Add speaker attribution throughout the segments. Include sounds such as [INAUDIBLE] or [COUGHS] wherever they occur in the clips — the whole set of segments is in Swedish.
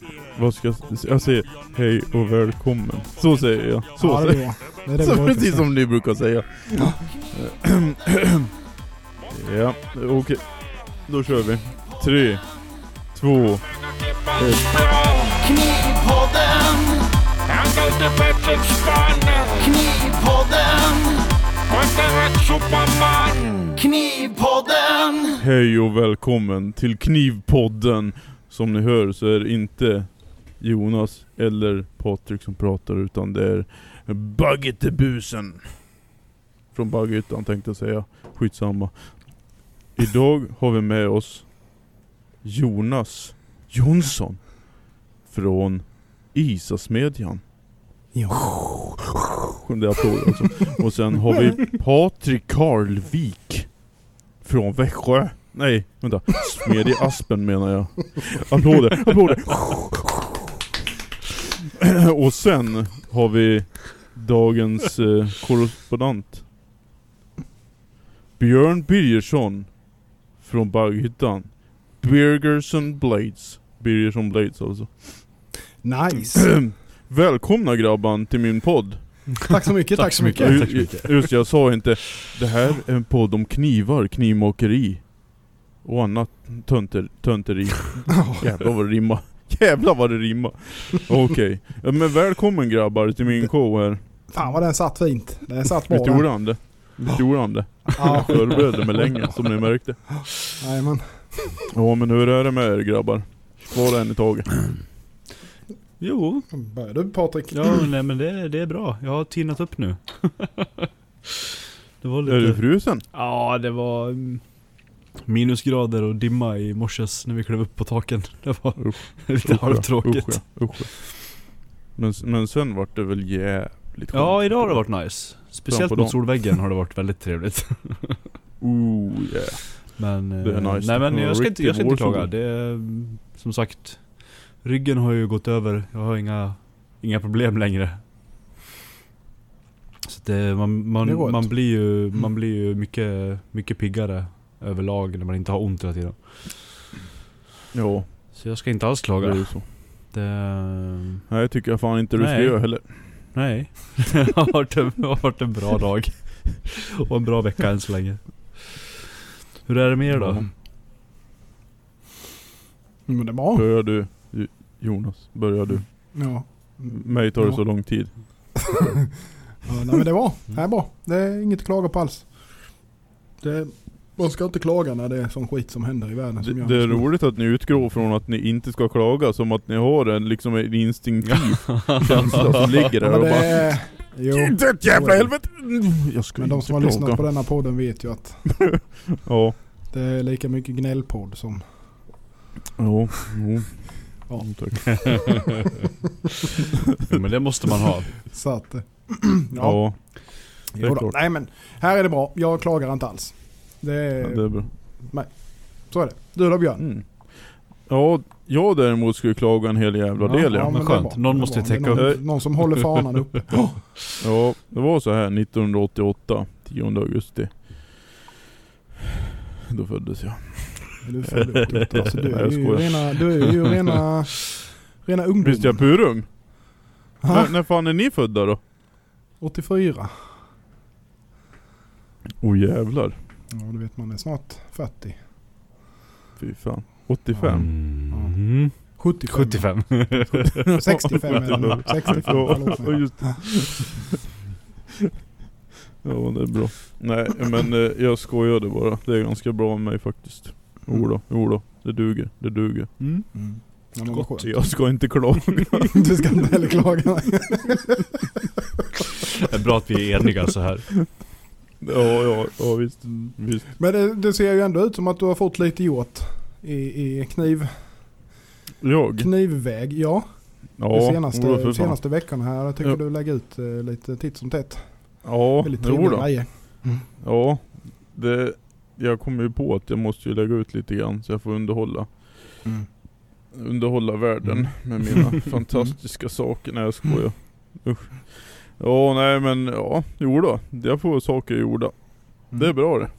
Speaker 1: [LAUGHS] Vad ska jag, s- jag säger hej och välkommen. Så säger jag. Så
Speaker 2: ja, det
Speaker 1: säger
Speaker 2: bra. Det är det
Speaker 1: Så precis
Speaker 2: säga.
Speaker 1: som ni brukar säga. [CLEARS THROAT] ja, okej. Då kör vi. Tre, två, ett.
Speaker 3: Knivpodden. Knivpodden. Knivpodden.
Speaker 1: Hej och välkommen till Knivpodden. Som ni hör så är det inte Jonas eller Patrik som pratar utan det är Baggetebusen. Från Baggehyttan tänkte jag säga. Skitsamma. Idag har vi med oss Jonas Jonsson. Från Isasmedjan.
Speaker 2: Ja.
Speaker 1: Alltså. Och sen har vi Patrik Karlvik. Från Växjö. Nej, vänta. Smedje Aspen menar jag. Applåder, applåder. Och sen har vi dagens eh, korrespondent. Björn Birgersson. Från Bagghyttan. Birgerson Blades. Birgersson Blades alltså.
Speaker 2: Nice. [CLEARS THROAT]
Speaker 1: Välkomna grabban till min podd.
Speaker 2: Tack så mycket, tack så mycket.
Speaker 1: Ju- ju- Just jag sa inte, det här är en podd om knivar, knivmakeri och annat tönter, tönteri. [LAUGHS] Jävlar vad det rimmar. Jävlar vad det rimmar. Okej, ja, men välkommen grabbar till min show här.
Speaker 2: Fan vad den satt fint. Den satt bra
Speaker 1: Visst gjorde han det? Visst gjorde han det?
Speaker 2: Ja,
Speaker 1: Jag förberedde mig länge som ni märkte.
Speaker 2: jajamän.
Speaker 1: Ja men hur är det med er grabbar? Var en i taget.
Speaker 4: Jo,
Speaker 2: Börjar du Patrik?
Speaker 4: ja nej men det, det är bra. Jag har tinat upp nu. [LAUGHS] det var lite...
Speaker 1: Är du frusen?
Speaker 4: Ja, det var minusgrader och dimma i morses när vi klev upp på taken. [LAUGHS] Det var
Speaker 1: Usch.
Speaker 4: lite
Speaker 1: Usch, ja.
Speaker 4: halvtråkigt.
Speaker 1: Usch, ja. Usch, ja. Men, men sen vart det väl jävligt
Speaker 4: Ja,
Speaker 1: skönt.
Speaker 4: idag har det varit nice. Speciellt
Speaker 1: på
Speaker 4: mot solväggen har det varit väldigt trevligt.
Speaker 1: Ooh [LAUGHS] yeah.
Speaker 4: Men,
Speaker 1: Det är
Speaker 4: eh,
Speaker 1: nice.
Speaker 4: nej men
Speaker 1: Ja,
Speaker 4: jag ska inte, jag ska inte klaga. Det är, mm, som sagt, ryggen har ju gått över. Jag har inga, inga problem längre. Så det, man,
Speaker 2: Det är
Speaker 4: man,
Speaker 2: gott.
Speaker 4: man blir ju, man blir ju mycket, mycket piggare överlag när man inte har ont hela tiden.
Speaker 1: Ja,
Speaker 4: Så jag ska inte alls
Speaker 1: det
Speaker 4: klaga.
Speaker 1: är ju så.
Speaker 4: Det,
Speaker 1: Nej det tycker jag fan inte du ska göra heller.
Speaker 4: nej. [LAUGHS] det har varit en, det har varit en bra dag. Och en bra vecka än så länge. Hur är det med er då?
Speaker 1: Ja.
Speaker 2: Men det är bra.
Speaker 1: Börjar du Jo- Jonas? Börjar du?
Speaker 2: Ja.
Speaker 1: Mig tar det
Speaker 2: Ja.
Speaker 1: så lång tid. [LAUGHS]
Speaker 2: Ja, nej men det är bra. Det är bra. Det är inget att klaga på alls. Det, man ska inte klaga när det är sån skit som händer i världen
Speaker 1: Det,
Speaker 2: som
Speaker 1: det är
Speaker 2: just nu.
Speaker 1: roligt att ni utgår från att ni inte ska klaga som att ni har en liksom en instinktiv känsla som ligger där och
Speaker 2: det
Speaker 1: bara
Speaker 2: är, jo,
Speaker 1: Inte ett jävla helvete! Jag
Speaker 2: men de som har lyssnat
Speaker 1: klaga.
Speaker 2: på denna podden vet ju att [LAUGHS]
Speaker 1: Ja,
Speaker 2: det är lika mycket gnällpodd som...
Speaker 1: jo, [LAUGHS] jo.
Speaker 2: Ja.
Speaker 1: Mm, Tack. [LAUGHS]
Speaker 4: Ja, men det måste man ha.
Speaker 2: Så att... [CLEARS THROAT] ja,
Speaker 1: Ja, det är
Speaker 2: jo. Nej men här är det bra. Jag klagar inte alls. Det är,
Speaker 1: ja, det är bra.
Speaker 2: Så är det. Du då Björn?
Speaker 1: Mm. Ja, jag däremot skulle klaga en hel jävla del ja.
Speaker 4: men
Speaker 2: det är
Speaker 4: skönt.
Speaker 2: bra.
Speaker 4: Någon måste täcka
Speaker 1: upp.
Speaker 2: någon, någon som håller fanan uppe. [LAUGHS]
Speaker 1: Ja, det var så här 1988, 10 augusti. Då föddes jag.
Speaker 2: Du är född upp, du, alltså, du,
Speaker 1: Nej,
Speaker 2: är ju rena, du är ju rena, rena ungdomen.
Speaker 1: Visst är jag purung? När, när fan är ni födda då?
Speaker 2: 84.
Speaker 1: Oh jävlar.
Speaker 2: Ja det vet man är snart 40.
Speaker 1: Fy fan. 85?
Speaker 4: Mm.
Speaker 2: 75.
Speaker 4: 75.
Speaker 2: 65 är det nu. 65.
Speaker 1: Ja,
Speaker 2: Förlåt
Speaker 1: ja,
Speaker 2: mig.
Speaker 1: just det. Ja det är bra. Nej men eh, jag skojade bara. Det är ganska bra med mig faktiskt. Jodå, jodå. Det duger, det duger.
Speaker 4: Mm.
Speaker 2: Mm. Ja.
Speaker 1: Så jag ska inte klaga. [LAUGHS]
Speaker 2: Du ska inte heller klaga.
Speaker 4: Det är bra att vi är eniga så här.
Speaker 1: Ja, ja, ja visst. visst.
Speaker 2: Men det, det ser ju ändå ut som att du har fått lite gjort i, i kniv,
Speaker 1: Jag?
Speaker 2: knivväg. Ja,
Speaker 1: Ja,
Speaker 2: de senaste,
Speaker 1: fan.
Speaker 2: senaste veckorna här. Jag tycker
Speaker 1: Ja.
Speaker 2: du lägger ut eh, lite titt som tätt.
Speaker 1: Ja,
Speaker 2: Väldigt trevliga grejer.
Speaker 1: Ja, det, jag kommer ju på att jag måste ju lägga ut lite grann så jag får underhålla.
Speaker 2: Mm.
Speaker 1: Underhålla världen
Speaker 2: Mm.
Speaker 1: med mina [LAUGHS] fantastiska saker. Nej jag skojar. Usch. Ja nej men ja, jo då. Jag får saker gjorda. Det är bra det.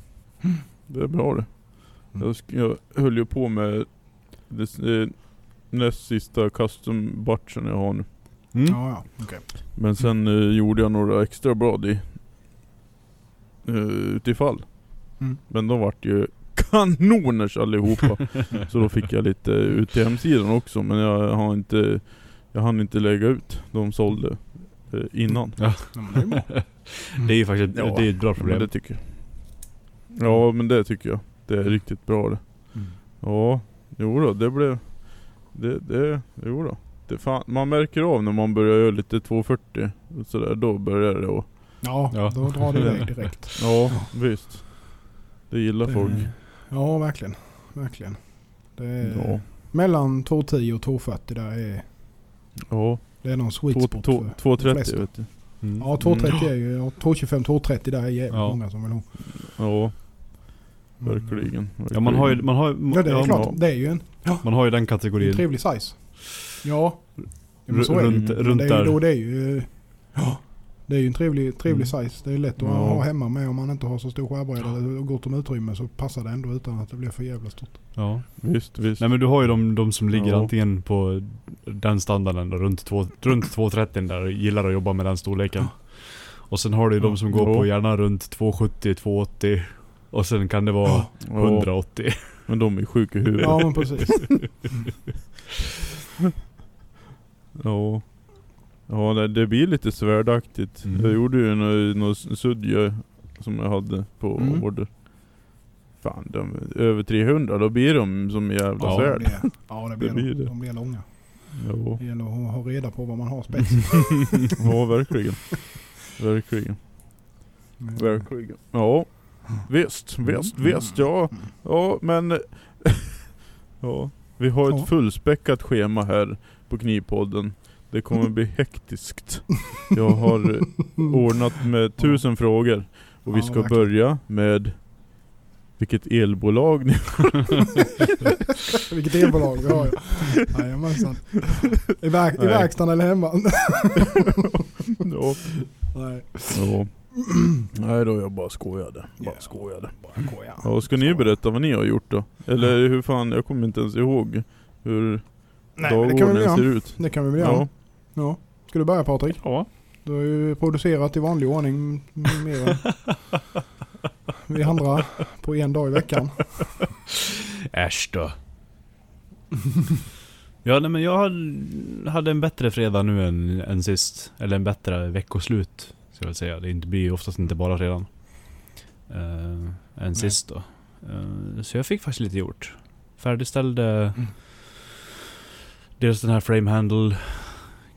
Speaker 1: Det är bra det.
Speaker 2: Mm.
Speaker 1: Jag, jag höll ju på med det, eh, näst sista custom batchen jag har nu.
Speaker 4: Mm.
Speaker 2: Ja, ja. Okej.
Speaker 1: Men sen eh, gjorde jag några extra blad i uh, utifall.
Speaker 2: Mm.
Speaker 1: Men de vart ju kanoners allihopa. [LAUGHS] så då fick jag lite ut till hemsidan också. Men jag har inte Jag hann inte lägga ut. De sålde eh, innan.
Speaker 2: Ja, men [LAUGHS] det är
Speaker 4: ju faktiskt
Speaker 1: Ja,
Speaker 4: det är ett bra
Speaker 1: Men
Speaker 4: problem.
Speaker 1: det tycker jag. Ja men det tycker jag. Det är riktigt bra det.
Speaker 2: Mm.
Speaker 1: Ja, jo då, det blev... Det, det, jo då. Det fan, man märker av när man börjar göra lite 240 och sådär, då börjar det och,
Speaker 2: Ja,
Speaker 4: Ja.
Speaker 2: då drar det iväg direkt. [LAUGHS]
Speaker 1: Ja, visst. Det gillar
Speaker 2: Det-
Speaker 1: folk.
Speaker 2: Ja, verkligen. Verkligen. Det är
Speaker 1: Ja.
Speaker 2: mellan 210 och 240 där är
Speaker 1: Ja,
Speaker 2: det är någon sweet spot
Speaker 1: två-
Speaker 2: för, för de
Speaker 1: 230
Speaker 2: flesta.
Speaker 1: vet du.
Speaker 4: Mm.
Speaker 2: Ja, 230 är ju, ja, 225, 230 där är jävligt
Speaker 4: Ja.
Speaker 2: många som vill ha.
Speaker 1: Ja,
Speaker 2: Men,
Speaker 1: verkligen.
Speaker 4: Ja man har ju, man har,
Speaker 2: Ja, det är
Speaker 4: ja,
Speaker 2: klart.
Speaker 1: ja.
Speaker 2: Det är ju en,
Speaker 4: man har ju den
Speaker 2: en
Speaker 4: kategorin.
Speaker 2: trevlig size. Ja. ja men så är det ju.
Speaker 4: Runt, runt
Speaker 2: det är ju,
Speaker 4: där.
Speaker 2: då det är ju... Ja. Det är ju en trevlig, trevlig
Speaker 4: Mm.
Speaker 2: size. Det är lätt att
Speaker 1: Ja.
Speaker 2: ha hemma med om man inte har så stor skärbräda eller gott om utrymme så passar det ändå utan att det blir för jävla stort.
Speaker 4: Ja.
Speaker 1: Visst, visst.
Speaker 4: Nej men du har ju de, de som ligger
Speaker 1: Ja.
Speaker 4: antingen på den standarden runt, två, runt 230 där och gillar att jobba med den storleken. Och sen har du ju de som går
Speaker 1: Ja.
Speaker 4: på gärna runt 270, 280 och sen kan det vara
Speaker 2: Ja.
Speaker 1: ja,
Speaker 4: 180.
Speaker 1: men de är sjuka i huvudet.
Speaker 2: Ja men precis. [LAUGHS]
Speaker 1: Ja. Ja, det, det blir lite svärdaktigt.
Speaker 4: Mm.
Speaker 1: Jag gjorde ju någon, någon suddgö som jag hade på
Speaker 2: Mm.
Speaker 1: order. Fan, de, över 300, då blir de som jävla
Speaker 4: Ja,
Speaker 2: det
Speaker 1: svärd.
Speaker 2: blir, ja det [LAUGHS] blir,
Speaker 1: Det blir
Speaker 2: de,
Speaker 1: det.
Speaker 2: de blir långa.
Speaker 1: Ja.
Speaker 2: Det gäller att ha reda på vad man har spets. [LAUGHS]
Speaker 1: ja, verkligen. Verkligen. Verkligen. Ja. Visst, visst,
Speaker 2: Mm.
Speaker 1: visst. Ja, ja men... [LAUGHS] ja. Vi har ett fullspäckat schema här på Knivpodden. Det kommer bli hektiskt. Jag har ordnat med tusen frågor. Och vi
Speaker 2: Ja,
Speaker 1: ska börja med vilket elbolag ni... [LAUGHS]
Speaker 2: Vilket elbolag vi har ju. Jajamensan. I, verk, I
Speaker 1: Nej.
Speaker 2: verkstaden eller hemma? [LAUGHS]
Speaker 1: ja.
Speaker 2: Nej.
Speaker 1: ja. Nej då, jag bara skojade. Bara
Speaker 2: Ja.
Speaker 1: skojade.
Speaker 2: Bara koja.
Speaker 1: Ja, ska ni berätta vad ni har gjort då? Eller hur fan, jag kommer inte ens ihåg hur
Speaker 2: Nej
Speaker 1: dagordningen ser ut.
Speaker 2: Det kan vi väl göra.
Speaker 1: Ja.
Speaker 2: Ja. Ska du börja Patrik?
Speaker 4: Ja.
Speaker 2: Du har ju producerat i vanlig ordning mer än [LAUGHS] vi andra på en dag i veckan.
Speaker 4: Äsch då. ja nej men jag hade- en bättre fredag nu än, än sist. Eller en bättre veckoslut. Ska jag säga. Det blir ju oftast inte bara fredagen. Uh, än sist då. Eh, så jag fick faktiskt lite gjort. Färdigställde
Speaker 2: Mm.
Speaker 4: dels den här frame handle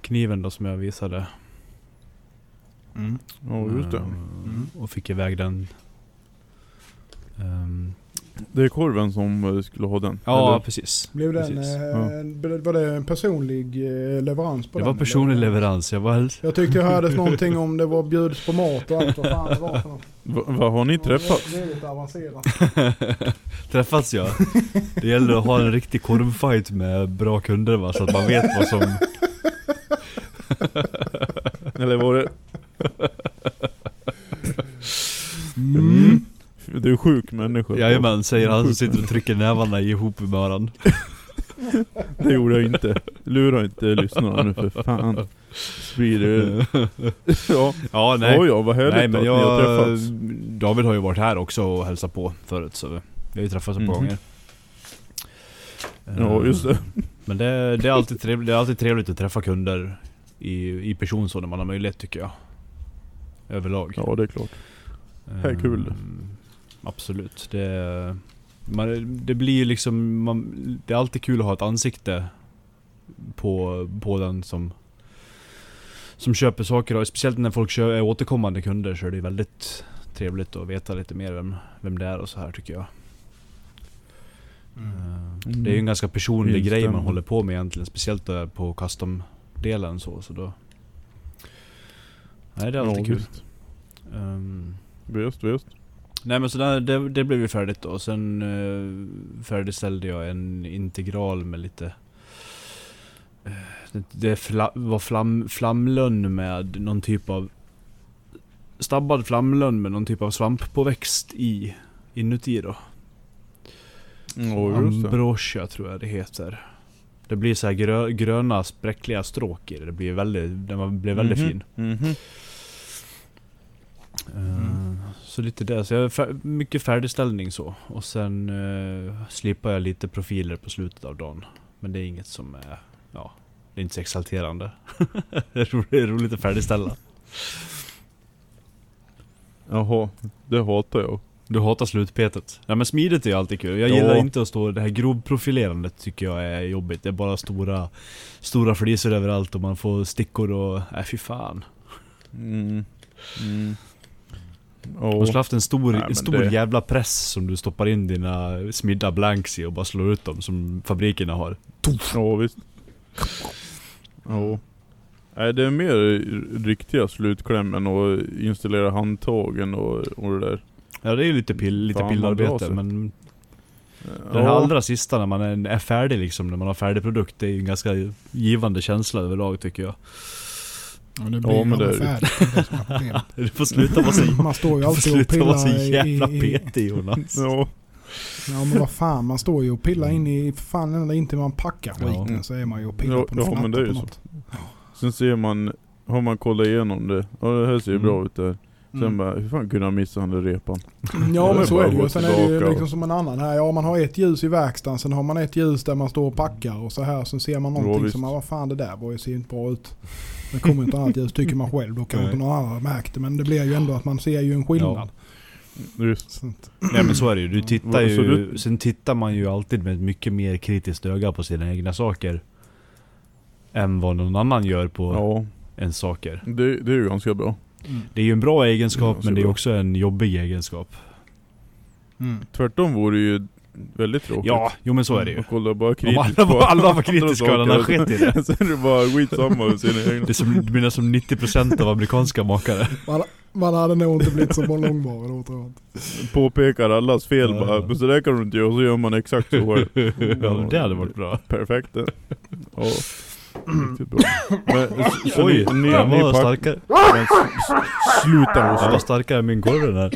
Speaker 4: kniven då som jag visade.
Speaker 2: Mm.
Speaker 1: Ja, just det.
Speaker 4: Eh,
Speaker 2: Mm.
Speaker 4: Och fick iväg den. Ehm,
Speaker 1: Det är korven som eh, skulle ha den.
Speaker 4: ja
Speaker 1: eller?
Speaker 4: precis.
Speaker 2: Blev den,
Speaker 4: precis.
Speaker 2: eh, Var det en personlig eh, leverans på
Speaker 4: Det
Speaker 2: den?
Speaker 4: var personlig
Speaker 2: eller?
Speaker 4: leverans. Jag var
Speaker 2: Jag tyckte jag hördes [LAUGHS] någonting om det var bjuds på mat och allt vad fan det var för något.
Speaker 1: Va, vad har ni träffats?
Speaker 2: Det är lite avancerat. [LAUGHS]
Speaker 4: Träffats ja. Det gäller att ha en riktig korvfight med bra kunder va, så att man vet vad som...
Speaker 1: Eller var det...
Speaker 2: Mm.
Speaker 1: Du är sjuk människa.
Speaker 4: Jajamän, säger han som sitter och trycker nävarna ihop med varandra. [LAUGHS]
Speaker 1: Det gjorde jag inte. Lura inte lyssnarna nu för fan. Sprider [LAUGHS] Ja.
Speaker 4: Ja nej.
Speaker 1: Oj, ja, vad härligt
Speaker 4: nej men
Speaker 1: att ni har träffats.
Speaker 4: David har ju varit här också och hälsat på förut så vi har ju träffats ett par
Speaker 1: Mhm.
Speaker 4: gånger.
Speaker 1: Ja,
Speaker 4: Eh,
Speaker 1: just det.
Speaker 4: Men det, det, är alltid trevligt, det är alltid trevligt att träffa kunder i, i person så när man har möjlighet tycker jag. Överlag.
Speaker 1: Ja, det är klart. Det är kul.
Speaker 4: Ehm, Absolut. Det, man, det blir ju liksom, man, det är alltid kul att ha ett ansikte på, på den som som köper saker och speciellt när folk kö- är återkommande kunder så är det väldigt trevligt att veta lite mer vem, vem det är och så här tycker jag. Ehm,
Speaker 1: Mm.
Speaker 4: Det är ju en ganska personlig grej man håller på med egentligen, speciellt på custom-delen så, så då... Nej det är alltid
Speaker 1: ja,
Speaker 4: kul.
Speaker 1: Visst,
Speaker 4: Ehm,
Speaker 1: visst. visst.
Speaker 4: Nej men så där, det, det blev ju färdigt då. Sen uh, färdigställde jag en integral med lite... eh, det det fla, var flam, flamlönn med någon typ av... Stabbad flamlönn med någon typ av svamppåväxt i. Inuti då.
Speaker 1: Det.
Speaker 4: Ambrosia tror jag det heter. Det blir så här grö, gröna spräckliga stråk i det. Det blir väldigt, den blev väldigt
Speaker 1: Mhm,
Speaker 4: fin.
Speaker 1: mhm.
Speaker 4: Eh, Så lite det. Så jag fär- mycket färdigställning så. Och sen uh, slipar jag lite profiler på slutet av dagen. Men det är inget som är... Ja, det är inte så exalterande. [LAUGHS] det är ro- det är roligt att färdigställa.
Speaker 1: Jaha, det hatar jag.
Speaker 4: Du hatar slutpetet. Nej men smidigt är ju alltid kul. Jag
Speaker 1: Ja.
Speaker 4: gillar inte att stå... Det här grovprofilerandet tycker jag är jobbigt. Det är bara stora... Stora flisor överallt och man får stickor och... Nej fy fan.
Speaker 1: Mm. Mm.
Speaker 4: Du har
Speaker 1: Ja.
Speaker 4: haft en stor,
Speaker 1: Nej,
Speaker 4: en stor
Speaker 1: det-
Speaker 4: jävla press som du stoppar in dina smidda blanks i och bara slår ut dem som fabrikerna har.
Speaker 1: Ja visst. Ja. Nej det är mer riktiga slutklämmen och installera handtagen och, och det där.
Speaker 4: Ja det är ju lite, pill, lite pillarbete men Den här allra sista när man är, är färdig liksom, när man har färdig produkt, det är ju en ganska givande känsla överlag tycker jag.
Speaker 2: Ja, det
Speaker 1: Ja,
Speaker 2: blir
Speaker 1: men det är det. [LAUGHS]
Speaker 2: Det.
Speaker 4: Du får sluta vara så,
Speaker 2: Man står ju alltid och
Speaker 4: sluta vara så jävla
Speaker 2: i, i,
Speaker 4: petig Jonas.
Speaker 1: Ja.
Speaker 2: Ja men vad fan, man står ju och pillar in i, för fan ända in till man packar
Speaker 4: Ja.
Speaker 2: skiten så är man ju och pillar
Speaker 1: Ja,
Speaker 2: på något
Speaker 1: ja, men det är ju så. Sen ser man, har man kollat igenom det. Ja det här ser ju
Speaker 4: Mm.
Speaker 1: bra ut där. Sen
Speaker 2: Mm.
Speaker 1: bara, hur fan kunde jag missa den där repan?
Speaker 2: Ja [LAUGHS]
Speaker 1: Det
Speaker 2: men så är det ju. Sen är det ju liksom som en annan här. Ja man har ett ljus i verkstaden, sen har man ett ljus där man står och packar och så här. Sen ser man
Speaker 1: Ja,
Speaker 2: någonting
Speaker 1: visst.
Speaker 2: som vad fan det där var ju ser inte bra ut. Det kommer inte annat ljus tycker man själv. Då kanske inte någon annan har märkt det. Men det blir ju ändå att man ser ju en skillnad.
Speaker 1: Just.
Speaker 2: Så att-
Speaker 4: Nej men så är det ju. Du tittar
Speaker 1: Så
Speaker 4: ju,
Speaker 1: du-
Speaker 4: sen tittar man ju alltid med ett mycket mer kritiskt öga på sina egna saker. Än vad någon annan gör på
Speaker 1: Ja,
Speaker 4: ens saker.
Speaker 1: det, det är ju ganska bra.
Speaker 2: Mm.
Speaker 4: Det är ju en bra egenskap
Speaker 1: så
Speaker 4: men det är
Speaker 1: bra.
Speaker 4: också en jobbig egenskap.
Speaker 2: Mm.
Speaker 1: Tvärtom vore det ju väldigt tråkigt.
Speaker 4: Ja, jo men så är det ju.
Speaker 1: Och kolla bara
Speaker 4: Om alla,
Speaker 1: på
Speaker 4: var- alla var kritiska och alla
Speaker 1: saker.
Speaker 4: sket i det. [LAUGHS]
Speaker 1: Sen är det bara skitsamma med sina egna.
Speaker 4: Det är som, du menar som 90% av amerikanska makare.
Speaker 2: Man, man hade nog inte blivit så långvarig då tror jag inte.
Speaker 1: Påpekar allas fel
Speaker 4: Ja.
Speaker 1: bara. Men så där kan du inte göra, så gör man exakt så själv. [LAUGHS]
Speaker 4: ja, det hade varit bra.
Speaker 1: Perfekt det. Ja. Riktigt bra. [COUGHS] Men, så,
Speaker 4: Oj,
Speaker 1: ni, ni,
Speaker 4: den var starkare. [LAUGHS]
Speaker 1: Men s- s- Sluta
Speaker 4: Den var
Speaker 1: hosta.
Speaker 4: starkare än min korv den här.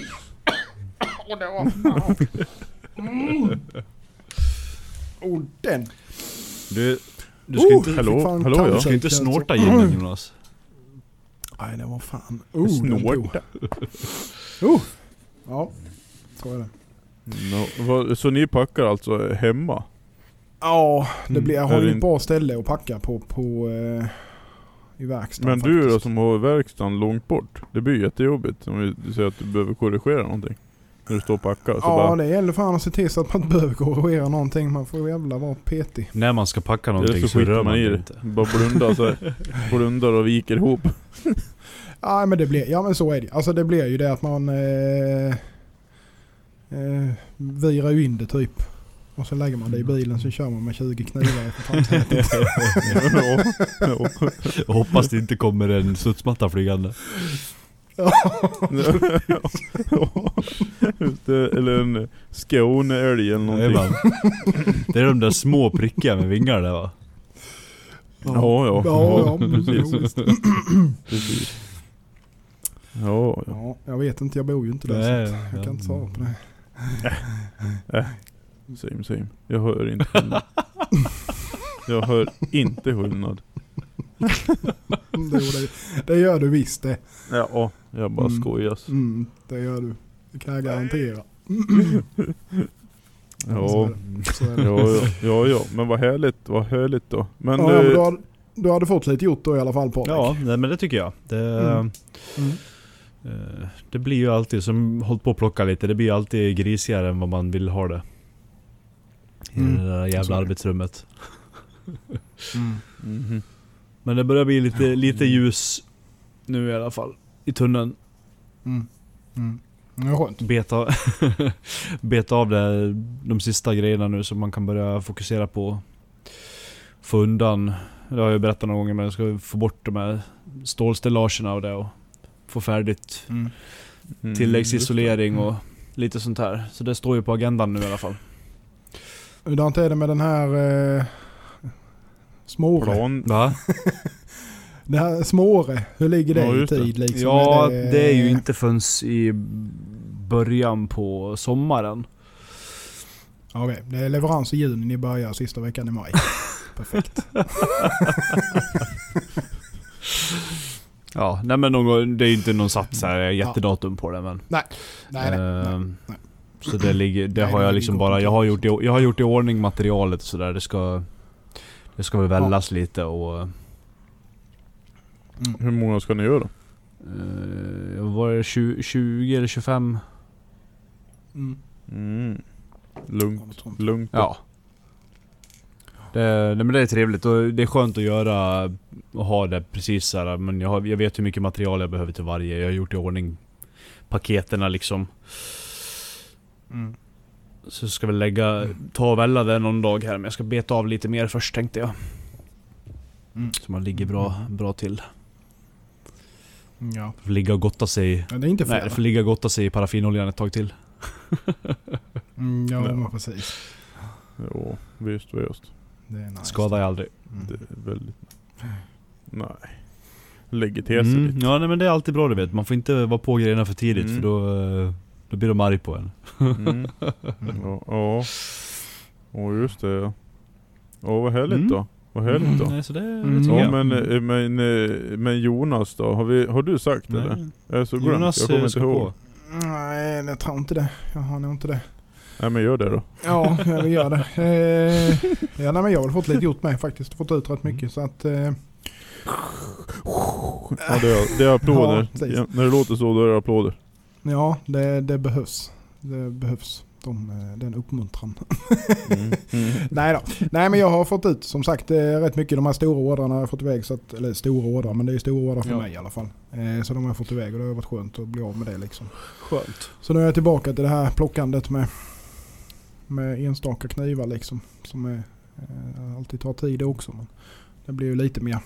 Speaker 2: Oh den!
Speaker 4: Du, du ska
Speaker 2: Oh,
Speaker 4: inte,
Speaker 1: hallå, hallå, ja.
Speaker 4: du ska inte snorta ginen Jonas.
Speaker 2: Nej det var fan. Oh.
Speaker 1: Snorta.
Speaker 2: Oh. Ja, så är det.
Speaker 1: No, så ni packar alltså hemma?
Speaker 2: Ja, det
Speaker 1: Mm.
Speaker 2: blir, jag
Speaker 1: Är
Speaker 2: har ju ett bra ställe att packa på, på eh, i verkstaden
Speaker 1: Men du då
Speaker 2: faktiskt.
Speaker 1: som har verkstaden långt bort. Det blir jättejobbigt om vi säger att du behöver korrigera någonting. När du står och packar. Så
Speaker 2: Ja,
Speaker 1: bara,
Speaker 2: det gäller fan att se till så att man inte behöver korrigera någonting. Man får jävla vara petig.
Speaker 4: När man ska packa någonting
Speaker 1: så
Speaker 4: så rör man
Speaker 1: man i
Speaker 4: det inte.
Speaker 1: Bara blundar så här. [LAUGHS] Blundar och viker ihop. [LAUGHS]
Speaker 2: Ja, men det blir, ja men så är det Alltså det blir ju det att man eh, eh, virar ju in det typ. Och så lägger man det i bilen så kör man med 20 knivar i framsätet. [LAUGHS]
Speaker 4: hoppas det inte kommer en studsmatta flygande.
Speaker 1: Det, eller en Skåneälg eller någonting.
Speaker 4: Det är de där små prickiga med vingar där va?
Speaker 1: Ja, ja.
Speaker 2: Ja, ja,
Speaker 1: precis. precis. Ja, ja.
Speaker 2: Ja, jag vet inte, jag bor ju inte där
Speaker 4: Nej,
Speaker 2: så jag
Speaker 4: ja.
Speaker 2: kan inte svara på det.
Speaker 1: Same same. Jag hör inte skillnad. [LAUGHS] Jag hör inte skillnad.
Speaker 2: Det, det, det gör du visst det.
Speaker 1: Ja, jag bara
Speaker 2: Mm.
Speaker 1: skojas.
Speaker 2: Mm, det gör du. Det kan jag garantera. [CLEARS THROAT]
Speaker 1: Ja,
Speaker 2: Så. Så
Speaker 1: ja, ja, ja. Men vad härligt, vad härligt då. Men,
Speaker 2: ja, men
Speaker 1: eh,
Speaker 2: du, hade, du hade fått lite gjort då i alla fall på
Speaker 4: Ja, nej, men det tycker jag. Det,
Speaker 2: Mm. Mm.
Speaker 4: eh, det blir ju alltid, som hållit på att plocka lite, det blir ju alltid grisigare än vad man vill ha det. I
Speaker 2: Mm.
Speaker 4: det där
Speaker 2: Så är
Speaker 4: jävla
Speaker 2: det.
Speaker 4: arbetsrummet.
Speaker 2: Mm.
Speaker 1: mhm.
Speaker 4: Men det börjar bli lite, lite ljus nu i alla fall. I tunneln.
Speaker 2: Mm. Mm. Skönt.
Speaker 4: Beta, [LAUGHS] beta av det, de sista grejerna nu som man kan börja fokusera på. Få undan, det har jag berättat några gånger men jag ska få bort de här stålstellagerna och det och få färdigt
Speaker 2: Mm.
Speaker 1: Mm,
Speaker 4: tilläggsisolering och lite sånt här. Så det står ju på agendan nu i alla fall.
Speaker 2: Hurdant är det med den här eh,
Speaker 1: det.
Speaker 2: småre?
Speaker 1: Plan.
Speaker 4: Va? [LAUGHS]
Speaker 2: Det här småre, hur ligger det
Speaker 1: Ja,
Speaker 2: i
Speaker 1: det.
Speaker 2: tid liksom?
Speaker 4: Ja, det är ju inte förrän i början på sommaren.
Speaker 2: Okej, det är leverans i juni, ni börjar sista veckan i maj. [LAUGHS] Perfekt. [LAUGHS]
Speaker 4: Ja, nej men någon, det är inte någon satt så här jättedatum på det men...
Speaker 2: Nej, nej. nej,
Speaker 4: Ehm,
Speaker 2: nej.
Speaker 4: Så det ligger, det har
Speaker 2: det
Speaker 4: jag liksom bara, jag har gjort i, jag har gjort i ordning materialet och sådär. Det ska... Det ska väl vällas lite och...
Speaker 2: Mm.
Speaker 1: Hur många ska ni göra?
Speaker 4: Uh, var det 20, 20 eller 25?
Speaker 2: Mm.
Speaker 1: Mm. Lugnt,
Speaker 2: Ja,
Speaker 1: lugnt.
Speaker 4: Ja. Det, nej, men det är trevligt och det är skönt att göra och ha det precis så här. Men jag, har, jag vet hur mycket material jag behöver till varje. Jag har gjort i ordning paketerna liksom.
Speaker 2: Mm.
Speaker 4: Så ska vi lägga, ta och välla det någon dag här. Men jag ska beta av lite mer först tänkte jag.
Speaker 2: Mm.
Speaker 4: Så man ligger bra, bra till.
Speaker 2: Ja.
Speaker 4: Får ligga och gotta sig
Speaker 2: Men det är inte
Speaker 4: Nej,
Speaker 2: fel.
Speaker 4: får ligga och gotta sig i paraffinoljan ett tag till. [LAUGHS]
Speaker 2: Mm, ja,
Speaker 1: Ja.
Speaker 2: men precis.
Speaker 1: Jo, visst, visst.
Speaker 2: Det är nice.
Speaker 4: Skadar jag aldrig.
Speaker 2: Mm.
Speaker 1: Det är väldigt... Nej. Lägger till sig
Speaker 4: Mm.
Speaker 1: lite.
Speaker 4: Ja nej, men det är alltid bra du vet. Man får inte vara på grejerna för tidigt
Speaker 1: Mm.
Speaker 4: för då, eh, då blir de arg på en.
Speaker 1: Mm. [LAUGHS] Ja, ja. Och just det ja. Ja, vad härligt
Speaker 4: Mm.
Speaker 1: då. Vad härligt då.
Speaker 4: Nej, så det,
Speaker 2: Mm.
Speaker 4: det
Speaker 1: Ja men, eh, men, eh, men Jonas då? Har, vi, har du sagt det eller?
Speaker 4: Nej.
Speaker 1: Jag är så glömt,
Speaker 4: Jonas
Speaker 1: jag kommer inte ihåg.
Speaker 4: på.
Speaker 2: Nej, jag tror inte det. Jag har nog inte det.
Speaker 1: Nej men gör det då.
Speaker 2: Ja, jag vill göra det. [LAUGHS] Eh, ja, nej, men jag har väl fått lite gjort med faktiskt. Fått ut rätt mycket så att... Eh,
Speaker 1: Ja det är, det är applåder.
Speaker 2: Ja,
Speaker 1: när det låter så då är det applåder.
Speaker 2: Ja, det, det behövs. Det behövs. De, den uppmuntran.
Speaker 1: Mm. Mm. [LAUGHS]
Speaker 2: Nej då. Nej men jag har fått ut som sagt eh, rätt mycket. De här stora ordrarna har jag fått iväg. Så att, eller stora ordrar men det är stora ordrar för
Speaker 4: Ja.
Speaker 2: mig i alla fall. Eh, så de har jag fått iväg och det har varit skönt att bli av med det liksom.
Speaker 4: Skönt.
Speaker 2: Så nu är jag tillbaka till det här plockandet med, med enstaka knivar liksom. Som är, eh, alltid tar tid också. Men det blir ju lite mer.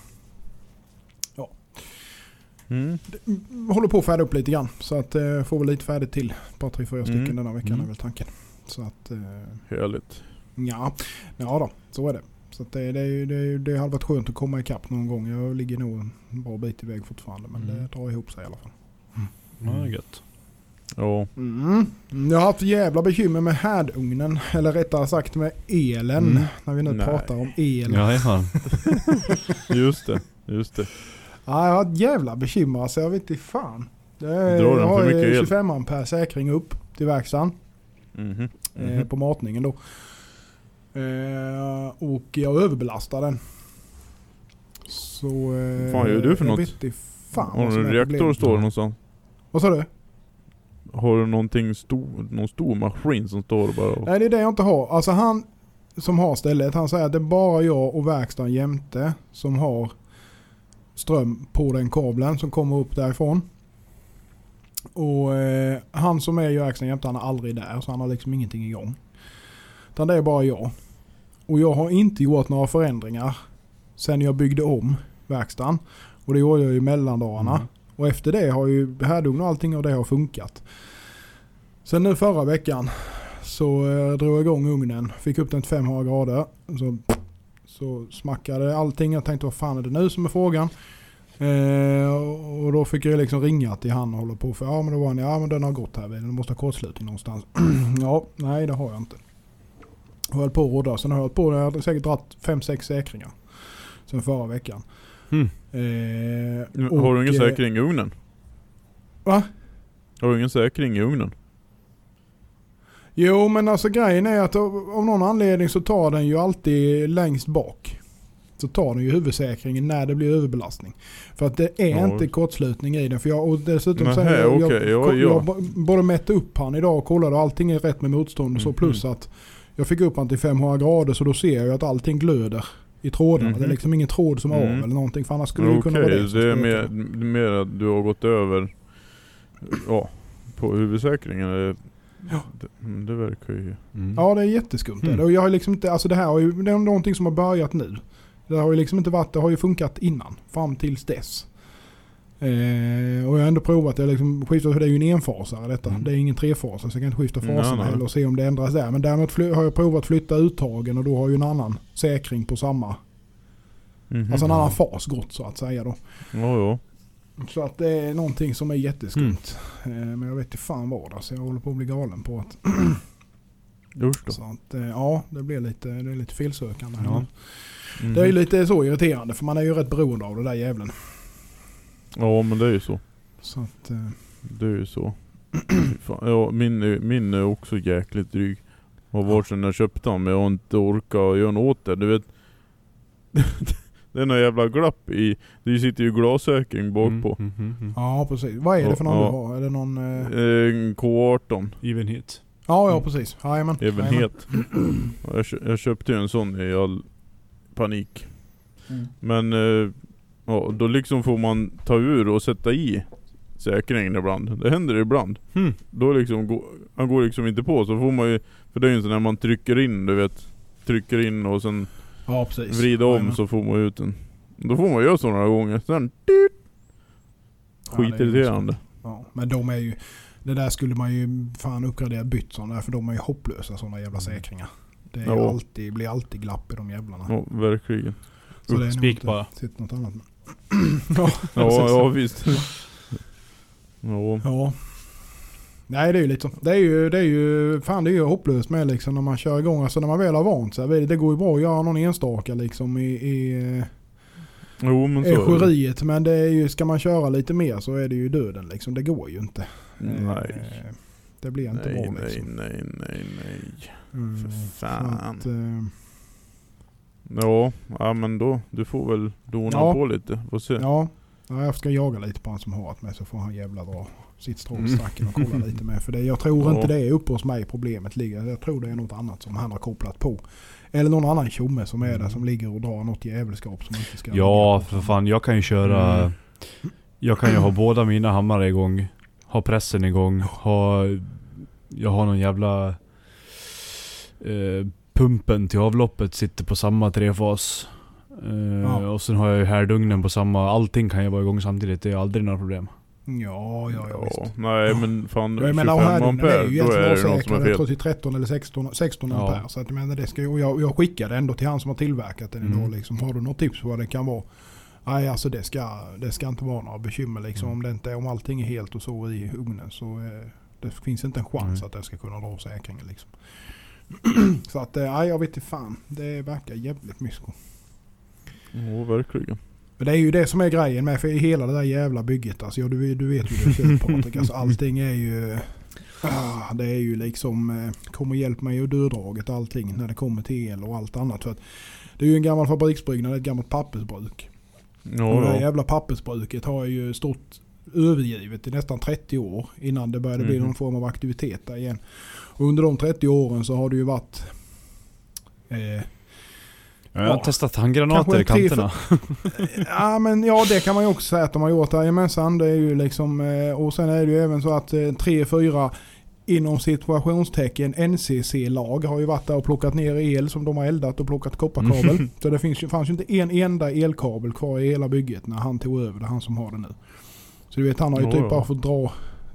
Speaker 1: Mm.
Speaker 2: Håller på att färda upp lite grann. Så att eh, får väl lite färdigt till. Ett par, tre, fyra stycken
Speaker 1: Mm.
Speaker 2: denna veckan
Speaker 1: Mm.
Speaker 2: är väl tanken. Så att eh,
Speaker 1: Härligt.
Speaker 2: ja, ja då, så är det. Så att det, det, det, det hade varit skönt att komma ikapp någon gång. Jag ligger nog en bra bit iväg fortfarande. Men
Speaker 1: Mm.
Speaker 2: det drar ihop sig i alla fall.
Speaker 4: Ja, det är gött.
Speaker 1: Ja.
Speaker 2: Mm. Jag har haft jävla bekymmer med härdugnen. Eller rättare sagt med elen.
Speaker 1: Mm.
Speaker 2: När vi nu
Speaker 1: Nej.
Speaker 2: pratar om el.
Speaker 4: Ja, ja. [LAUGHS]
Speaker 1: Just det. Just det.
Speaker 2: Ja, jag har ett jävla bekymmer alltså. Jag vet inte fan. Det är, jag har ju
Speaker 1: el?
Speaker 2: 25 ampere säkring upp till verkstaden.
Speaker 1: Mhm.
Speaker 2: eh,
Speaker 1: Mhm.
Speaker 2: på matningen då. Eh, och jag överbelastar den. Så... Eh,
Speaker 1: Fan gör du för
Speaker 2: jag
Speaker 1: något?
Speaker 2: vet inte fan
Speaker 1: Har du en reaktor står någonstans?
Speaker 2: Vad sa du?
Speaker 1: Har du någonting stor, någon stor maskin som står och bara... och-
Speaker 2: Nej det är det jag inte har. Alltså han som har stället, han säger att det är bara jag och verkstaden jämte som har ström på den kabeln som kommer upp därifrån. Och eh, han som är i verkstaden jämte han är aldrig där så han har liksom ingenting igång. Utan det är bara jag. Och jag har inte gjort några förändringar sen jag byggde om verkstaden. Och det gjorde jag i mellandagarna.
Speaker 4: Mm.
Speaker 2: Och efter det har ju härdugn och allting och det har funkat. Sen nu förra veckan så eh, drog jag igång ugnen. Fick upp den till 500 grader. Så, så smackade allting. Jag tänkte vad fan är det nu som är frågan? Eh, och då fick jag liksom ringa till han och hålla på för ja men då var han ja men den har gått här. Den måste ha kortslutning någonstans. [CLEARS THROAT] ja, nej det har jag inte. Jag höll på att rodda. Sen har jag hållit på. Jag har säkert dragit 5-6 säkringar. Sen förra veckan.
Speaker 4: Mm.
Speaker 2: Eh,
Speaker 1: har du ingen
Speaker 2: eh,
Speaker 1: säkring i ugnen?
Speaker 2: Va?
Speaker 1: Har du ingen säkring i ugnen?
Speaker 2: Jo men alltså grejen är att av, någon anledning så tar den ju alltid längst bak. Så tar den ju huvudsäkringen när det blir överbelastning. För att det är
Speaker 1: Ja.
Speaker 2: inte kortslutning i den. För jag, och dessutom så här, jag,
Speaker 1: okej,
Speaker 2: jag,
Speaker 1: ja, ja.
Speaker 2: jag b- både mätte upp han idag och kollade och allting är rätt med motstånd och så.
Speaker 1: Mhm.
Speaker 2: Plus att jag fick upp han till 500 grader så då ser jag att allting glöder i trådarna.
Speaker 1: Mhm.
Speaker 2: Det är liksom ingen tråd som är
Speaker 1: Mm.
Speaker 2: av eller någonting. För annars skulle det
Speaker 1: Okej,
Speaker 2: ju kunna vara det.
Speaker 1: det är mer, mer att du har gått över ja, på huvudsäkringen.
Speaker 2: Ja.
Speaker 1: det, mm, det verkar ju...
Speaker 4: Mm.
Speaker 2: Ja det är jätteskumt.
Speaker 1: Mm.
Speaker 2: det. Och jag har liksom inte, alltså det här har ju, det är någonting som har börjat nu. Det har ju liksom inte varit, det har ju funkat innan. Fram tills dess. Eh, och jag har ändå provat det. Liksom, skifta, för det är ju en enfasare detta.
Speaker 4: Mm.
Speaker 2: Det är ingen trefasare så jag kan inte skifta faserna heller och se om det ändras där. Men däremot har jag provat flytta uttagen och då har ju en annan säkring på samma.
Speaker 1: Mhm.
Speaker 2: Alltså en annan fas gått så att säga då.
Speaker 1: Ja, ja.
Speaker 2: Så att det är någonting som är jätteskumt. Eh, men jag vet inte fan vad alltså. Jag håller på att bli galen på att [CLEARS THROAT]
Speaker 1: Usch.
Speaker 2: Så att, eh, ja, det blir lite, det är lite felsökande.
Speaker 4: Ja.
Speaker 1: Mhm.
Speaker 2: Det är ju lite så irriterande för man är ju rätt beroende av det där jävlen.
Speaker 1: Ja men det är ju så.
Speaker 2: Så att, eh,
Speaker 1: Det är ju så. [CLEARS THROAT] Ja, min, min är också jäkligt dryg. Har varit sedan jag köpte den men jag har inte orkat göra något åt det. Du vet. [LAUGHS] det är någon jävla glapp i. Det sitter ju glassäkring bakpå.
Speaker 4: Mm, mm, mm.
Speaker 2: ja precis. Vad är det för någon
Speaker 1: Ja.
Speaker 2: du har? Är det någon... Eh,
Speaker 1: En K18.
Speaker 4: Evenhet.
Speaker 2: ja ja precis. Jajamän.
Speaker 1: Även
Speaker 2: Jajamän.
Speaker 1: het. Ja, Jag, jag köpte ju en sån i all panik.
Speaker 2: Mm.
Speaker 1: Men eh, ja, då liksom får man ta ur och sätta i säkringen ibland. Det händer ibland.
Speaker 4: Hmm.
Speaker 1: Då liksom går, han går liksom inte på så får man ju, för det är ju en sån när man trycker in du vet. Trycker in och sen
Speaker 2: Ja precis.
Speaker 1: vrider om
Speaker 2: Jajamän.
Speaker 1: så får man ut den. Då får man göra så några gånger. Sen dyrt.
Speaker 2: Ja,
Speaker 1: Skitirriterande.
Speaker 2: Ja, men de är ju... Det där skulle man ju fan uppgradera bytt sådana där för de är ju hopplösa sådana jävla säkringar. Det
Speaker 1: Ja.
Speaker 2: alltid, blir alltid glapp i de jävlarna.
Speaker 1: Ja verkligen.
Speaker 2: Så det är
Speaker 4: Spik
Speaker 2: inte
Speaker 4: bara.
Speaker 2: sett något annat. [CLEARS THROAT] ja,
Speaker 1: Ja, ja [LAUGHS] visst. Ja.
Speaker 2: Ja. Nej det är ju lite så. Det är ju, det är ju, fan det är ju hopplöst med liksom när man kör igång. Alltså när man väl har vant sig. vid det. Det går ju bra att göra någon enstaka liksom i, i
Speaker 1: Jo men
Speaker 2: euforiet. Men det är ju, ska man köra lite mer så är det ju döden liksom. Det går ju inte.
Speaker 1: Nej.
Speaker 2: Eh, Det blir inte
Speaker 1: Nej,
Speaker 2: bra
Speaker 1: nej,
Speaker 2: liksom.
Speaker 1: nej, nej, nej.
Speaker 2: Mm,
Speaker 1: För fan.
Speaker 2: att, eh,
Speaker 1: Ja, ja men då, du får väl dona
Speaker 2: Ja.
Speaker 1: på lite. Får se.
Speaker 2: ja, ja, jag ska jaga lite på han som har det med så får han jävla dra sitt strå i stacken och kolla lite med. För det, jag tror
Speaker 1: Ja.
Speaker 2: inte det är uppe hos mig problemet ligger. Jag tror det är något annat som han har kopplat på. Eller någon annan tjomme som är där som ligger och drar något jävelskap som inte ska
Speaker 4: Ja, för fan. Jag kan ju köra...
Speaker 1: Mm.
Speaker 4: Jag kan ju ha båda mina hammare igång. Ha pressen igång. Ha... Jag har någon jävla... Eh, pumpen till avloppet sitter på samma trefas. Eh,
Speaker 2: Ja.
Speaker 4: Och sen har jag ju härdugnen på samma. Allting kan ju vara igång samtidigt. Det är aldrig några problem.
Speaker 2: Ja, ja, ja visst.
Speaker 1: Nej men fan
Speaker 2: Jag
Speaker 1: 25
Speaker 2: menar och här
Speaker 1: ampere,
Speaker 2: är ju
Speaker 1: då är det något som är
Speaker 2: avsäkrad. Jag tror
Speaker 1: fel.
Speaker 2: till 13 eller 16, 16
Speaker 4: Ja.
Speaker 2: ampere. Så att menar det ska och jag, jag skickade ändå till han som har tillverkat den idag
Speaker 4: Mm.
Speaker 2: liksom. Har du något tips på vad det kan vara? Nej alltså det ska, det ska inte vara några bekymmer liksom.
Speaker 4: Mm.
Speaker 2: Om, det inte, om allting är helt och så i ugnen så eh, det finns inte en chans
Speaker 4: Nej.
Speaker 2: att det ska kunna dra säkringen liksom. [CLEARS THROAT] så att, eh, jag vet inte fan. Det verkar jävligt mysko.
Speaker 1: Ja verkligen.
Speaker 2: Men det är ju det som är grejen med för hela det där jävla bygget. Alltså, ja, du, du vet ju det själv Patrik. Alltså, allting är ju... Ah, det är ju liksom... Eh, kom och hjälp mig och döddraget allting när det kommer till el och allt annat. För att det är ju en gammal fabriksbyggnad, ett gammalt pappersbruk. och det
Speaker 1: Ja,
Speaker 2: här
Speaker 1: ja.
Speaker 2: jävla pappersbruket har ju stått övergivet i nästan 30 år innan det började bli
Speaker 1: Mhm.
Speaker 2: någon form av aktivitet där igen. Och under de 30 åren så har det ju varit... Eh,
Speaker 4: Jag har
Speaker 2: Ja.
Speaker 4: testat handgranater i kanterna. [LAUGHS]
Speaker 2: Ja men ja det kan man ju också säga att de har gjort. Jajamensan det är ju liksom eh, och sen är det ju även så att eh, tre, fyra inom situationstecken NCC-lag har ju varit där och plockat ner el som de har eldat och plockat kopparkabel. Så det finns fanns ju inte en enda elkabel kvar i hela bygget när han tog över. Det är han som har det nu. Så du vet han har ju
Speaker 1: Ja,
Speaker 2: typ bara fått dra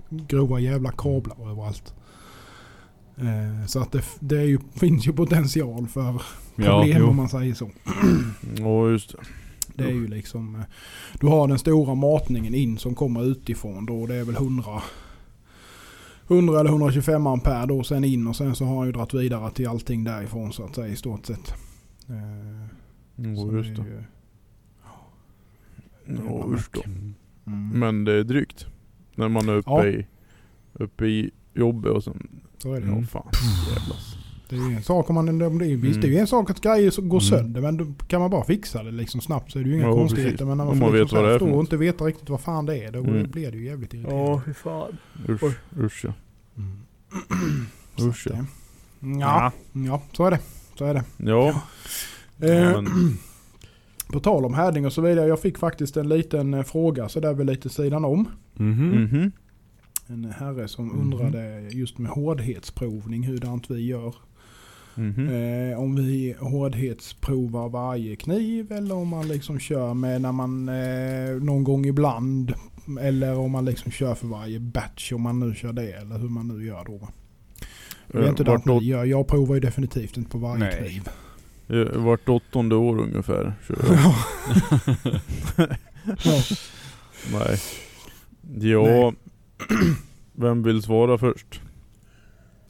Speaker 2: grova jävla kablar överallt. Eh, så att det, det är ju, [LAUGHS] finns ju potential för
Speaker 4: Ja,
Speaker 2: problem
Speaker 4: jo.
Speaker 2: om man säger så.
Speaker 1: ja just det.
Speaker 2: Det är ju liksom... eh, Du har den stora matningen in som kommer utifrån då. Det är väl 100... 100 eller 125 ampere då sen in och sen så har han ju dragit vidare till allting därifrån så att säga i stort sett. Eh, så
Speaker 1: Ja just det.
Speaker 2: ju-
Speaker 1: Ja just det.
Speaker 2: Mm.
Speaker 1: Men det är drygt. När man är uppe
Speaker 2: Ja.
Speaker 1: i uppe i jobbet och sen,
Speaker 2: Så är det.
Speaker 1: ja
Speaker 4: Mm.
Speaker 1: fan jävlas.
Speaker 2: Det är ju en sak om man... det är- Visst det är ju en sak att grejer går
Speaker 4: Mm.
Speaker 2: sönder men då kan man bara fixa det liksom snabbt så är det ju inga
Speaker 1: Ja,
Speaker 2: konstigheter.
Speaker 1: precis.
Speaker 2: Men när man,
Speaker 1: Om
Speaker 2: får
Speaker 1: man
Speaker 2: liksom
Speaker 1: vet
Speaker 2: stå och inte veta riktigt vad fan det är då
Speaker 1: Mm.
Speaker 2: blir det ju jävligt irriterande.
Speaker 4: fy fan.
Speaker 1: Usch, usch ja. [CLEARS THROAT]
Speaker 2: Mm.
Speaker 1: Usch ja.
Speaker 2: eh, Ja, ja, så är det. Så är det.
Speaker 1: Ja.
Speaker 2: Eh,
Speaker 1: ja men, [CLEARS THROAT]
Speaker 2: På tal om härdning och så vidare. Jag fick faktiskt en liten eh, fråga så där väl lite sidan om.
Speaker 4: Mhm.
Speaker 1: mhm.
Speaker 2: En herre som
Speaker 4: Mhm.
Speaker 2: undrade just med hårdhetsprovning hurdant vi gör.
Speaker 1: Mhm.
Speaker 2: Eh, om vi hårdhetsprovar varje kniv eller om man liksom kör med när man eh, någon gång ibland. Eller om man liksom kör för varje batch om man nu kör det eller hur man nu gör då. Jag vet inte
Speaker 1: Eh, Vart,
Speaker 2: hur
Speaker 1: åt,
Speaker 2: ni gör. Jag provar ju definitivt inte på varje
Speaker 4: Nej.
Speaker 2: kniv.
Speaker 1: eh, vart åttonde år ungefär kör jag. [LAUGHS]
Speaker 2: ja.
Speaker 1: Nej. Ja. [CLEARS THROAT] Vem vill svara först?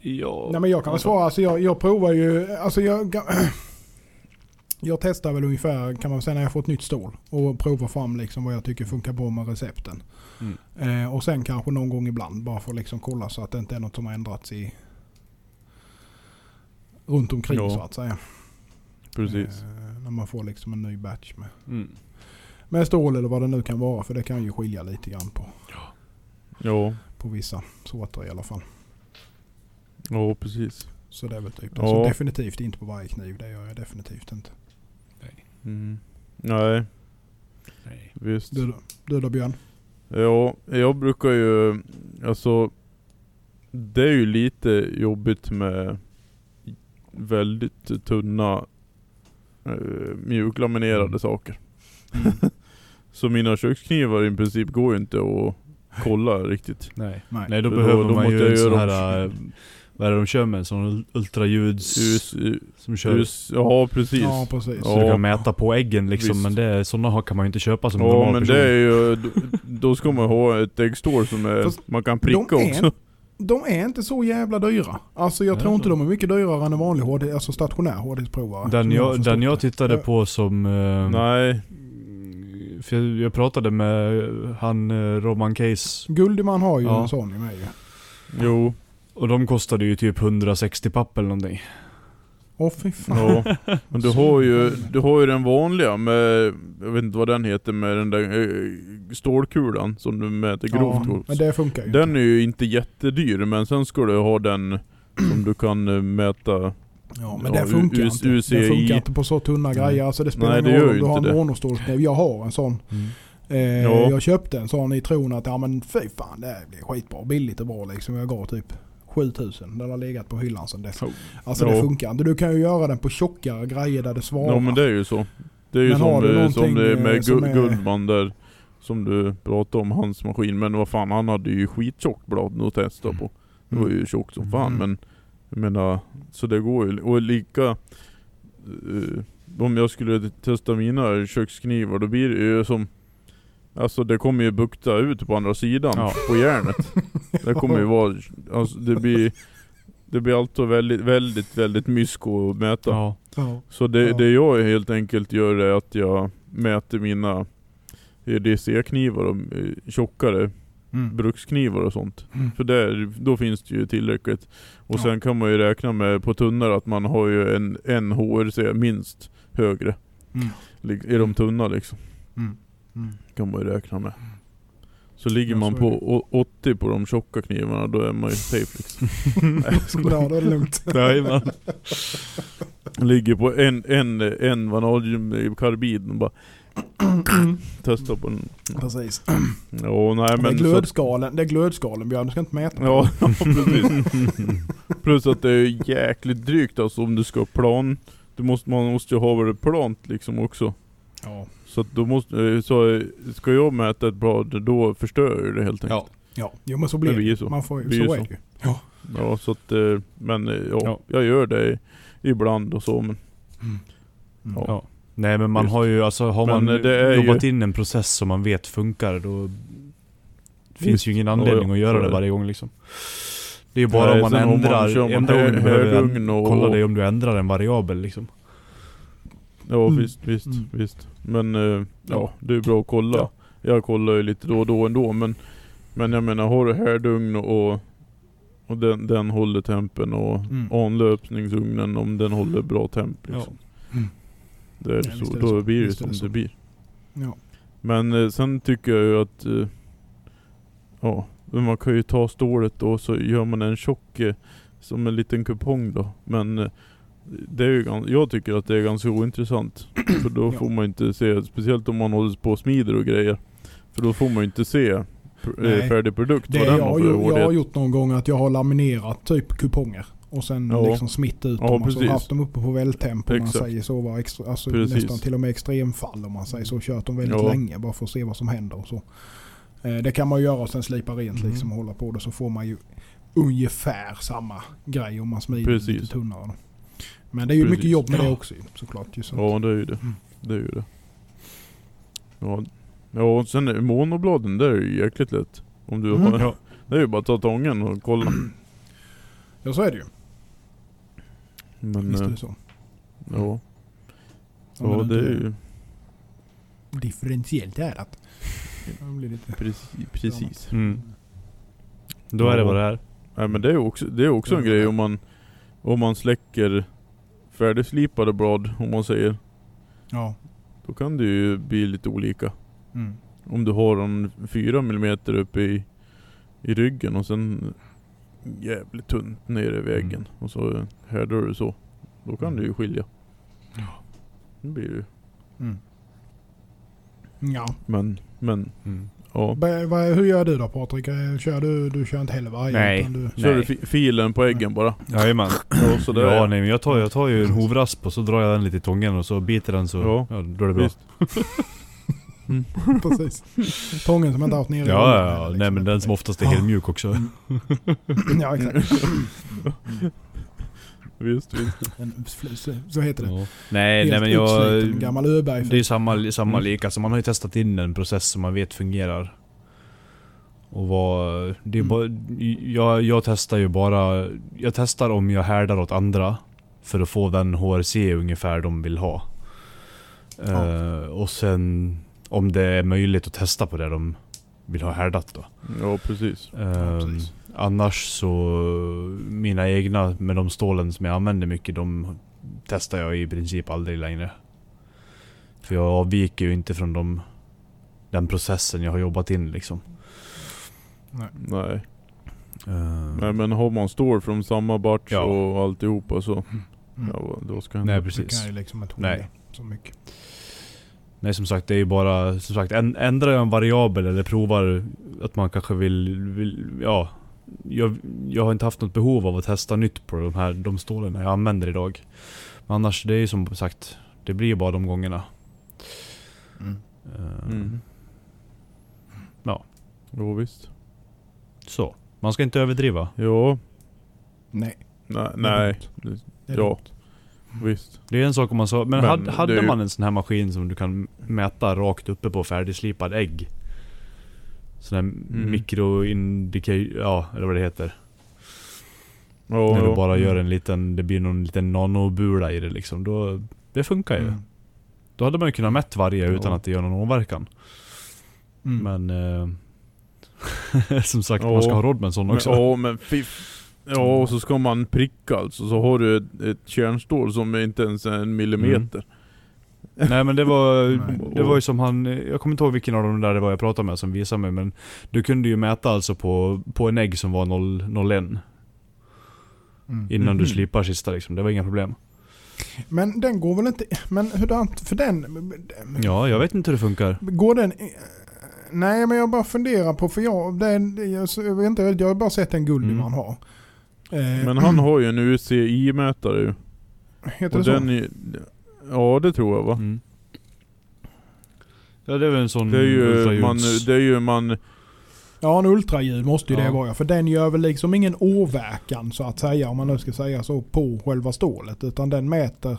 Speaker 4: Ja.
Speaker 2: Nej men jag kan väl svara, alltså jag, jag provar ju, alltså jag, [CLEARS THROAT] jag testar väl ungefär kan man säga när jag får ett nytt stål och provar fram liksom vad jag tycker funkar bra med recepten.
Speaker 4: Mm.
Speaker 2: Eh, och sen kanske någon gång ibland bara för att liksom kolla så att det inte är något som har ändrats i runt omkring
Speaker 1: Ja.
Speaker 2: så att säga.
Speaker 1: Precis.
Speaker 2: Eh, när man får liksom en ny batch med,
Speaker 4: Mm.
Speaker 2: med stål eller vad det nu kan vara. För det kan ju skilja lite grann på,
Speaker 1: Ja,
Speaker 2: på vissa sorter i alla fall.
Speaker 1: ja precis.
Speaker 2: Så det är väl typ
Speaker 1: Ja.
Speaker 2: Så definitivt inte på varje kniv. Det gör jag definitivt inte.
Speaker 1: Mm. Nej,
Speaker 4: Nej.
Speaker 1: visst.
Speaker 2: Du, då? du då Björn?
Speaker 1: Ja, jag brukar ju, alltså det är ju lite jobbigt med väldigt tunna eh, mjuklaminerade
Speaker 4: Mm.
Speaker 1: saker. [LAUGHS] Så mina köksknivar i princip går ju inte att kolla riktigt.
Speaker 4: Nej.
Speaker 2: Nej.
Speaker 4: Nej, då behöver
Speaker 1: då-
Speaker 4: man
Speaker 1: måste
Speaker 4: ju en sån här... äh, Vad är det de kör med? En sån ultraljuds...
Speaker 1: Us,
Speaker 4: som kör...
Speaker 1: us, ja precis.
Speaker 2: Ja precis.
Speaker 1: Ja.
Speaker 4: Så du kan mäta på äggen liksom,
Speaker 1: Visst.
Speaker 4: men det, sådana kan man ju inte köpa som
Speaker 1: Ja
Speaker 4: normal
Speaker 1: men
Speaker 4: person.
Speaker 1: det är ju, då, då ska man ha ett äggstål som är,
Speaker 2: Fast
Speaker 1: man kan pricka
Speaker 2: de är-
Speaker 1: också.
Speaker 2: De är inte så jävla dyra. Alltså jag
Speaker 4: Ja,
Speaker 2: tror inte
Speaker 4: så.
Speaker 2: de är mycket dyrare än en vanlig HD, alltså stationär HD-provare.
Speaker 4: Den jag, den jag tittade
Speaker 2: Ja.
Speaker 4: på som... eh,
Speaker 1: Nej,
Speaker 4: För jag, jag pratade med han eh, Roman Case
Speaker 2: Guldiman har ju
Speaker 4: Ja.
Speaker 2: en sån ju med ju.
Speaker 1: jo.
Speaker 4: och de kostade ju typ 160 papp eller någonting.
Speaker 2: Åh fy fan.
Speaker 1: Ja, men du har ju, [LAUGHS] du har ju den vanliga med, jag vet inte vad den heter, med den där eh, stålkulan som du mäter grovt
Speaker 2: Ja,
Speaker 1: gods.
Speaker 2: men det funkar ju
Speaker 1: Den är ju inte jättedyr, men sen ska du ha den som du kan eh, mäta
Speaker 2: Ja men
Speaker 1: Ja,
Speaker 2: det funkar
Speaker 1: U-
Speaker 2: inte.
Speaker 1: UCI.
Speaker 2: Det funkar inte på så tunna grejer. Alltså det spelar
Speaker 1: Nej,
Speaker 2: ingen
Speaker 1: det
Speaker 2: roll om du har en
Speaker 1: det.
Speaker 2: monostålskniv. Jag har en sån. Eh,
Speaker 1: Ja.
Speaker 2: Jag köpte en sån i tron att ja men fy fan det blir skitbra. Billigt och bra liksom. Jag gav typ 7000. Den har legat på hyllan sedan dess. Alltså det
Speaker 1: Ja.
Speaker 2: funkar inte. Du kan ju göra den på tjockare grejer där det svarar.
Speaker 1: Ja men det är ju så. Det är ju
Speaker 2: Men
Speaker 1: som, eh,
Speaker 2: någonting,
Speaker 1: som det är
Speaker 2: eh,
Speaker 1: med
Speaker 2: som
Speaker 1: Gu-
Speaker 2: är-
Speaker 1: Guldman där, som du pratade om, hans maskin. Men vad fan, han hade ju skittjockt blad att testa på. Det var ju tjockt som fan
Speaker 2: Mm.
Speaker 1: men jag menar, så det går ju. Och lika eh, om jag skulle testa mina köksknivar då blir det ju som Alltså det kommer ju bukta ut på andra sidan
Speaker 4: Ja.
Speaker 1: på järnet. Det kommer ju [LAUGHS] vara, alltså det blir Det blir alltid väldigt, väldigt, väldigt mysko att mäta.
Speaker 4: Ja.
Speaker 2: Ja.
Speaker 1: Så det, det jag helt enkelt gör är att jag mäter mina EDC-knivar och eh, tjockare
Speaker 2: Mm.
Speaker 1: bruksknivar och sånt.
Speaker 2: Mm.
Speaker 1: För där, då finns det ju tillräckligt. Och
Speaker 2: Ja.
Speaker 1: sen kan man ju räkna med på tunnare att man har ju en, en HRC minst högre.
Speaker 2: Mm.
Speaker 1: I de tunna liksom.
Speaker 2: Mm. Mm.
Speaker 1: Kan man ju räkna med. Så ligger man
Speaker 2: är
Speaker 1: på å- 80 på de tjocka knivarna då är man ju safe liksom. [LAUGHS] Nej.
Speaker 2: Ja, då är det lugnt. [LAUGHS]
Speaker 4: Jajamän.
Speaker 1: Ligger på en, en, en vanadiumkarbid och bara Testa på den.
Speaker 2: Precis.
Speaker 1: Ja, nej
Speaker 2: det, är
Speaker 1: men så,
Speaker 2: glödskalen, det är glödskalen Björn, du ska inte mäta.
Speaker 1: Ja, [LAUGHS] ja precis. [LAUGHS] Plus att det är jäkligt drygt alltså om du ska ha plan. Du måste, man måste ju ha det plant liksom också.
Speaker 2: Ja.
Speaker 1: Så att då måste, eh, så eh, ska jag mäta ett blad då förstör jag det helt enkelt.
Speaker 4: Ja.
Speaker 2: Ja, jo men så blir
Speaker 1: Det
Speaker 2: det.
Speaker 1: blir så.
Speaker 2: Man får, ju-
Speaker 1: Blir
Speaker 2: så
Speaker 1: ju
Speaker 2: är
Speaker 1: så.
Speaker 2: det ju. Ja.
Speaker 1: Ja så att, eh, men ja,
Speaker 4: Ja.
Speaker 1: jag gör det ibland och så men
Speaker 2: Mm. Mm.
Speaker 1: Ja.
Speaker 4: Ja. Nej men man
Speaker 1: Just.
Speaker 4: har ju, alltså har
Speaker 1: Men,
Speaker 4: man jobbat
Speaker 1: ju-
Speaker 4: in en process som man vet funkar då finns ju ingen anledning
Speaker 1: Ja, ja,
Speaker 4: att göra det varje gång liksom. Det är ju bara
Speaker 1: Nej,
Speaker 4: om man
Speaker 1: sen om man
Speaker 4: ändrar,
Speaker 1: kör man
Speaker 4: enda gången du behöver
Speaker 1: härugn och-
Speaker 4: kolla det är om du ändrar en variabel liksom.
Speaker 1: Ja
Speaker 2: Mm.
Speaker 1: visst, visst,
Speaker 2: Mm.
Speaker 1: visst. Men eh, ja,
Speaker 4: Ja.
Speaker 1: det är bra att kolla.
Speaker 2: Ja.
Speaker 1: Jag kollar ju lite då och då ändå men Men jag menar har du härdugn och Och den, den håller tempen och
Speaker 2: Mm.
Speaker 1: anlöpningsugnen om den håller bra temp liksom.
Speaker 2: Mm.
Speaker 1: Det är
Speaker 2: Ja,
Speaker 1: så, då blir det som
Speaker 2: det
Speaker 1: det, blir.
Speaker 2: Ja.
Speaker 1: Men eh, sen tycker jag ju att eh, Ja, man kan ju ta stålet då så gör man en tjock eh, Som en liten kupong då. Men eh, det är ju, jag tycker att det är ganska ointressant. [CLEARS THROAT] För då får man inte se, speciellt om man håller på och smider och grejer. För då får man ju inte se pr-
Speaker 2: Nej.
Speaker 1: eh, färdig produkt.
Speaker 2: Det jag, ju- jag har gjort någon gång att jag har laminerat typ kuponger. Och sen
Speaker 1: Ja.
Speaker 2: liksom smitt ut
Speaker 1: Ja,
Speaker 2: dem och så
Speaker 1: precis.
Speaker 2: haft dem uppe på vältemp om man säger så. Var extra, alltså
Speaker 1: Precis.
Speaker 2: nästan till och med extremfall om man säger så. Kört dem väldigt
Speaker 1: Ja.
Speaker 2: länge bara för att se vad som händer och så. Eh, det kan man ju göra och sen slipa rent
Speaker 4: Mm.
Speaker 2: liksom och hålla på det så får man ju ungefär samma grej om man smider
Speaker 1: Precis.
Speaker 2: lite tunnare. Då. Men det är ju
Speaker 1: Precis.
Speaker 2: mycket jobb med det också såklart. Ju, så.
Speaker 1: Ja det är ju det.
Speaker 2: Mm.
Speaker 1: Det är ju det. Ja, ja och sen monobladen, det är ju jäkligt lätt. Om du
Speaker 2: Mm.
Speaker 1: har,
Speaker 4: Ja. [LAUGHS]
Speaker 1: Det är ju bara att ta tången och kolla. [CLEARS THROAT]
Speaker 2: Ja så är det ju.
Speaker 1: Men
Speaker 2: Visst är
Speaker 1: eh,
Speaker 2: det så.
Speaker 1: ja.
Speaker 2: Om
Speaker 1: Ja, det är ju
Speaker 2: differentiellt härat. Det blir lite...
Speaker 1: precis. precis.
Speaker 4: Mm. Då är det vad det är.
Speaker 1: Nej men det är också, det är också en grej om man, om man släcker färdigslipade blad, om man säger.
Speaker 2: Ja.
Speaker 1: Då kan det ju bli lite olika.
Speaker 2: Mm.
Speaker 1: Om du har en 4 mm uppe i, i ryggen och sen jävligt tunt nere i väggen.
Speaker 4: Mm.
Speaker 1: Och så härdar du så. Då kan
Speaker 4: Mm.
Speaker 1: det ju skilja. Det blir det ju.
Speaker 2: Mm. Ja.
Speaker 1: Men, men,
Speaker 4: Mm.
Speaker 1: ja.
Speaker 2: Vad- Hur gör du då Patrik? Eh, Kör du, du kör inte heller varje?
Speaker 4: Nej.
Speaker 2: utan Du,
Speaker 1: Kör du
Speaker 4: Nej.
Speaker 1: fi- filen på äggen bara.
Speaker 4: Jajamän.
Speaker 1: Ja, så där.
Speaker 4: Ja nej men jag tar, jag tar ju en hovrasp och så drar jag den lite i tången och så biter den så,
Speaker 1: Ja.
Speaker 4: ja, då är det bra. [LAUGHS]
Speaker 1: Visst. [LAUGHS]
Speaker 2: precis. Tången som inte haft nere
Speaker 4: Ja, ja, ja.
Speaker 2: liksom.
Speaker 4: nej men den som oftast är helt mjuk också. [LAUGHS]
Speaker 2: ja, exakt.
Speaker 1: Visst, visst.
Speaker 2: Fl- så heter det.
Speaker 4: Ja. Nej, nej
Speaker 2: Helt
Speaker 4: men jag...
Speaker 2: gammal Öberg.
Speaker 4: Det är samma, samma
Speaker 1: Mm.
Speaker 4: lika, så man har ju testat in en process som man vet fungerar. Och vad... Det är
Speaker 2: Mm.
Speaker 4: bara, jag, jag testar ju bara... Jag testar om jag härdar åt andra. För att få den HRC ungefär de vill ha.
Speaker 2: Ja.
Speaker 4: Eh, och sen om det är möjligt att testa på det de vill ha härdat då.
Speaker 1: Ja precis.
Speaker 4: Ehm,
Speaker 2: precis.
Speaker 4: annars så, mina egna med de stålen som jag använder mycket, de testar jag i princip aldrig längre. För jag avviker ju inte från de, den processen jag har jobbat in liksom.
Speaker 1: Nej.
Speaker 4: Ehm,
Speaker 1: Nej men har man stål från samma batch
Speaker 4: Ja.
Speaker 1: och alltihopa så,
Speaker 2: Mm.
Speaker 1: ja då ska han
Speaker 4: Nej
Speaker 2: Du
Speaker 4: precis.
Speaker 2: kan ju liksom inte
Speaker 4: Nej.
Speaker 2: hålla så mycket.
Speaker 4: Nej som sagt, det är ju bara, som sagt, ändrar jag en variabel eller provar att man kanske vill, vill ja. Jag, jag har inte haft något behov av att testa nytt på de här de stålen jag använder idag. Men annars, det är ju som sagt, det blir ju bara de gångerna.
Speaker 2: Mm.
Speaker 4: Ehm,
Speaker 1: Mm.
Speaker 4: Ja.
Speaker 1: Jo visst.
Speaker 4: Så. Man ska inte överdriva.
Speaker 1: Ja.
Speaker 2: Nej.
Speaker 1: Nej.
Speaker 2: det är
Speaker 1: nej.
Speaker 2: dumt. Det är
Speaker 1: Ja. Visst.
Speaker 4: Det är en sak om man sa, men,
Speaker 1: Men
Speaker 4: hade, hade
Speaker 1: ju-
Speaker 4: man en sån här maskin som du kan mäta rakt uppe på färdigslipad ägg? Sån här
Speaker 1: Mm.
Speaker 4: mikroindikator, ja eller vad det heter.
Speaker 1: Ja,
Speaker 4: När du bara gör en liten, det blir någon liten nanobula i det liksom. Då, det funkar ju.
Speaker 2: Mm.
Speaker 4: Då hade man ju kunnat mätt varje utan
Speaker 1: Ja.
Speaker 4: att det gör någon åverkan.
Speaker 2: Mm.
Speaker 4: Men... Eh, [LAUGHS] som sagt,
Speaker 1: Ja.
Speaker 4: man ska ha råd med en sån
Speaker 1: Men,
Speaker 4: också.
Speaker 1: ja men fiff. Ja och så ska man pricka alltså. Så har du ett, ett kärnstål som är inte ens är en millimeter.
Speaker 4: Nej men det var, [LAUGHS] det var ju som han, jag kommer inte ihåg vilken av dem där det var jag pratade med som visade mig men Du kunde ju mäta alltså på, på en ägg som var 0, 01
Speaker 2: Mm.
Speaker 4: Innan du
Speaker 1: Mhm.
Speaker 4: slipar sista liksom, det var inga problem.
Speaker 2: Men den går väl inte... Men hurdant för den...
Speaker 4: Ja, jag vet inte hur det funkar.
Speaker 2: Går den... Nej men jag bara funderar på för jag... Den, jag, jag vet inte, jag har bara sett en gullig
Speaker 4: Mm.
Speaker 2: man har. Eh,
Speaker 1: Men han har ju en UCI-mätare ju.
Speaker 2: Heter
Speaker 1: Och
Speaker 2: det
Speaker 1: den
Speaker 2: så?
Speaker 1: är, Ja det tror jag va.
Speaker 4: Mm. Ja det är väl en sån
Speaker 1: Det är ju man, det är ju man,
Speaker 2: Ja en ultraljud måste ju
Speaker 4: Ja.
Speaker 2: det vara ja. För den gör väl liksom ingen åverkan så att säga om man nu ska säga så på själva stålet. Utan den mäter...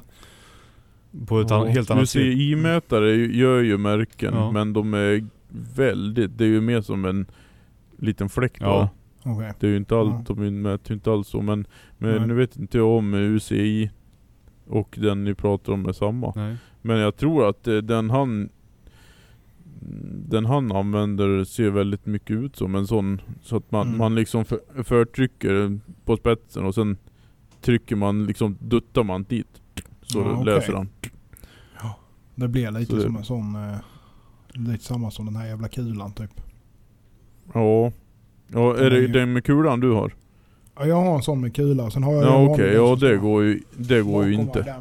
Speaker 4: På ett an- helt annat sätt.
Speaker 1: UCI-mätare gör ju märken
Speaker 4: Ja.
Speaker 1: men de är väldigt, det är ju mer som en liten fläck bara.
Speaker 4: Ja.
Speaker 2: Okej.
Speaker 1: Det är ju inte allt,
Speaker 2: Ja.
Speaker 1: de mäter ju inte alls så men, men
Speaker 2: Nej.
Speaker 1: nu vet inte jag om UCI och den ni pratar om är samma.
Speaker 4: Nej.
Speaker 1: Men jag tror att eh, den han den han använder ser väldigt mycket ut som en sån Så att man,
Speaker 2: Mm.
Speaker 1: man liksom för, förtrycker på spetsen och sen Trycker man liksom, duttar man dit Så
Speaker 2: Ja, okej.
Speaker 1: löser han
Speaker 2: Det blir lite
Speaker 1: Så det-
Speaker 2: som en sån... Eh, lite samma som den här jävla kulan typ.
Speaker 1: Ja Ja, är
Speaker 2: är
Speaker 1: det
Speaker 2: ju-
Speaker 1: den med kulan du har?
Speaker 2: Ja, jag har en sån med kula. Sen har jag
Speaker 1: Ja
Speaker 2: en
Speaker 1: okej, ja det går ju, det går ju inte.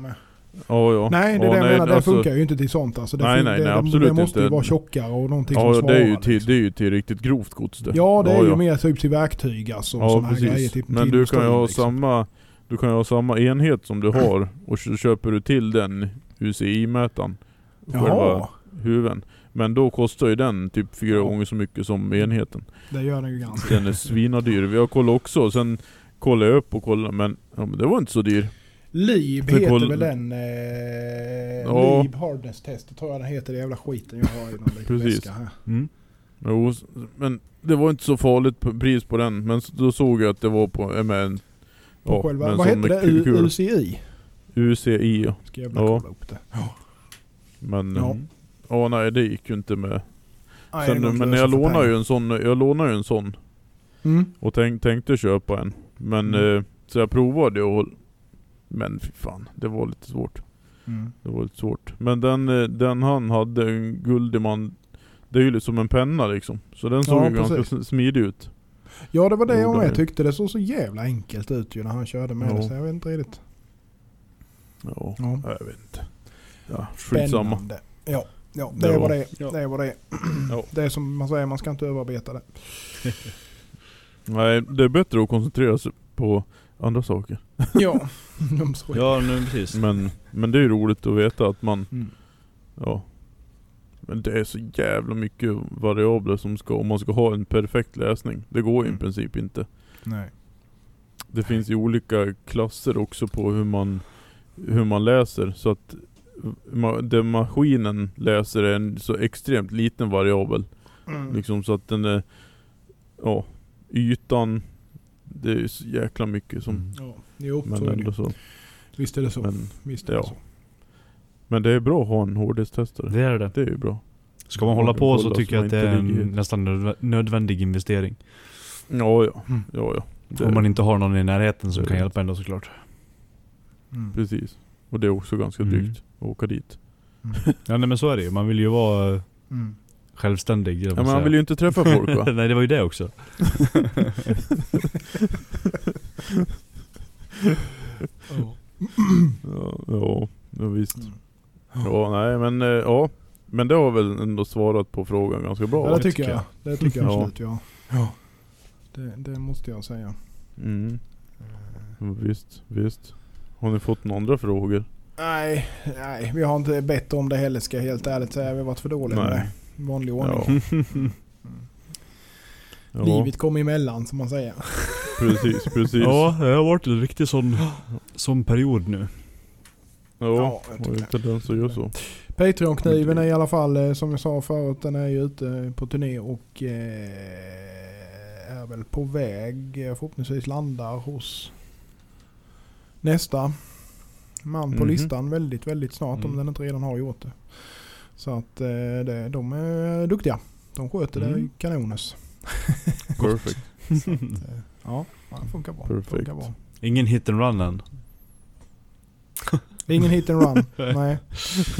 Speaker 1: Ja ja
Speaker 2: Nej, det är
Speaker 1: ja,
Speaker 2: det jag menar. Det
Speaker 1: alltså-
Speaker 2: funkar ju inte till sånt. Alltså, det
Speaker 1: Nej, nej,
Speaker 2: det,
Speaker 1: nej, absolut
Speaker 2: Det måste ju
Speaker 1: inte.
Speaker 2: vara tjockare och någonting
Speaker 1: Ja
Speaker 2: som
Speaker 1: det är, ju
Speaker 2: svarar,
Speaker 1: till,
Speaker 2: liksom.
Speaker 1: det är ju till riktigt grovt gods det
Speaker 2: Ja, det är
Speaker 1: Ja,
Speaker 2: ju
Speaker 1: ja.
Speaker 2: mer typ till verktyg alltså.
Speaker 1: Ja
Speaker 2: såna här
Speaker 1: precis.
Speaker 2: grejer, typ,
Speaker 1: Men du kan ju ha
Speaker 2: liksom.
Speaker 1: samma Du kan ju ha samma enhet som du har och så köper du till den UCI-mätaren Själva huven Men då kostar ju den typ fyra
Speaker 2: Ja.
Speaker 1: gånger så mycket som enheten
Speaker 2: det gör den ju ganska.
Speaker 1: Den är svinadyr. Vi har kollat också, sen kollade jag upp och kollade men, ja, men det var inte så dyr.
Speaker 2: Lib heter
Speaker 1: koll-
Speaker 2: väl den... Eh,
Speaker 1: Ja.
Speaker 2: Lib Hardness Test, tror jag den heter. Det jävla skiten jag har i någon liten
Speaker 1: Precis.
Speaker 2: väska här.
Speaker 4: Mm.
Speaker 1: Jo, men det var inte så farligt pris på den. Men då såg jag att det var på, eh, med en...
Speaker 2: På själva,
Speaker 1: med en
Speaker 2: vad hette det? U- UCI?
Speaker 1: UCI ja.
Speaker 2: Ska jag bara
Speaker 1: Ja.
Speaker 2: kolla upp det. Ja.
Speaker 1: Men,
Speaker 2: Ja.
Speaker 1: Ja. nej det gick ju inte med.
Speaker 2: Nej,
Speaker 1: Sen, men jag lånade ju en sån, jag lånade ju en sån.
Speaker 2: Mm.
Speaker 1: Och tänk, tänkte köpa en. Men,
Speaker 2: Mm.
Speaker 1: eh, så jag provade och Men fy fan, det var lite svårt.
Speaker 2: Mm.
Speaker 1: Det var lite svårt. Men den, eh, den han hade, en Guldiman Det är ju liksom en penna liksom. Så den såg
Speaker 2: Ja,
Speaker 1: ju ganska
Speaker 2: precis.
Speaker 1: s- smidig ut.
Speaker 2: Ja det var det jag med tyckte. Det såg så jävla enkelt ut ju när han körde med
Speaker 1: Ja.
Speaker 2: det. Så jag vet inte riktigt.
Speaker 1: Ja,
Speaker 2: Ja.
Speaker 1: jag vet inte. Ja, skitsamma.
Speaker 2: Spännande. Ja, ja det
Speaker 1: Ja.
Speaker 2: var det.
Speaker 4: Ja.
Speaker 2: Det var det.
Speaker 1: Ja. [CLEARS THROAT]
Speaker 2: Det är som man säger, man ska inte överarbeta det. [LAUGHS]
Speaker 1: Nej, det är bättre att koncentrera sig på andra saker. [LAUGHS]
Speaker 2: Ja. [LAUGHS]
Speaker 4: Ja, nu precis.
Speaker 1: Men, men det är ju roligt att veta att man,
Speaker 2: Mm.
Speaker 1: ja. Men det är så jävla mycket variabler som ska, om man ska ha en perfekt läsning. Det går ju
Speaker 2: Mm.
Speaker 1: i princip inte.
Speaker 2: Nej.
Speaker 1: Det finns ju olika klasser också på hur man, hur man läser. Så att ma- det maskinen läser är en så extremt liten variabel.
Speaker 2: Mm.
Speaker 1: Liksom så att den är, ja, ytan, det är så jäkla mycket som,
Speaker 4: Mm.
Speaker 2: Ja, jo,
Speaker 1: men
Speaker 2: så
Speaker 1: ändå så.
Speaker 2: Visst är det så.
Speaker 1: Men,
Speaker 2: Visst är det
Speaker 1: ja.
Speaker 2: så.
Speaker 1: men det är bra att ha en hårddiskstestare.
Speaker 4: Det är det.
Speaker 1: Det är ju bra.
Speaker 4: Ska man hålla på så tycker jag att det är en nästan nödvä- nödvändig investering.
Speaker 1: Ja, ja.
Speaker 2: Mm.
Speaker 1: ja, ja.
Speaker 4: Om man inte har någon i närheten som kan hjälpa ändå såklart.
Speaker 2: Mm.
Speaker 1: Precis. Och det är också ganska
Speaker 4: Mm.
Speaker 1: drygt att åka dit.
Speaker 2: Mm. [LAUGHS]
Speaker 4: Ja nej men så är det ju. Man vill ju vara eh,
Speaker 2: Mm.
Speaker 4: självständig.
Speaker 1: Ja, men man vill ju inte träffa folk va? [LAUGHS]
Speaker 4: nej det var ju det också.
Speaker 2: Ja. [LAUGHS]
Speaker 1: ja, ja, ja, visst.
Speaker 2: Mm.
Speaker 1: Ja, nej men eh, ja. Men det har väl ändå svarat på frågan ganska bra.
Speaker 2: Ja, det tycker jag. Det tycker jag
Speaker 1: Ja.
Speaker 2: absolut ja. ja. Det, det måste jag säga.
Speaker 1: Mm. Ja, Visst, visst. Har ni fått några andra frågor?
Speaker 2: Nej, nej, vi har inte bett om det heller ska jag helt ärligt säga. Vi har varit för dåliga med
Speaker 1: Nej.
Speaker 2: det. Vanlig ordning.
Speaker 1: Ja. Ja,
Speaker 2: Livet kom emellan som man säger.
Speaker 1: precis, precis.
Speaker 4: ja, det har varit en riktig sån, sån period nu.
Speaker 1: ja.
Speaker 2: Ja, jag
Speaker 1: och
Speaker 2: tycker
Speaker 1: inte den som gör så.
Speaker 2: Patreon-kniven är i alla fall eh, som jag sa förut. Den är ju ute på turné och eh, är väl på väg. eh, Förhoppningsvis landar hos nästa man på
Speaker 1: Mhm.
Speaker 2: listan väldigt, väldigt snart. Om
Speaker 1: Mm.
Speaker 2: den inte redan har gjort det. Så att eh, det, de är duktiga. De sköter det
Speaker 1: Mm.
Speaker 2: kanones. [LAUGHS]
Speaker 1: Perfect.
Speaker 2: Så att, eh, ja, det funkar bra.
Speaker 1: Perfekt.
Speaker 2: Funkar bra.
Speaker 4: Ingen hit and run än.
Speaker 2: Ingen hit and run. [LAUGHS] Nej.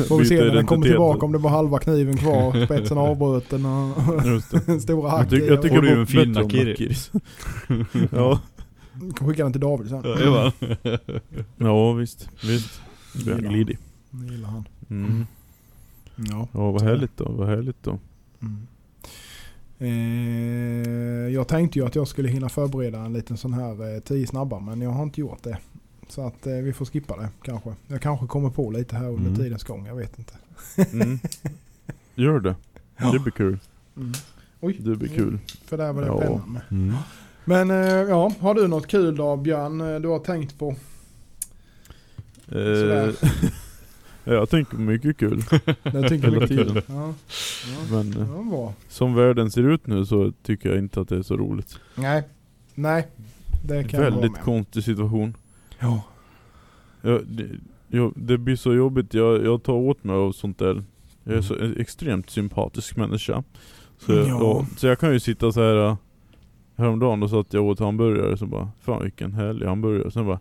Speaker 2: Får vi se när den kommer tillbaka om det var halva kniven kvar. [LAUGHS] Spetsen avbruten och
Speaker 1: det.
Speaker 2: stora
Speaker 1: Jag,
Speaker 2: hack
Speaker 1: tycker- jag tycker
Speaker 4: Får du
Speaker 1: det
Speaker 4: en
Speaker 1: var
Speaker 4: fin
Speaker 1: om
Speaker 4: nakiri?
Speaker 1: nakiris. Ja.
Speaker 2: kan skicka den till David sen.
Speaker 4: Ja, [LAUGHS]
Speaker 1: ja, visst. Visst. Det är
Speaker 2: Gillar
Speaker 1: glidig.
Speaker 2: Det gillar han.
Speaker 1: Mm.
Speaker 2: Ja.
Speaker 1: Ja, vad härligt då. Vad härligt då.
Speaker 2: Mm. Eh, jag tänkte ju att jag skulle hinna förbereda en liten sån här eh, 10 snabba men jag har inte gjort det. Så att eh, vi får skippa det kanske. Jag kanske kommer på lite här under
Speaker 1: Mm.
Speaker 2: tidens gång. Jag vet inte.
Speaker 1: Mm. Gör det. Det blir kul.
Speaker 2: Oj,
Speaker 1: Det blir kul.
Speaker 2: för där var det
Speaker 1: Ja.
Speaker 2: pennan med.
Speaker 4: Mm.
Speaker 2: Men eh, ja, har du något kul då Björn? eh, Du har tänkt på? Sådär.
Speaker 1: Eh, [LAUGHS] jag tänker på mycket kul.
Speaker 2: Jag tänker mycket kul. Ja. Ja.
Speaker 1: Men
Speaker 2: Ja,
Speaker 1: som världen ser ut nu så tycker jag inte att det är så roligt.
Speaker 2: Nej, nej. Det kan jag
Speaker 1: Väldigt
Speaker 2: vara med.
Speaker 1: konstig situation.
Speaker 2: Ja.
Speaker 1: Jag, det, jag, det blir så jobbigt. Jag, jag tar åt mig av sånt där. Jag är så en extremt sympatisk människa. Så, jag,
Speaker 2: Ja.
Speaker 1: ja, så jag kan ju sitta så här. Häromdagen då satt jag och åt hamburgare så bara Fan vilken härlig hamburgare. Sen bara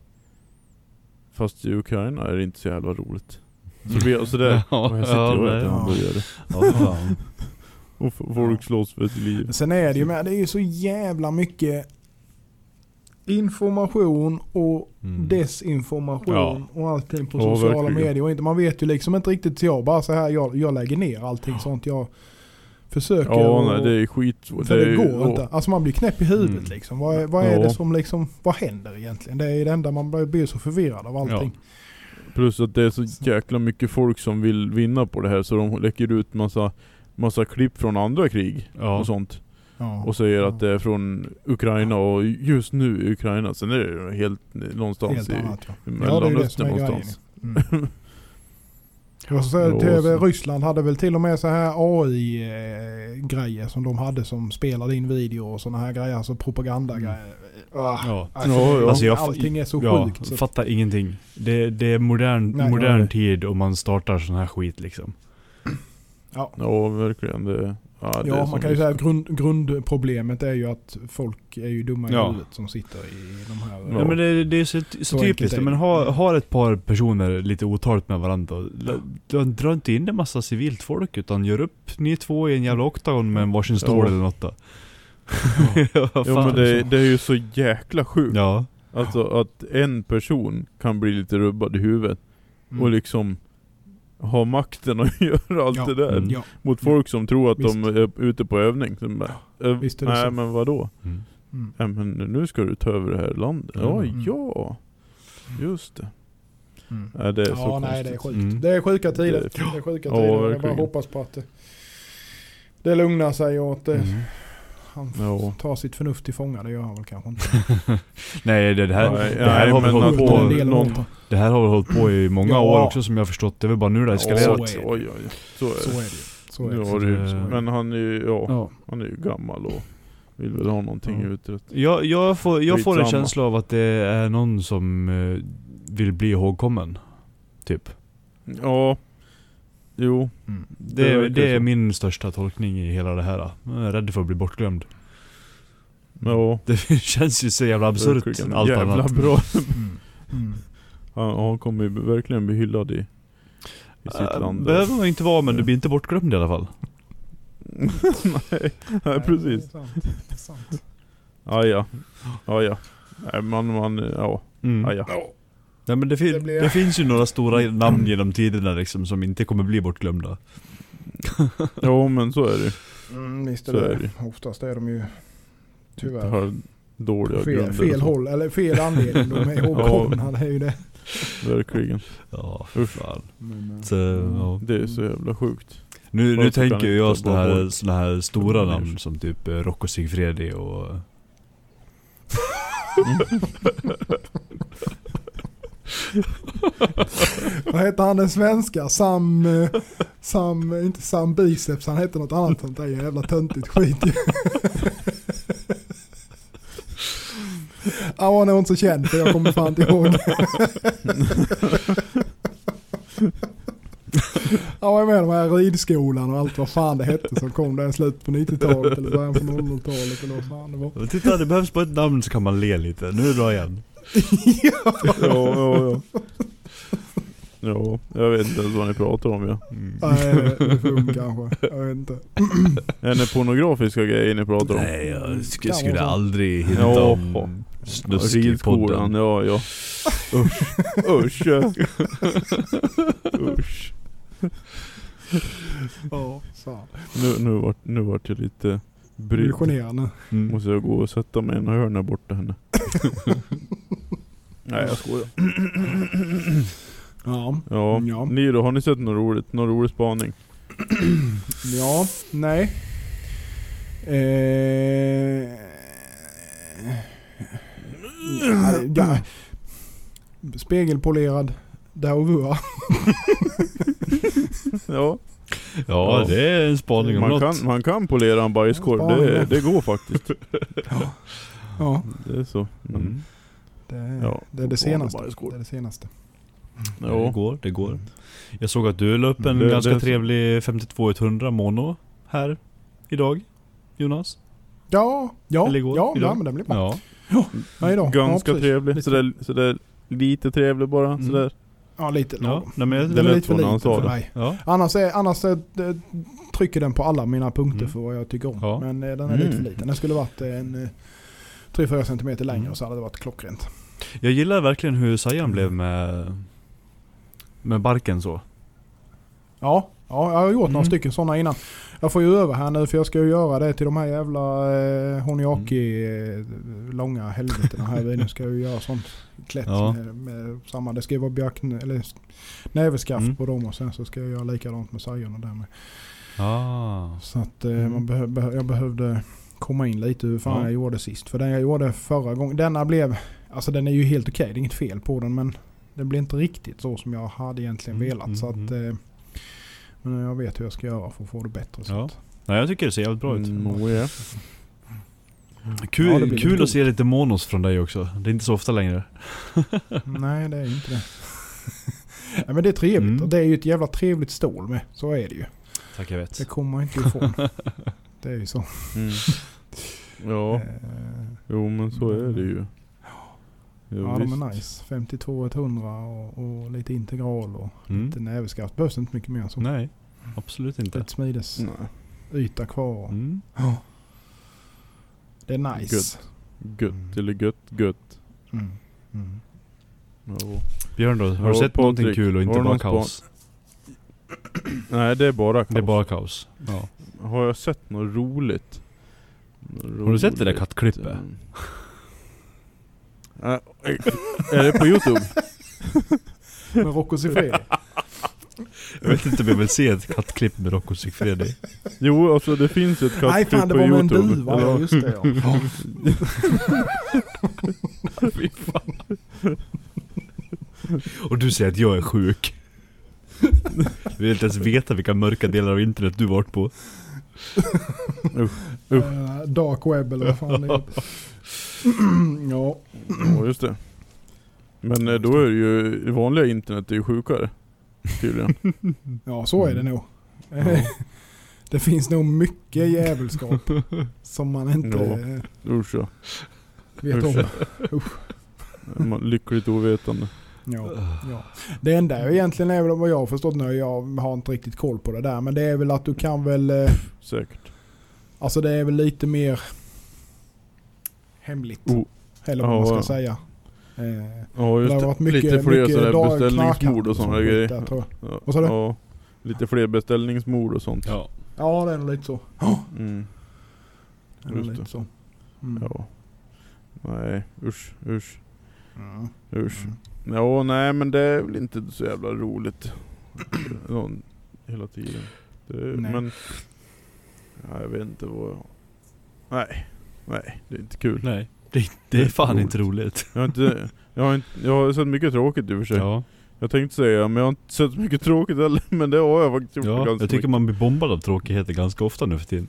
Speaker 1: Fast i Ukraina är det inte så jävla roligt. Så blir jag sådär. [LAUGHS]
Speaker 4: Ja,
Speaker 1: och jag sitter och äter
Speaker 2: ja.
Speaker 1: hamburgare.
Speaker 4: Ja. [LAUGHS]
Speaker 1: Och folk slåss för sitt liv.
Speaker 2: Sen är det ju med, det är ju så jävla mycket information och
Speaker 4: Mm.
Speaker 2: desinformation
Speaker 4: Ja.
Speaker 2: och allting på
Speaker 1: Ja,
Speaker 2: sociala
Speaker 1: verkligen.
Speaker 2: medier. Och inte, man vet ju liksom inte riktigt, så jag bara så här, jag, jag lägger ner allting sånt. Jag försöker
Speaker 1: Ja
Speaker 2: och,
Speaker 1: nej, det är skit.
Speaker 2: För det,
Speaker 1: är-
Speaker 2: går
Speaker 1: ja.
Speaker 2: inte. Alltså man blir knäpp i huvudet
Speaker 4: Mm.
Speaker 2: liksom. Vad, är- vad är
Speaker 1: Ja.
Speaker 2: det som liksom, vad händer egentligen? Det är det enda man blir- så förvirrad av allting.
Speaker 1: Plus att det är så jäkla mycket folk som vill vinna på det här så de lägger ut massa, massa klipp från andra krig
Speaker 4: Ja.
Speaker 1: och sånt.
Speaker 2: Ja.
Speaker 1: Och säger
Speaker 2: Ja.
Speaker 1: att det är från Ukraina och just nu i Ukraina. Sen är det helt någonstans
Speaker 2: Helt
Speaker 1: i
Speaker 2: annat ja. Ja, det det
Speaker 1: Mellanöstern någonstans.
Speaker 2: Mm. [LAUGHS] Jag
Speaker 1: Ja,
Speaker 2: TV Ryssland hade väl till och med så här AI-grejer som de hade som spelade in video och sådana här grejer. Alltså propagandagrejer. Ah,
Speaker 4: Ja.
Speaker 2: Alltså,
Speaker 1: Ja, ja.
Speaker 4: Alltså jag-
Speaker 2: allting är så
Speaker 4: Ja,
Speaker 2: sjukt. Så,
Speaker 4: fattar ingenting. Det, det är modern,
Speaker 2: Nej.
Speaker 4: modern tid och man startar sån här skit liksom.
Speaker 2: Ja.
Speaker 1: Ja, verkligen. Det, ja,
Speaker 2: Ja, man kan ju säga att grund, grundproblemet är ju att folk är ju dumma i
Speaker 4: Ja.
Speaker 2: huvudet som sitter i de här...
Speaker 1: Ja.
Speaker 4: Ja, men det, det är så, så, typiskt. Men ha, har ett par personer lite otaligt med varandra. L- Dra, inte in en massa civilt folk utan gör upp ni två i en jävla oktagon med en varsin stol
Speaker 1: Ja.
Speaker 4: eller något då. ja, [LAUGHS] fan.
Speaker 1: men det, det är ju så jäkla sjukt.
Speaker 4: Ja.
Speaker 1: Alltså att en person kan bli lite rubbad i huvudet
Speaker 2: Mm.
Speaker 1: och liksom ha makten att [LAUGHS] göra allt
Speaker 2: Ja.
Speaker 1: det där.
Speaker 4: Mm.
Speaker 2: Ja,
Speaker 1: Mot folk som tror att
Speaker 2: Visst.
Speaker 1: de är ute på övning. Så bara, eh,
Speaker 2: Visst är det
Speaker 1: nej
Speaker 2: så.
Speaker 1: men vadå?
Speaker 4: Mm.
Speaker 2: mm.
Speaker 1: Ja, men nu ska du ta över det här landet.
Speaker 4: Mm.
Speaker 1: Ja,
Speaker 2: Mm.
Speaker 1: ja. Just det.
Speaker 2: Mm.
Speaker 1: Nej, det är så
Speaker 2: Ja, nej
Speaker 1: konstigt.
Speaker 2: det är sjukt.
Speaker 4: Mm.
Speaker 2: Det är sjuka tider.
Speaker 1: Det
Speaker 2: Det
Speaker 1: är-
Speaker 2: är sjuka
Speaker 1: Ja,
Speaker 2: tider. Jag bara hoppas på att det, det lugnar sig och att det,
Speaker 4: Mm.
Speaker 2: Han
Speaker 1: Ja.
Speaker 2: tar sitt förnuft till fånga. Det gör han väl kanske inte. [LAUGHS]
Speaker 4: Nej, det, det här,
Speaker 1: Nej,
Speaker 4: det här
Speaker 1: nej,
Speaker 4: har vi
Speaker 1: men
Speaker 4: hållit på...
Speaker 2: en del
Speaker 1: någon-
Speaker 2: åt-
Speaker 4: Det här har vi hållit på i många
Speaker 2: Ja.
Speaker 4: år också som jag har förstått. Det är väl bara nu det har eskalerat.
Speaker 2: så är det.
Speaker 1: Så är
Speaker 2: Så
Speaker 1: det.
Speaker 2: är det. Så är det.
Speaker 4: Så det-
Speaker 1: men han är ju, ja,
Speaker 4: Ja.
Speaker 1: han är ju gammal och vill väl ha någonting
Speaker 2: Ja.
Speaker 1: utrett.
Speaker 4: Jag, jag, får, jag får en känsla av att det är någon som eh, vill bli ihågkommen. Typ.
Speaker 1: Ja, jo.
Speaker 2: Mm.
Speaker 4: Det,
Speaker 1: Det
Speaker 4: det, är min största tolkning i hela det här. Jag är rädd för att bli bortglömd.
Speaker 1: Ja. [LAUGHS]
Speaker 4: Det känns ju så jävla absurt allt
Speaker 1: Jävla
Speaker 4: annat.
Speaker 1: bra. [LAUGHS]
Speaker 2: Mm. Mm.
Speaker 1: Han, han kommer ju verkligen bli hyllad i, i sitt
Speaker 4: Äh,
Speaker 1: land.
Speaker 4: behöver man inte vara men du blir inte bortglömd i alla fall. [LAUGHS]
Speaker 1: nej, nej, precis.
Speaker 2: Det är sant. Det är sant.
Speaker 1: Ja, ja. Ja, ja. Nej, man, man, ja.
Speaker 4: Mm.
Speaker 1: Ja, ja.
Speaker 4: Nej, men det, fin-
Speaker 2: Det
Speaker 4: det,
Speaker 2: blir-
Speaker 4: finns ju några stora namn genom tiderna liksom som inte kommer bli bortglömda. [LAUGHS]
Speaker 1: Jo, men så är det.
Speaker 2: Mm, visst är
Speaker 1: Så
Speaker 2: det.
Speaker 1: är det.
Speaker 2: Oftast är de ju tyvärr
Speaker 1: Har dåliga
Speaker 2: fel, fel håll, eller fel anledning. De är [LAUGHS] ihågkomna, det är ju det.
Speaker 1: Verkligen.
Speaker 4: Ja,
Speaker 1: Usch.
Speaker 4: fan.
Speaker 2: Men,
Speaker 4: Så, ja.
Speaker 1: Det är så jävla sjukt.
Speaker 4: Nu, nu tänker jag såna
Speaker 1: bara
Speaker 4: här, såna här stora
Speaker 1: Mm.
Speaker 4: namn som typ eh, Rocco Sigfredi och... [LAUGHS] [LAUGHS]
Speaker 2: Vad heter han den svenska? Sam, eh, Sam, inte Sam Biceps, han heter något annat sånt där jävla töntigt skit ju. Han var nog inte så känd för jag kommer fan inte ihåg. Han var med i de här ridskolan och allt vad fan det hette som kom där i slutet på 90-talet eller början på 00-talet eller vad fan det var.
Speaker 4: Titta, det behövs bara ett namn så kan man le lite. Nu är det bra igen.
Speaker 1: Ja, ja, ja. Ja, jag vet inte ens vad ni pratar om ja.
Speaker 2: Nej, det är fum kanske. Jag vet inte.
Speaker 1: Är det pornografiska grejer ni pratar om?
Speaker 4: Nej, jag sk-
Speaker 2: Kan
Speaker 4: skulle aldrig hinta
Speaker 1: Ja.
Speaker 4: om snusk i podden.
Speaker 1: ja ja. Usch. Usch. Usch.
Speaker 2: Ja, fan.
Speaker 1: Nu, nu, vart, nu vart jag lite brydd.
Speaker 2: Illusionerande.
Speaker 4: Mm.
Speaker 1: Måste jag gå och sätta mig i en hörn där borta henne. [LAUGHS] Nej jag skojar.
Speaker 2: Ja.
Speaker 1: Ja.
Speaker 2: Ja.
Speaker 1: Ni då, har ni sett något roligt? Någon rolig spaning?
Speaker 2: Ja, nej. Eh, ja, ja. Spegelpolerad Dauvua. [LAUGHS]
Speaker 1: Ja.
Speaker 4: Ja,
Speaker 1: Ja.
Speaker 4: det är en spaning om
Speaker 1: Man
Speaker 4: något.
Speaker 1: kan, man kan polera en bajskorv, det,
Speaker 2: ja.
Speaker 1: det går faktiskt.
Speaker 2: Ja,
Speaker 1: Det är så. Men,
Speaker 4: Mm.
Speaker 2: Det, är-
Speaker 1: Ja,
Speaker 2: det är det senaste. Det är det senaste.
Speaker 4: Det
Speaker 1: ja.
Speaker 4: går, det går. Jag såg att du la upp en
Speaker 1: Det-
Speaker 4: ganska
Speaker 1: det-
Speaker 4: trevlig 52-100 mono här idag. Jonas?
Speaker 2: Ja, ja,
Speaker 4: Eller igår,
Speaker 2: ja,
Speaker 4: idag.
Speaker 2: ja men det blir bra.
Speaker 4: Ja.
Speaker 2: Ja, idag.
Speaker 1: Ganska
Speaker 2: ja,
Speaker 1: trevlig.
Speaker 2: Lite-
Speaker 1: Sådär, sådär lite trevlig bara.
Speaker 4: Mm.
Speaker 1: Sådär.
Speaker 2: Ja, lite
Speaker 4: Ja,
Speaker 2: lagom.
Speaker 4: nej, men
Speaker 1: Det
Speaker 2: Den är
Speaker 1: lät
Speaker 2: lite för
Speaker 1: sa
Speaker 2: för
Speaker 1: det.
Speaker 2: mig.
Speaker 4: ja.
Speaker 2: Annars, är, annars är, eh, trycker den på alla mina punkter
Speaker 4: Mm.
Speaker 2: för vad jag tycker om.
Speaker 4: Ja.
Speaker 2: Men eh, den är
Speaker 1: Mm.
Speaker 2: lite för liten. Den skulle varit en eh, 3-4 cm längre
Speaker 4: Mm.
Speaker 2: så hade det varit klockrent.
Speaker 4: Jag gillar verkligen hur Sajan blev med, med barken så.
Speaker 2: Ja, ja jag har gjort några
Speaker 4: Mm.
Speaker 2: stycken sådana innan. Jag får ju öva här nu för jag ska ju göra det till de här jävla eh, Honiaki eh, långa helvetena här. [LAUGHS] Nu ska jag ju göra sånt klätt
Speaker 4: Ja.
Speaker 2: med, med samma. Det ska ju vara björkn eller näverskaft
Speaker 4: Mm.
Speaker 2: på dem och sen så ska jag göra likadant med Sajon och där med.
Speaker 4: Ah.
Speaker 2: Så att eh,
Speaker 4: Mm.
Speaker 2: man behö, behö, jag behövde komma in lite hur fan
Speaker 4: Ja.
Speaker 2: jag gjorde sist. För den jag gjorde förra gången, denna blev, alltså den är ju helt okej, det är inget fel på den men den blev inte riktigt så som jag hade egentligen
Speaker 4: Mm,
Speaker 2: velat.
Speaker 4: mm,
Speaker 2: så att, eh, men jag vet hur jag ska göra för att få det bättre. Så
Speaker 4: Ja.
Speaker 2: att,
Speaker 4: Nej, jag tycker det ser jävligt bra ut.
Speaker 1: Mm, oh, yeah.
Speaker 4: Kul,
Speaker 2: Ja, blir
Speaker 4: kul att se lite monos från dig också. Det är inte så ofta längre. [LAUGHS] [LAUGHS]
Speaker 2: nej det är ju inte det. [LAUGHS] nej, men det är trevligt
Speaker 4: Mm.
Speaker 2: och det är ju ett jävla trevligt stål med. Så är det ju.
Speaker 4: Tack jag vet.
Speaker 2: Det kommer man inte ifrån. det är ju så.
Speaker 1: Mm. Ja,
Speaker 2: Eh,
Speaker 1: jo men så är det ju. Jo,
Speaker 2: ja, de är nice. 52 100 och, och lite integral och
Speaker 4: Mm.
Speaker 2: lite näverskaft. Behövs inte mycket mer så.
Speaker 4: Nej, absolut inte.
Speaker 2: Ett smides
Speaker 1: Nej,
Speaker 2: yta kvar.
Speaker 4: Mm.
Speaker 2: Ja. Det är nice.
Speaker 1: gött eller gött gött.
Speaker 2: Mm. Mm.
Speaker 4: Björn då, har du sett någonting kul och inte bara kaos? [CLEARS THROAT]
Speaker 1: Nej det är bara kaos.
Speaker 4: Det är bara kaos. Ja.
Speaker 1: Har jag sett något roligt? Något
Speaker 4: Har du sett det där
Speaker 1: roligt?
Speaker 4: kattklippet?
Speaker 1: Äh, är det på youtube? [LAUGHS]
Speaker 2: Men Rocco Siffredi.
Speaker 4: Jag vet inte om jag vill se ett kattklipp med Rocco Sigfredi.
Speaker 1: Jo alltså det finns ett kattklipp
Speaker 2: Nej fan det
Speaker 1: på
Speaker 2: var med en
Speaker 1: youtube.
Speaker 2: duva. Ja just det [LAUGHS] ja.
Speaker 4: Fy fan. Och du säger att jag är sjuk. Du vill inte ens veta vilka mörka delar av internet du varit på.
Speaker 2: Eh, dark web eller vad fan det heter. [LAUGHS] ja.
Speaker 1: Ja just det. Men eh, då är det ju, det vanliga internet är ju sjukare. Tydligen. [LAUGHS]
Speaker 2: ja så är det nog. [LAUGHS] det finns nog mycket djävulskap som man inte
Speaker 1: Ja.
Speaker 2: eh,
Speaker 1: Usch ja.
Speaker 2: vet
Speaker 1: Usch.
Speaker 2: om. [LAUGHS]
Speaker 1: Man- Lyckligt ovetande.
Speaker 2: Ja, ja. Det enda egentligen är väl vad jag har förstått nu, jag har inte riktigt koll på det där, men det är väl att du kan väl, eh,
Speaker 1: Säkert.
Speaker 2: alltså det är väl lite mer hemligt.
Speaker 1: Oh.
Speaker 2: Eller vad man ska
Speaker 1: Ja.
Speaker 2: säga. Eh,
Speaker 1: Ja
Speaker 2: det har varit mycket,
Speaker 1: Lite fler
Speaker 2: mycket
Speaker 1: här beställningsmord och sådana grejer.
Speaker 2: där.
Speaker 1: Ja,
Speaker 2: Vad sa du?
Speaker 1: Ja, lite fler beställningsmord och sånt.
Speaker 4: Ja.
Speaker 2: Ja, det är nog lite så.
Speaker 1: Mm.
Speaker 2: Det är lite så. Mm.
Speaker 1: Ja. Nej, usch, usch,
Speaker 2: Mm.
Speaker 1: usch.
Speaker 2: Mm.
Speaker 1: Ja, nej men det är väl inte så jävla roligt. [CLEARS THROAT] Hela tiden. Det,
Speaker 2: Nej.
Speaker 1: men... Ja, jag vet inte vad jag... Nej, nej, det är inte kul.
Speaker 4: Nej, det, det är fan inte roligt.
Speaker 1: Jag har inte... Jag har, inte, jag har sett mycket tråkigt i och för sig.
Speaker 4: Ja,
Speaker 1: Jag tänkte säga, men jag har inte sett så mycket tråkigt heller. Men det har jag faktiskt gjort
Speaker 4: ja
Speaker 1: ganska
Speaker 4: jag tycker
Speaker 1: mycket.
Speaker 4: man blir bombad av tråkigheter ganska ofta nu för tiden.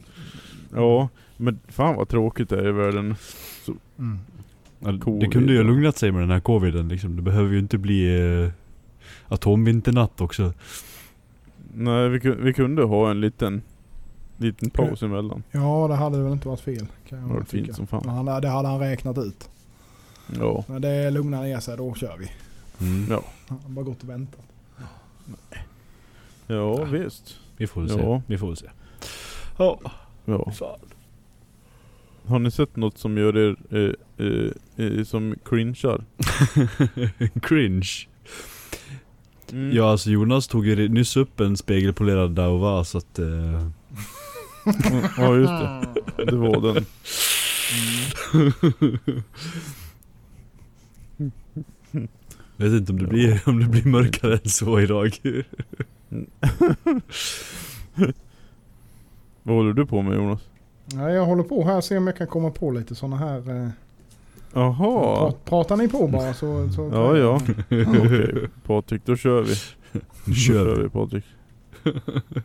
Speaker 1: Ja, men fan vad tråkigt det är i världen.
Speaker 2: Mm.
Speaker 4: Ja, Det
Speaker 1: Covid,
Speaker 4: kunde ju ha
Speaker 1: ja.
Speaker 4: lugnat sig med den här coviden liksom. Det behöver ju inte bli eh, atomvinternatt också.
Speaker 1: Nej, vi, ku- vi kunde ha en liten, liten paus emellan.
Speaker 2: Ja, det hade väl inte varit fel. Kan jag
Speaker 1: Det var
Speaker 2: väl
Speaker 1: fint som fan.
Speaker 2: Han, det hade han räknat ut.
Speaker 1: Ja.
Speaker 2: När det lugnar ner sig, då kör vi.
Speaker 4: Mm.
Speaker 1: Ja.
Speaker 2: Han har bara gått och väntat.
Speaker 1: Ja, visst.
Speaker 4: Vi får väl se.
Speaker 1: Ja.
Speaker 4: Vi får väl se. Ja,
Speaker 1: Ja.
Speaker 4: fan.
Speaker 1: Har ni sett något som gör er, eh, eh, eh, som cringear? [LAUGHS]
Speaker 4: Cringe.
Speaker 1: Mm.
Speaker 4: Ja alltså Jonas tog ju nyss upp en spegelpolerad Daova så att... [LAUGHS] [LAUGHS]
Speaker 1: Ja, just det. Det var den.
Speaker 4: vet inte om det,
Speaker 1: Ja.
Speaker 4: blir, om det blir mörkare än så idag. [LAUGHS]
Speaker 1: Vad håller du på med Jonas?
Speaker 2: Nej, jag håller på här och ser om jag kan komma på lite sådana här... Eh,
Speaker 1: Jaha.
Speaker 2: pra, pratar ni på bara så... så
Speaker 1: Ja, ja. [LAUGHS] Okej, Patrik, då kör vi.
Speaker 4: Nu kör vi.
Speaker 1: vi Patrik.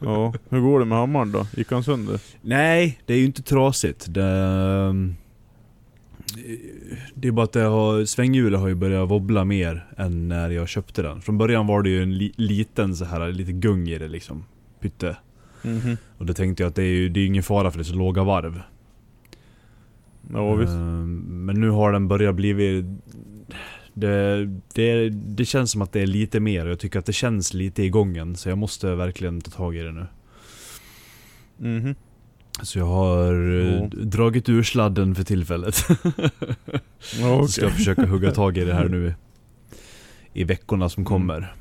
Speaker 1: Ja, hur går det med hammaren då? Gick han sönder?
Speaker 4: Nej, det är ju inte trasigt. Det, ehm, det är bara att det har, svänghjulet har ju börjat wobbla mer än när jag köpte den. Från början var det ju en li, liten så här, lite gung i det liksom. Pytte.
Speaker 1: Mhm.
Speaker 4: Och då tänkte jag att det är ju det är ingen fara för det är så låga varv.
Speaker 1: Ja, visst.
Speaker 4: Ehm, Men nu har den börjat blivit... Det, det, det känns som att det är lite mer jag tycker att det känns lite i gången. Så jag måste verkligen ta tag i det nu.
Speaker 1: Mhm.
Speaker 4: Så jag har
Speaker 1: Ja.
Speaker 4: dragit ur sladden för tillfället. [LAUGHS]
Speaker 1: Ja, okej.
Speaker 4: Ska försöka hugga tag i det här [LAUGHS] nu i veckorna som
Speaker 1: Mm.
Speaker 4: kommer.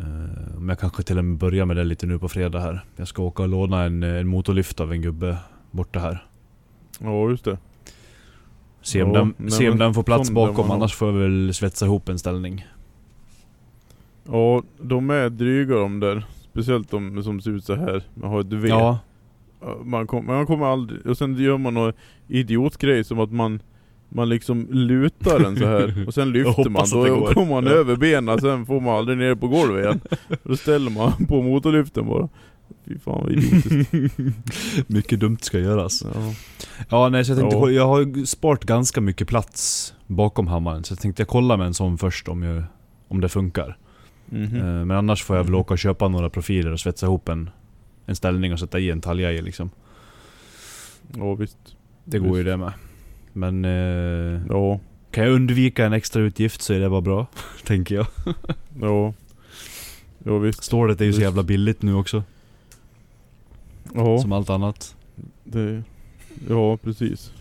Speaker 4: Eh, Men jag kanske till och med börjar med det lite nu på fredag här. Jag ska åka och låna en, en motorlyft av en gubbe borta här.
Speaker 1: Ja, just det.
Speaker 4: Se om,
Speaker 1: Ja,
Speaker 4: den,
Speaker 1: nej,
Speaker 4: se om den får plats bakom, annars får jag väl svetsa ihop en ställning.
Speaker 1: Ja, de är dryga de där. Speciellt de som ser ut så här. Man har ett V.
Speaker 4: Ja,
Speaker 1: Man, kom, man kommer aldrig... Och sen gör man någon idiotgrej som att man man liksom lutar den så här [LAUGHS] och sen lyfter man, då kommer man över benen, sen får man aldrig ner på golvet igen. [LAUGHS] Då ställer man på motorlyften bara. Fy fan vad idiotiskt. [LAUGHS]
Speaker 4: mycket dumt ska göras.
Speaker 1: Ja.
Speaker 4: Ja nej så jag tänkte
Speaker 1: Ja.
Speaker 4: jag har sparat ganska mycket plats bakom hammaren. Så jag tänkte jag kolla med en sån först om, jag, om det funkar.
Speaker 1: Mhm.
Speaker 4: Eh, Men annars får jag väl åka och köpa några profiler och svetsa ihop en, en ställning och sätta i en talja i liksom.
Speaker 1: Ja visst.
Speaker 4: Det går ju det med. Men eh,
Speaker 1: Ja.
Speaker 4: kan jag undvika en extra utgift så är det bara bra. [LAUGHS] tänker jag.
Speaker 1: Ja. Ja visst.
Speaker 4: Stålet är ju så
Speaker 1: Visst.
Speaker 4: jävla billigt nu också.
Speaker 1: Ja.
Speaker 4: Som allt annat.
Speaker 1: Det, ja precis.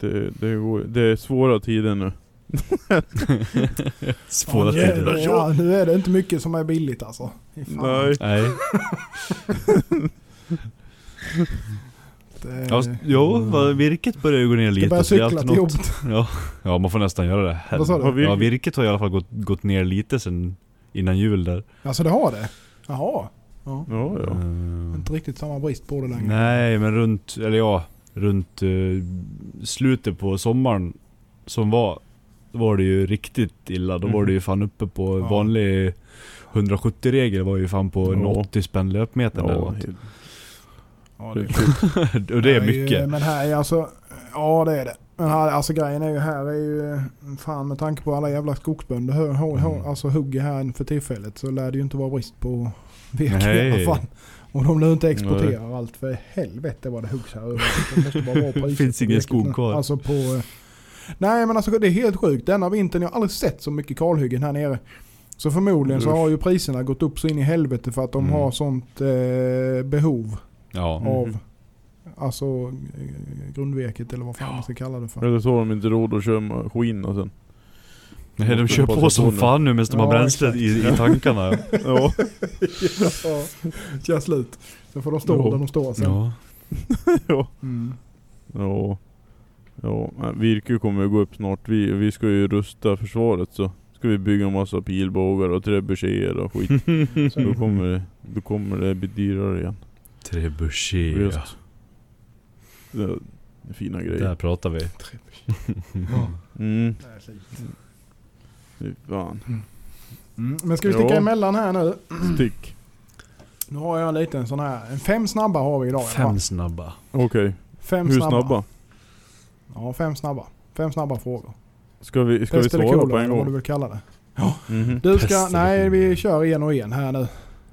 Speaker 1: Det, det, går, det är svåra tider nu. [LAUGHS]
Speaker 4: Svåra
Speaker 2: ja, nu, är
Speaker 4: tider.
Speaker 2: det, ja, nu är det inte mycket som är billigt alltså.
Speaker 1: Nej.
Speaker 4: Nej. [LAUGHS]
Speaker 2: Det,
Speaker 4: Ja, jo, vad- virket börjar ju gå ner lite.
Speaker 2: det börjar
Speaker 4: det
Speaker 2: cykla
Speaker 4: alltid
Speaker 2: till jobbet.
Speaker 4: Ja, ja, man får nästan göra det.
Speaker 2: Vad sa du?
Speaker 1: Har vi-
Speaker 4: Ja, virket har i alla fall gått, gått ner lite sen innan jul där.
Speaker 2: Alltså det har det? Jaha. Ja.
Speaker 1: Ja ja.
Speaker 4: Eh,
Speaker 2: Inte riktigt samma brist på det längre.
Speaker 4: Nej, men runt, eller ja, runt eh, slutet på sommaren som var, då var det ju riktigt illa. Då var
Speaker 1: Mhm.
Speaker 4: det ju fan uppe på
Speaker 2: Ja.
Speaker 4: vanlig 170-regel var ju fan på en
Speaker 1: Ja.
Speaker 4: 80 spänn löpmetern eller
Speaker 1: Ja,
Speaker 4: något.
Speaker 2: Ja, det, [LAUGHS]
Speaker 4: Och det är
Speaker 2: ju-
Speaker 4: mycket.
Speaker 2: Men här är alltså, ja det är det. Men här, alltså grejen är ju här är ju, eh, fan med tanke på alla jävla skogsbönder hör, hör,
Speaker 4: Mm.
Speaker 2: alltså hugger här för tillfället så lär det ju inte vara brist på virke
Speaker 4: Nej.
Speaker 2: fall. Och de lär inte exportera allt för helvete vad det huggs här överallt. Det [LAUGHS]
Speaker 4: Finns ingen skog
Speaker 2: nu.
Speaker 4: kvar.
Speaker 2: Alltså på, eh, nej men alltså det är helt sjukt. Denna vintern, jag har aldrig sett så mycket kalhyggen här nere. Så förmodligen så
Speaker 1: Usch.
Speaker 2: har ju priserna gått upp så in i helvete för att de
Speaker 4: Mm.
Speaker 2: har sånt eh, behov
Speaker 4: Ja.
Speaker 2: Av alltså eh, grundvirket eller vad fan man ska kalla det för.
Speaker 1: Eller så har de inte råd att köra maskinerna sen.
Speaker 4: Nej, de kör på som fan nu medan de har
Speaker 2: Ja,
Speaker 4: bränsle
Speaker 2: exakt.
Speaker 4: i, i tankarna. [LAUGHS]
Speaker 1: Ja.
Speaker 2: ja, kör slut. Så får de stå
Speaker 1: Ja.
Speaker 2: där de står sen.
Speaker 4: ja. [LAUGHS]
Speaker 1: ja.
Speaker 2: Mm.
Speaker 1: Ja. Ja, virke kommer gå upp snart. Vi, vi ska ju rusta försvaret så ska vi bygga en massa pilbågar och trebuchéer och skit. Så [LAUGHS] då kommer det, då kommer det bli dyrare igen. Är fina grejer.
Speaker 4: Där pratar vi.
Speaker 2: Ja.
Speaker 1: Mm. Fy fan.
Speaker 2: Mm. Men ska vi sticka
Speaker 1: Ja.
Speaker 2: emellan här nu?
Speaker 1: Stick.
Speaker 2: Nu har jag en liten sån här. En fem snabba har vi idag.
Speaker 4: Fem snabba.
Speaker 1: Okej.
Speaker 2: Fem
Speaker 1: Hur snabba?
Speaker 2: Ja, fem snabba. Fem snabba frågor.
Speaker 1: Ska vi, ska vi
Speaker 2: Pest
Speaker 1: svara på en
Speaker 2: eller vad du
Speaker 1: gång?
Speaker 2: vill kalla det.
Speaker 1: Mhm.
Speaker 2: Du
Speaker 4: Pest
Speaker 2: ska,
Speaker 4: eller
Speaker 2: nej vi kör en och en här nu.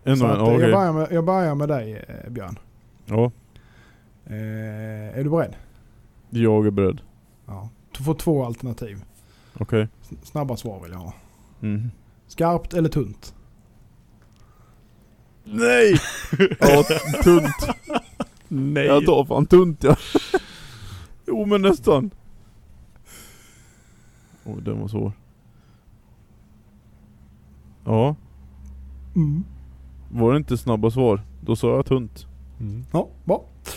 Speaker 1: En
Speaker 2: Så
Speaker 1: och en, okej.
Speaker 2: jag, börjar med, jag börjar med dig eh, Björn.
Speaker 1: Ja,
Speaker 2: Eh, är du beredd?
Speaker 1: jag är beredd.
Speaker 2: Ja. Du får två alternativ.
Speaker 1: Okej.
Speaker 2: Snabba svar vill jag ha.
Speaker 1: Mhm.
Speaker 2: Skarpt eller tunt?
Speaker 1: Nej! [LAUGHS] Ja, tunt.
Speaker 4: Nej.
Speaker 1: Jag tar fan tunt ja. Jo men nästan. Oj den var svår. Ja,
Speaker 2: Mm.
Speaker 1: var det inte snabba svar? Då sa jag tunt.
Speaker 4: Mm.
Speaker 2: Ja, bra.
Speaker 1: Ja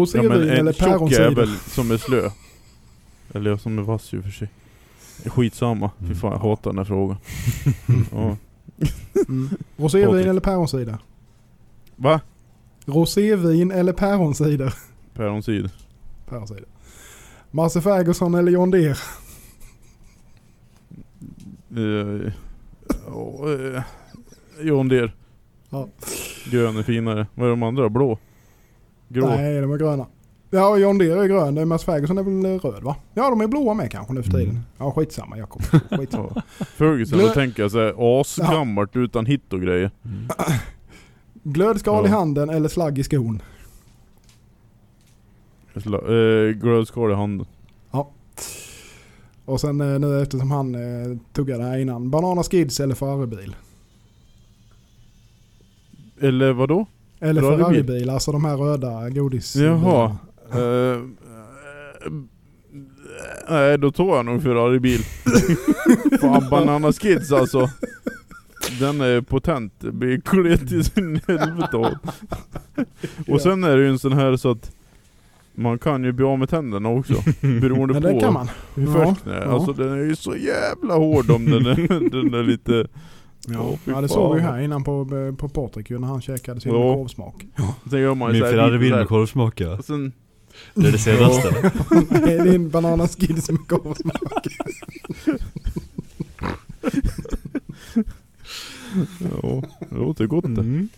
Speaker 2: Rosévin
Speaker 1: men
Speaker 2: eller
Speaker 1: en tjock
Speaker 2: päronsider?
Speaker 1: jävel som är slö. Eller som är vass ju för sig. Skitsamma. Fy
Speaker 4: Mm.
Speaker 1: fan jag hatar den här frågan. [LAUGHS] Ja.
Speaker 2: Mm. [LAUGHS] Rosévin eller päronsider?
Speaker 1: Va?
Speaker 2: Rosévin eller päronsider?
Speaker 1: Päronsid.
Speaker 2: Päronsider. Marcel Ferguson eller John Deere?
Speaker 1: Uh, eh, John Deere.
Speaker 2: Ja.
Speaker 1: Grön är finare. Vad är de andra? Blå? Grå?
Speaker 2: Nej, de är gröna. Ja, John Deere är grön. Marcel Ferguson är väl röd va? Ja, de är blåa med kanske nu för tiden.
Speaker 4: Mm.
Speaker 2: Ja, skitsamma Jakob. [LAUGHS] Skitsamma.
Speaker 1: Ja. Ferguson, då tänker jag såhär asgammalt utan hit och grejer.
Speaker 4: Mm. [CLEARS THROAT]
Speaker 2: Glödskal i
Speaker 1: Ja.
Speaker 2: handen eller slagg i skon?
Speaker 1: Eh, Glödskal i handen.
Speaker 2: Och sen eh, nu eftersom han eh, tuggade här innan. Banana skids eller Ferraribil?
Speaker 1: Eller vadå?
Speaker 2: Eller?
Speaker 1: Ferraribil,
Speaker 2: alltså de här röda godis...
Speaker 1: Jaha. Eh, eh, nej, då tar jag nog Ferrari-bil. [LAUGHS] Fan, Banana Skids alltså. Den är potent. Det blir klet i sin helvete. Och sen är det ju en sån här så att man kan ju bli av med tänderna också. Beroende
Speaker 2: Men det
Speaker 1: på
Speaker 2: kan man.
Speaker 1: hur
Speaker 2: Ja,
Speaker 1: färsk den är.
Speaker 2: ja.
Speaker 1: Alltså den är ju så jävla hård om den är, [LAUGHS] den är lite...
Speaker 2: Ja,
Speaker 1: fy
Speaker 2: ja det såg vi ju här innan på, på Patrik när han käkade sin
Speaker 1: Ja.
Speaker 2: korvsmak.
Speaker 1: Sen gör man ju
Speaker 4: Min Ferrari
Speaker 1: här-
Speaker 4: med korvsmak ja. Det är det senaste.
Speaker 2: Nej, [LAUGHS] det är en banana skids med korvsmak.
Speaker 1: ja, det låter gott det.
Speaker 4: Mm.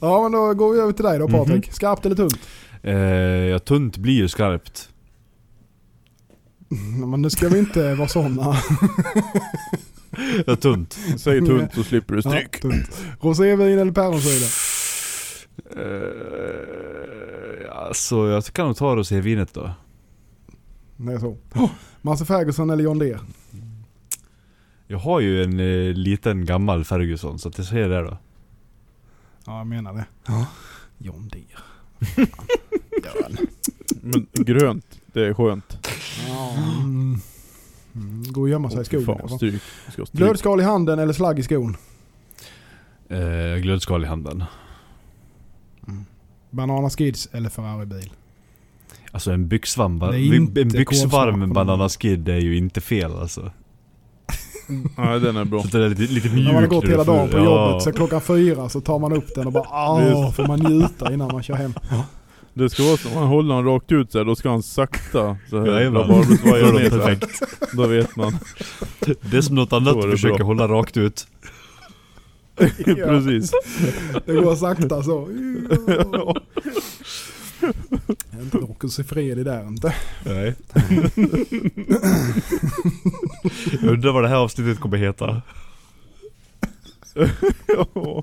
Speaker 2: Ja men då går vi över till dig då Patrik.
Speaker 1: Mhm.
Speaker 2: Skarpt eller tunt?
Speaker 4: Eh, ja, tunt blir ju skarpt.
Speaker 2: Mm, [LAUGHS] Men nu ska vi inte vara sådana.
Speaker 4: Det är tunt.
Speaker 1: Säg tunt så slipper du
Speaker 2: Ja,
Speaker 1: stryk.
Speaker 2: tunt. Rosévin eller päronsyra?
Speaker 4: Uh, alltså jag kan nog ta rosévinet då.
Speaker 2: Det är så. Masse Ferguson eller John Deere?
Speaker 4: Jag har ju en eh, liten gammal Ferguson så att jag säger det då.
Speaker 2: Ja, jag menar det. John Deere. [LAUGHS]
Speaker 1: Men grönt, det är skönt.
Speaker 2: Ja. Mm. Mm. Gå och gömma sig i skogen.
Speaker 1: fan, stryk.
Speaker 2: Glödskal i handen eller slagg i skon?
Speaker 4: Eh, glödskal i handen.
Speaker 2: Banana Skids eller Ferrari-bil?
Speaker 4: Alltså en byxvarm, en byxvarm
Speaker 2: den.
Speaker 4: bananaskid är ju inte fel alltså.
Speaker 1: Nej den är bra.
Speaker 4: Så det är lite, lite mjuk
Speaker 2: När man har gått hela dagen på
Speaker 4: ja.
Speaker 2: jobbet så klockan fyra så tar man upp den och bara [LAUGHS] ah, får man njuta innan man kör hem.
Speaker 1: Det ska vara som man håller han rakt ut så här, då ska han sakta så här.
Speaker 4: Jajamän. Då
Speaker 1: så. Då vet man.
Speaker 4: Det är som något annat försöker
Speaker 1: bra.
Speaker 4: hålla rakt ut. [LAUGHS]
Speaker 1: Precis.
Speaker 2: Det går sakta så. Jag är inte Rockens i fred i där inte.
Speaker 4: Nej. jag undrar vad det här avsnittet kommer heta.
Speaker 1: Ja.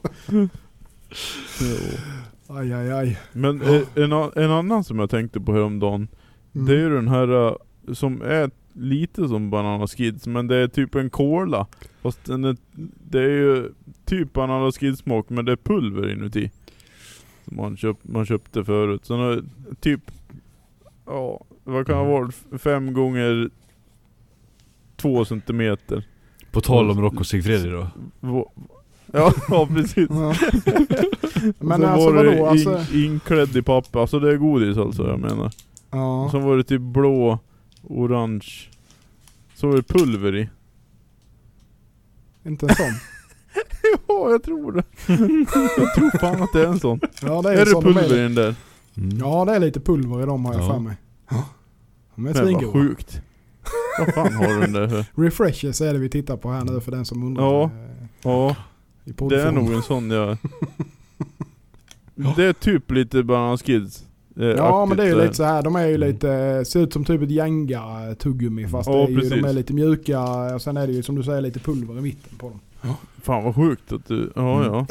Speaker 2: Aj aj aj.
Speaker 1: Men eh, en, en annan som jag tänkte på häromdagen
Speaker 2: Mm.
Speaker 1: Det är ju den här eh, som är lite som Banana Skids men det är typ en cola Fast den är, det är ju typ Banana Skids smak men det är pulver inuti Som man, köp, man köpte förut. Så är typ, ja vad kan det ha varit? Fem gånger två centimeter.
Speaker 4: På tal om Rocco Sigfredi då.
Speaker 1: Ja, [LAUGHS] ja precis.
Speaker 2: Ja. [LAUGHS] Men
Speaker 1: så
Speaker 2: alltså
Speaker 1: var
Speaker 2: vadå? Alltså,
Speaker 1: in, inklädd i papper, alltså det är godis alltså jag menar.
Speaker 2: ja.
Speaker 1: Så var det typ blå, orange. Så var det pulver i.
Speaker 2: Inte en sån. [LAUGHS]
Speaker 1: Ja, jag tror det. [LAUGHS] jag tror fan att det är en sån.
Speaker 2: Ja det är,
Speaker 1: Är, det pulver i
Speaker 2: är.
Speaker 1: den där?
Speaker 4: Mm.
Speaker 2: Ja det är lite pulver i dem har jag
Speaker 4: Ja.
Speaker 2: för mig. De är svingoda.
Speaker 1: sjukt. Vad fan har du den där för?
Speaker 2: Refreshers är det vi tittar på här nu för den som undrar.
Speaker 1: Ja. Ja, det är nog en sån jag... [LAUGHS] Det är typ lite Banana Skids. Eh,
Speaker 2: Ja men det är ju
Speaker 1: aktigt
Speaker 2: lite så här. de är ju lite, ser ut som typ ett Jenga tuggummi fast
Speaker 1: Ja,
Speaker 2: det är ju, de är lite mjuka och sen är det ju som du säger lite pulver i mitten på dem.
Speaker 1: Fan vad sjukt att du... Ja
Speaker 4: Mm.
Speaker 1: ja.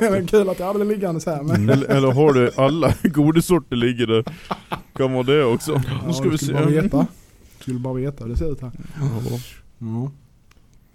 Speaker 1: [LAUGHS] Det
Speaker 2: kul att jag hade det liggande så här men.
Speaker 1: Eller, eller har du alla [LAUGHS] godissorter ligger där? Kan vara det också. Nu
Speaker 2: Ja,
Speaker 1: ska
Speaker 2: du
Speaker 1: vi
Speaker 2: skulle
Speaker 1: se.
Speaker 2: bara veta. Skulle bara veta hur det ser ut här.
Speaker 1: Ja.
Speaker 2: Ja.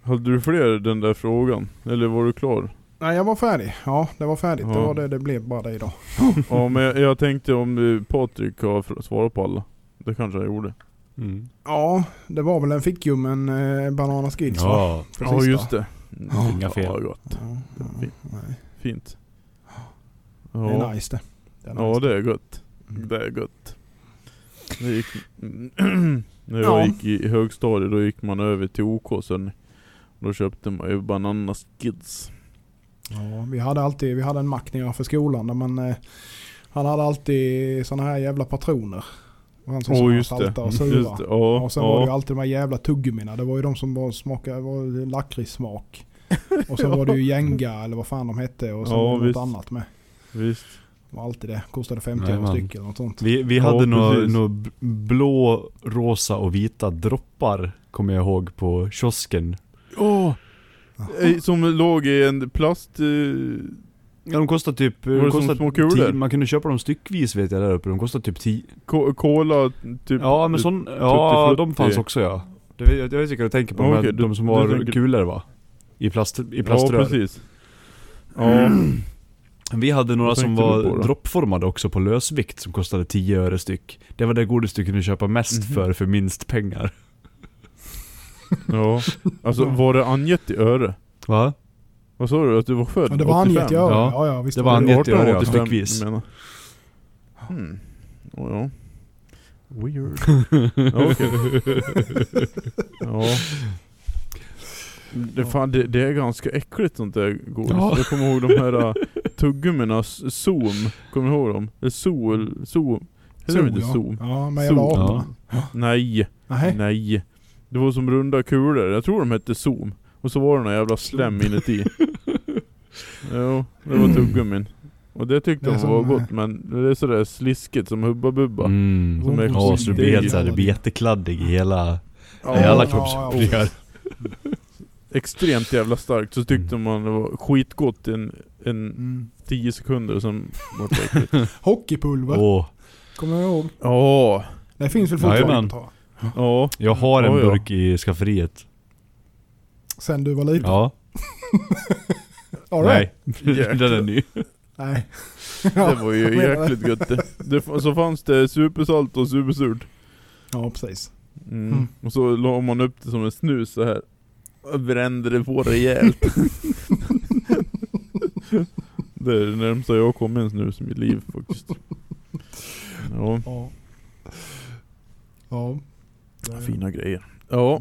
Speaker 1: Hade du fler den där frågan? Eller var du klar?
Speaker 2: Nej jag var färdig. Ja det var färdigt. Det
Speaker 1: Ja.
Speaker 2: var det det blev bara det idag. [LAUGHS]
Speaker 1: Ja men jag, jag tänkte om eh, Patrik har svarat på alla. Det kanske jag gjorde.
Speaker 4: Mm.
Speaker 2: Ja det var väl en fickljummen eh, Banana Skids va?
Speaker 4: Ja.
Speaker 2: För
Speaker 1: Ja just det.
Speaker 2: Ja.
Speaker 4: Inga fel.
Speaker 1: Ja, gott.
Speaker 2: Ja, ja,
Speaker 1: Fint.
Speaker 2: nej.
Speaker 1: Fint.
Speaker 2: Det
Speaker 1: Ja,
Speaker 2: är nice det. det, är
Speaker 1: ja
Speaker 2: nice.
Speaker 1: det är gott.
Speaker 2: Mm.
Speaker 1: Det är gott. Det gick, [CLEARS THROAT] när
Speaker 2: Ja.
Speaker 1: jag gick i högstadiet då gick man över till OK sen. Då köpte man ju Banana Skids.
Speaker 2: Ja, vi hade alltid, vi hade en mack nere för skolan där man, eh, han hade alltid såna här jävla patroner. Och han som
Speaker 1: Åh
Speaker 2: sa
Speaker 1: just det.
Speaker 2: salta och
Speaker 1: Just
Speaker 2: sura.
Speaker 1: det. Ja,
Speaker 2: Och sen var det ju alltid de här jävla tuggummina. Det var ju de som var smakade, var lakritssmak. Och sen var det ju Jenga eller vad fan de hette och sen
Speaker 1: Ja,
Speaker 2: var det något annat med.
Speaker 1: Visst.
Speaker 2: Det var alltid det. Kostade 50 öre
Speaker 4: Jajamän.
Speaker 2: styck eller något sånt.
Speaker 4: Vi, vi hade några
Speaker 1: precis.
Speaker 4: nå b- blå, rosa och vita droppar kommer jag ihåg på kiosken.
Speaker 1: Eh, Som låg i en plast... eh,
Speaker 4: Ja, de kostar typ... De kostar
Speaker 1: små kulor?
Speaker 4: Man kunde köpa dem styckvis vet jag där uppe. De kostar typ 10.
Speaker 1: ko- Cola, typ...
Speaker 4: Ja men sån, ja de fanns också ja. Det, jag vet inte vad du tänker på,
Speaker 1: Ja, okej,
Speaker 4: de
Speaker 1: du-
Speaker 4: som var
Speaker 1: tänker-
Speaker 4: kulor va? I, plast, i
Speaker 1: Ja
Speaker 4: plaströr.
Speaker 1: precis. Ja,
Speaker 4: Vi hade några som var droppformade också på lösvikt som kostade 10 öre styck. Det var det godis du kunde köpa mest
Speaker 1: Mhm.
Speaker 4: för, för minst pengar.
Speaker 1: Ja. Alltså var det angett i öre?
Speaker 4: Va?
Speaker 1: Vad sa du? Att du var född
Speaker 2: Ja, det var angett i öre.
Speaker 4: Ja.
Speaker 2: Ja, ja, visst
Speaker 4: Det var angett i öre, ja,
Speaker 1: 1885,
Speaker 4: styckvis.
Speaker 1: Hmm. Oh, ja. Weird. Ja, okej. ja. Det, fan, det, det är ganska äckligt sånt där godis.
Speaker 4: Ja.
Speaker 1: Jag kommer ihåg de här uh, tuggummina, Zoom. Kommer du ihåg dem? Sol, Zoom. Heter de inte
Speaker 2: ja.
Speaker 1: Zoom?
Speaker 2: Ja, med jävla aporna.
Speaker 1: Nej,
Speaker 2: Nej.
Speaker 1: nej. Det var som runda kulor. Jag tror de hette Zoom. Och så var det någon jävla slem inuti. [LAUGHS] jo, det var tuggummin. Och det tyckte
Speaker 2: Det
Speaker 1: de var
Speaker 2: eh,
Speaker 1: gott men det är sådär sliskigt som Hubba Bubba.
Speaker 4: Mm.
Speaker 1: Som är
Speaker 4: Ja, så det blir såhär, det blir jättekladdig i hela,
Speaker 1: Ja,
Speaker 4: i alla
Speaker 2: ja,
Speaker 4: kroppsöppningar.
Speaker 1: extremt jävla starkt så tyckte man det var skitgott i en, en
Speaker 2: Mm.
Speaker 1: 10 sekunder och sen var [LAUGHS] det.
Speaker 2: Hockeypulver,
Speaker 4: Åh,
Speaker 2: kommer jag ihåg.
Speaker 1: Ja,
Speaker 2: Det finns väl fortfarande tror jag.
Speaker 1: Ja.
Speaker 4: jag har en
Speaker 1: Ja, ja.
Speaker 4: burk i skafferiet.
Speaker 2: Sen du var liten.
Speaker 4: Ja. [LAUGHS]
Speaker 2: All right.
Speaker 4: Nej, [LAUGHS] den är ny.
Speaker 2: Nej. [LAUGHS]
Speaker 1: Det var ju
Speaker 2: jag menar det.
Speaker 1: jäkligt gött det. det. f- Så fanns det supersalt och supersurt.
Speaker 2: Ja, precis.
Speaker 1: Mm.
Speaker 2: Mm.
Speaker 1: Och så la man upp det som en snus så här. Och brände det på rejält. det är det närmsta jag har kommit en snus i mitt liv faktiskt. Ja,
Speaker 2: Ja. Ja.
Speaker 1: Fina grejer. Ja,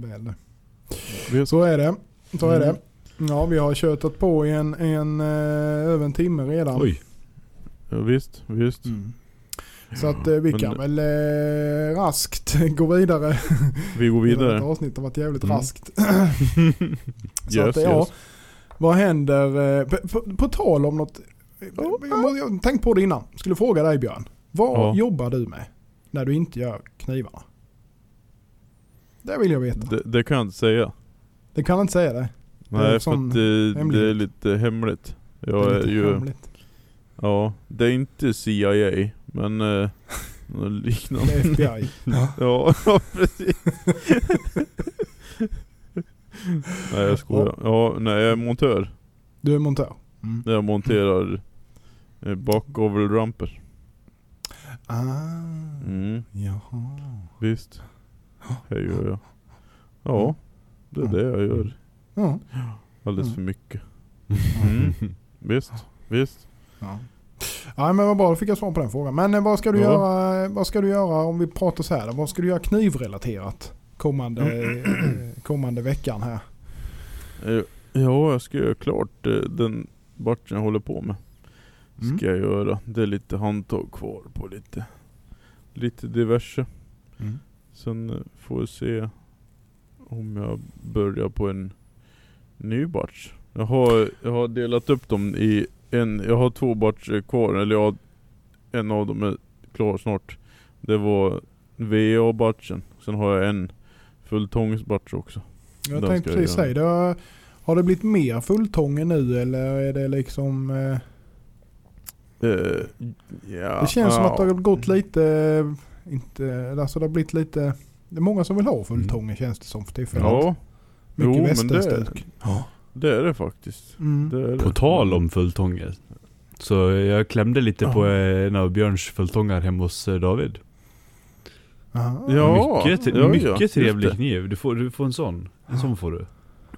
Speaker 2: det. Så är det. Så är
Speaker 1: Mm.
Speaker 2: det. Ja, vi har köttat på i en, en, eh, över en timme redan.
Speaker 4: Oj.
Speaker 1: ja visst, visst.
Speaker 2: Mm. Så att eh, vi
Speaker 1: Men-
Speaker 2: kan väl eh, raskt [LAUGHS] gå vidare.
Speaker 1: Vi går vidare.
Speaker 2: detta avsnitt har varit jävligt
Speaker 1: Mm.
Speaker 2: raskt. [LAUGHS] Så
Speaker 1: Yes,
Speaker 2: att, ja,
Speaker 1: yes.
Speaker 2: Vad händer, eh, på, på, på tal om något, jag, jag tänkte på det innan, skulle fråga dig Björn. Vad
Speaker 1: Ja.
Speaker 2: jobbar du med när du inte gör knivarna? Det vill jag veta.
Speaker 1: Det, det kan jag inte säga.
Speaker 2: Det kan jag inte säga det. Det är
Speaker 1: Nej
Speaker 2: en
Speaker 1: för att det, det är lite hemligt.
Speaker 2: Det
Speaker 1: Jag
Speaker 2: är
Speaker 1: är
Speaker 2: lite
Speaker 1: ju,
Speaker 2: hemligt.
Speaker 1: ja, det är inte CIA, men eh, [LAUGHS] något liknande.
Speaker 2: Det är FBI.
Speaker 1: Ja, [LAUGHS] ja precis. nej jag skojar. Ja, nej jag är montör.
Speaker 2: Du är montör. Mm.
Speaker 1: Jag monterar eh.
Speaker 2: Ah,
Speaker 1: Mm,
Speaker 2: jaha.
Speaker 1: visst. Det gör jag. Ja, det är det jag gör.
Speaker 2: Ja.
Speaker 1: Alldeles
Speaker 2: Mm.
Speaker 1: för mycket. Mm. [LAUGHS] Visst, visst.
Speaker 2: Ja. ja men vad bra, då fick jag svar på den frågan. Men eh, vad ska du,
Speaker 1: Ja.
Speaker 2: göra, vad ska du göra om vi pratar så här? då? Vad ska du göra knivrelaterat kommande, eh, kommande veckan här?
Speaker 1: Eh, Ja, jag ska göra klart eh, den batchen jag håller på med.
Speaker 2: Mm.
Speaker 1: Ska jag göra. Det är lite handtag kvar på lite, lite diverse.
Speaker 2: Mm.
Speaker 1: Sen får vi se om jag börjar på en ny batch. Jag har, jag har delat upp dem i en, jag har två batcher kvar, eller jag, en av dem är klar snart. Det var VA-batchen. Sen har jag en fulltångsbatch också.
Speaker 2: Jag
Speaker 1: Den
Speaker 2: tänkte precis säga, det har, har det blivit mer fulltånge nu eller är det liksom... Eh,
Speaker 1: Eh, ja,
Speaker 2: det känns som
Speaker 1: ja.
Speaker 2: att det har gått lite... Inte, alltså det har blivit lite... Det är många som vill ha fulltånge känns det som för tillfället.
Speaker 1: Ja,
Speaker 2: Mycket
Speaker 1: jo, men det,
Speaker 2: västerstuk.
Speaker 1: det är det faktiskt.
Speaker 2: Mm.
Speaker 1: Det är det.
Speaker 4: På tal om fulltånge. Så jag klämde lite på eh, en av Björns fulltångar hemma hos eh, David.
Speaker 2: Aha.
Speaker 1: Ja,
Speaker 4: mycket
Speaker 1: ja, ja,
Speaker 4: mycket
Speaker 1: just
Speaker 4: trevlig
Speaker 1: det.
Speaker 4: kniv. Du får, du får en sån. En sån får du.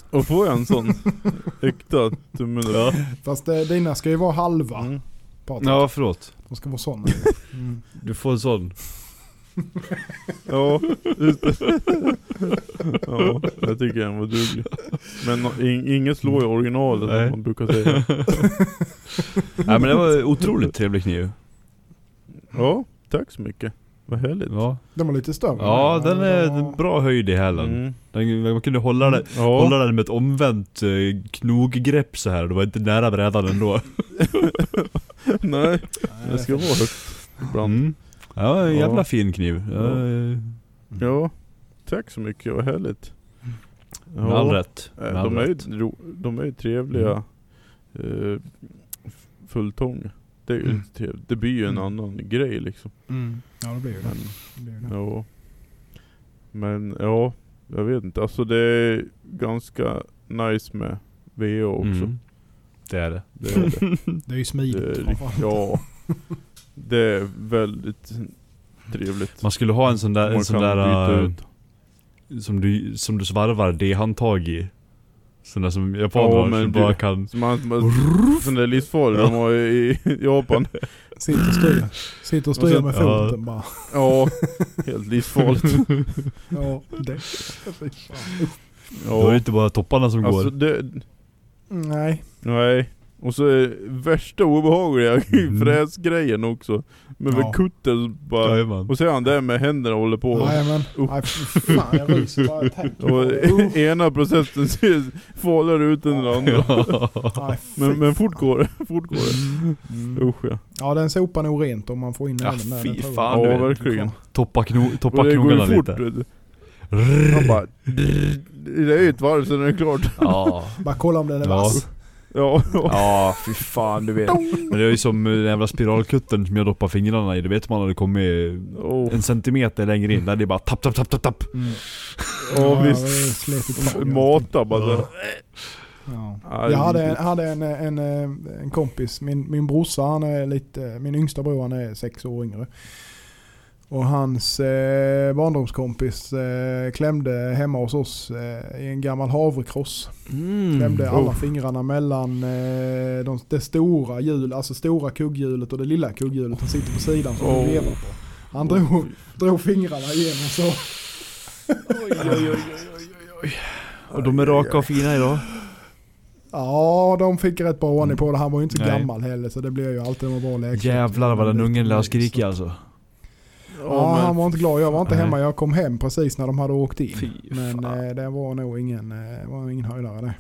Speaker 1: Och får jag en sån [LAUGHS] äkta tummen upp?
Speaker 2: Fast eh, dina ska ju vara halva.
Speaker 1: Mm.
Speaker 2: Patrik.
Speaker 4: Ja, förlåt.
Speaker 2: De ska vara sådana. [LAUGHS] Mm.
Speaker 4: Du får en sån.
Speaker 1: Ja, just det. ja, jag tycker den var duglig. Men in, inget slår i originalet som man brukar säga. [LAUGHS]
Speaker 4: Nej men det var otroligt trevlig kniv.
Speaker 1: Ja, tack så mycket. Vad härligt.
Speaker 4: Ja,
Speaker 2: Den var lite större.
Speaker 4: ja den är bra höjd i hälen.
Speaker 1: Mm.
Speaker 4: Den, man kunde hålla den,
Speaker 1: Ja.
Speaker 4: hålla den med ett omvänt eh, knoggrepp så här. Det var inte nära brädan ändå.
Speaker 1: Nej, [LAUGHS]
Speaker 2: Nej,
Speaker 1: det ska vara högt ibland.
Speaker 4: Mm. Ja, en jävla
Speaker 1: Ja.
Speaker 4: fin kniv. Ja. eh,
Speaker 1: Ja, tack så mycket. Vad härligt.
Speaker 4: Med all rätt.
Speaker 1: Eh,
Speaker 4: Med all
Speaker 1: De är, ju,
Speaker 4: rätt.
Speaker 1: ro, de är ju trevliga
Speaker 4: Mm.
Speaker 1: f- fulltång. Det är ju
Speaker 2: Mm.
Speaker 1: Det blir ju en
Speaker 2: Mm.
Speaker 1: annan grej liksom.
Speaker 2: Mm. Ja det blir ju det.
Speaker 1: Men,
Speaker 2: det, blir ju det.
Speaker 1: ja. Men ja, jag vet inte. Alltså det är ganska nice med VA också.
Speaker 4: Mm. Det är det.
Speaker 1: Det är det. [LAUGHS]
Speaker 2: Det är ju
Speaker 1: det
Speaker 2: smidigt.
Speaker 1: är,
Speaker 2: framförallt.
Speaker 1: ja. [LAUGHS] Det är väldigt trevligt.
Speaker 4: Man skulle ha en sån där, en sån där äh, som, du, som du svarvar D-handtag i. Sån där som japaner
Speaker 1: Ja,
Speaker 4: som
Speaker 1: du-
Speaker 4: bara kan...
Speaker 1: Som man, man, sån där livsfarlig de har i i [LAUGHS] Japan.
Speaker 2: Sitter och styr, sitter och styr med
Speaker 4: ja.
Speaker 2: foten bara.
Speaker 1: Ja, helt livsfarligt. [LAUGHS]
Speaker 2: Ja, det. Fy fan.
Speaker 4: Då är det
Speaker 1: Ja,
Speaker 4: inte bara topparna som
Speaker 1: alltså
Speaker 4: går.
Speaker 1: det,
Speaker 2: Nej.
Speaker 1: nej. Och så är värsta obehagliga [LAUGHS]
Speaker 4: Mm.
Speaker 1: fräsgrejen också. Med
Speaker 2: Ja.
Speaker 1: ja. kutten bara.
Speaker 4: Jajamän.
Speaker 1: Och så är han där med händerna och håller på.
Speaker 2: Jajamän.
Speaker 1: Usch.
Speaker 2: Nej fan jag ryser bara jag tänker på
Speaker 1: Och
Speaker 2: det.
Speaker 1: Ena processen ser farligare ut än den andra.
Speaker 2: Fy
Speaker 1: Men, men fort går det. Fort går det.
Speaker 2: Mm.
Speaker 1: Usch ja.
Speaker 2: Ja den sopar nog rent om man får in
Speaker 4: Ja,
Speaker 2: även där.
Speaker 4: fy
Speaker 2: den
Speaker 4: fan,
Speaker 1: Ja, verkligen.
Speaker 4: Toppa, kno, toppa knogarna lite.
Speaker 1: vet. Han bara... Det är ju ett varv sen är det klart.
Speaker 4: Ja.
Speaker 2: Bara kolla om den är
Speaker 4: Ja.
Speaker 2: vass.
Speaker 1: Ja,
Speaker 4: Ja, fy fan du vet. Men det är ju som den jävla spiralkutten som jag doppar fingrarna i. Det vet man hade kommit
Speaker 1: oh.
Speaker 4: en centimeter längre in. Där det är bara tapp, tapp, tapp, tapp, tapp.
Speaker 1: Ja, visst.
Speaker 2: det är Slitit tag.
Speaker 1: Mata bara så.
Speaker 2: Ja.
Speaker 1: Ja,
Speaker 2: Jag hade,
Speaker 1: det-
Speaker 2: en, hade en, en, en kompis, min, min brorsa, han är lite, min yngsta bror han är sex år yngre. Och hans eh, barndomskompis eh, klämde hemma hos oss eh, i en gammal havrekross.
Speaker 4: Mm.
Speaker 2: Klämde alla
Speaker 1: Oh.
Speaker 2: fingrarna mellan eh, de, det stora hjul, alltså stora kugghjulet och det lilla kugghjulet som sitter på sidan som
Speaker 1: Oh.
Speaker 2: du vevar på. Han drog, drog fingrarna igenom så.
Speaker 4: Och de är raka och fina idag.
Speaker 2: Ja, de fick rätt bra ordning på det. Han var ju inte så
Speaker 4: Nej.
Speaker 2: gammal heller så det blev ju alltid en bra läkare.
Speaker 4: Jävlar vad den ungen lär skrika alltså.
Speaker 2: Ja,
Speaker 1: men-
Speaker 2: han var inte glad. Jag var inte
Speaker 4: Nej.
Speaker 2: hemma. Jag kom hem precis när de hade åkt in.
Speaker 4: Fy
Speaker 2: Men eh, det var nog ingen, eh, var ingen höjdare det.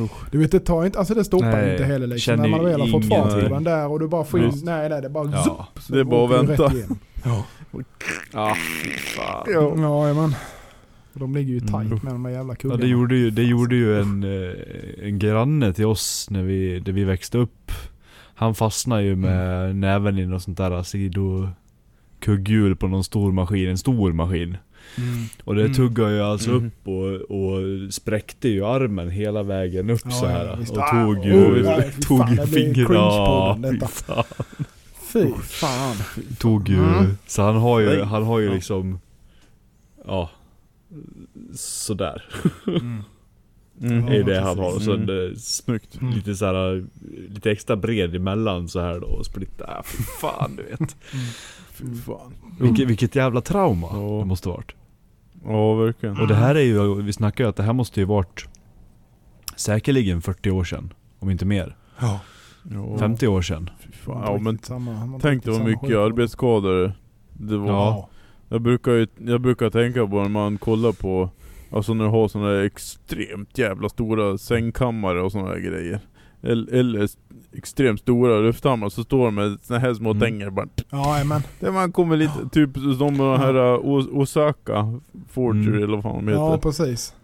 Speaker 1: Usch.
Speaker 2: Du vet det tar inte, alltså det stoppar
Speaker 4: Nej,
Speaker 2: inte heller liksom. När man väl har fått fart på den där och du bara får in,
Speaker 1: Visst.
Speaker 2: nej nej det är bara
Speaker 4: Ja.
Speaker 2: zup, så
Speaker 1: Det är bara att vänta.
Speaker 2: igenom.
Speaker 4: Ja, fy fan.
Speaker 1: Ja.
Speaker 2: Ja, men. De ligger ju
Speaker 4: Mm.
Speaker 2: tight med de där jävla
Speaker 4: Ja,
Speaker 2: kuggarna.
Speaker 4: det gjorde ju, det gjorde ju en, eh, en granne till oss när vi, när vi växte upp. Han fastnade ju med näven i något sånt där sido kugghjul på någon stor maskin, en stor maskin.
Speaker 2: Mm.
Speaker 4: Och det
Speaker 2: Mm.
Speaker 4: tuggade ju alltså
Speaker 1: Mm.
Speaker 4: upp och, och spräckte ju armen hela vägen upp
Speaker 2: Ja,
Speaker 4: så här
Speaker 2: ja.
Speaker 4: Och
Speaker 2: Ah,
Speaker 4: tog
Speaker 2: oh,
Speaker 4: ju,
Speaker 2: nej, fy
Speaker 4: tog
Speaker 2: fan,
Speaker 4: ju fingrarna. fy fan.
Speaker 2: Fy fan.
Speaker 4: Tog ju,
Speaker 2: Mm.
Speaker 4: så han har ju,
Speaker 1: Nej.
Speaker 4: han har ju
Speaker 1: Ja.
Speaker 4: liksom Ja Sådär
Speaker 2: Mm.
Speaker 1: Mm.
Speaker 4: är det han har och sen
Speaker 1: Mm. Snyggt.
Speaker 2: Mm.
Speaker 4: lite så här, lite extra bred emellan så här då och splitta, äh, fy fan du vet
Speaker 1: Fy fan.
Speaker 4: vilket, vilket jävla trauma
Speaker 1: Ja.
Speaker 4: det måste varit
Speaker 1: Ja, verkligen.
Speaker 4: Och det här är ju, vi snackar ju att det här måste ju varit Säkerligen 40 år sedan, om inte mer
Speaker 2: Ja.
Speaker 1: Ja.
Speaker 4: 50 år sedan
Speaker 1: Fy fan. Ja, men tänk dig vad mycket arbetsskador det var.
Speaker 4: Ja.
Speaker 1: Jag brukar ju, jag brukar tänka på när man kollar på Alltså när du har sådana där extremt jävla stora sängkammare och sådana där grejer Eller, eller extremt stora lufthammar så står de med såna här små
Speaker 4: Mm.
Speaker 1: tänger bara
Speaker 2: Ja, men.
Speaker 1: Där man kommer lite, typ som de här uh, O- Osaka Forgery
Speaker 4: Mm.
Speaker 1: eller vad fan de heter
Speaker 2: Ja,
Speaker 1: Ja,
Speaker 2: precis.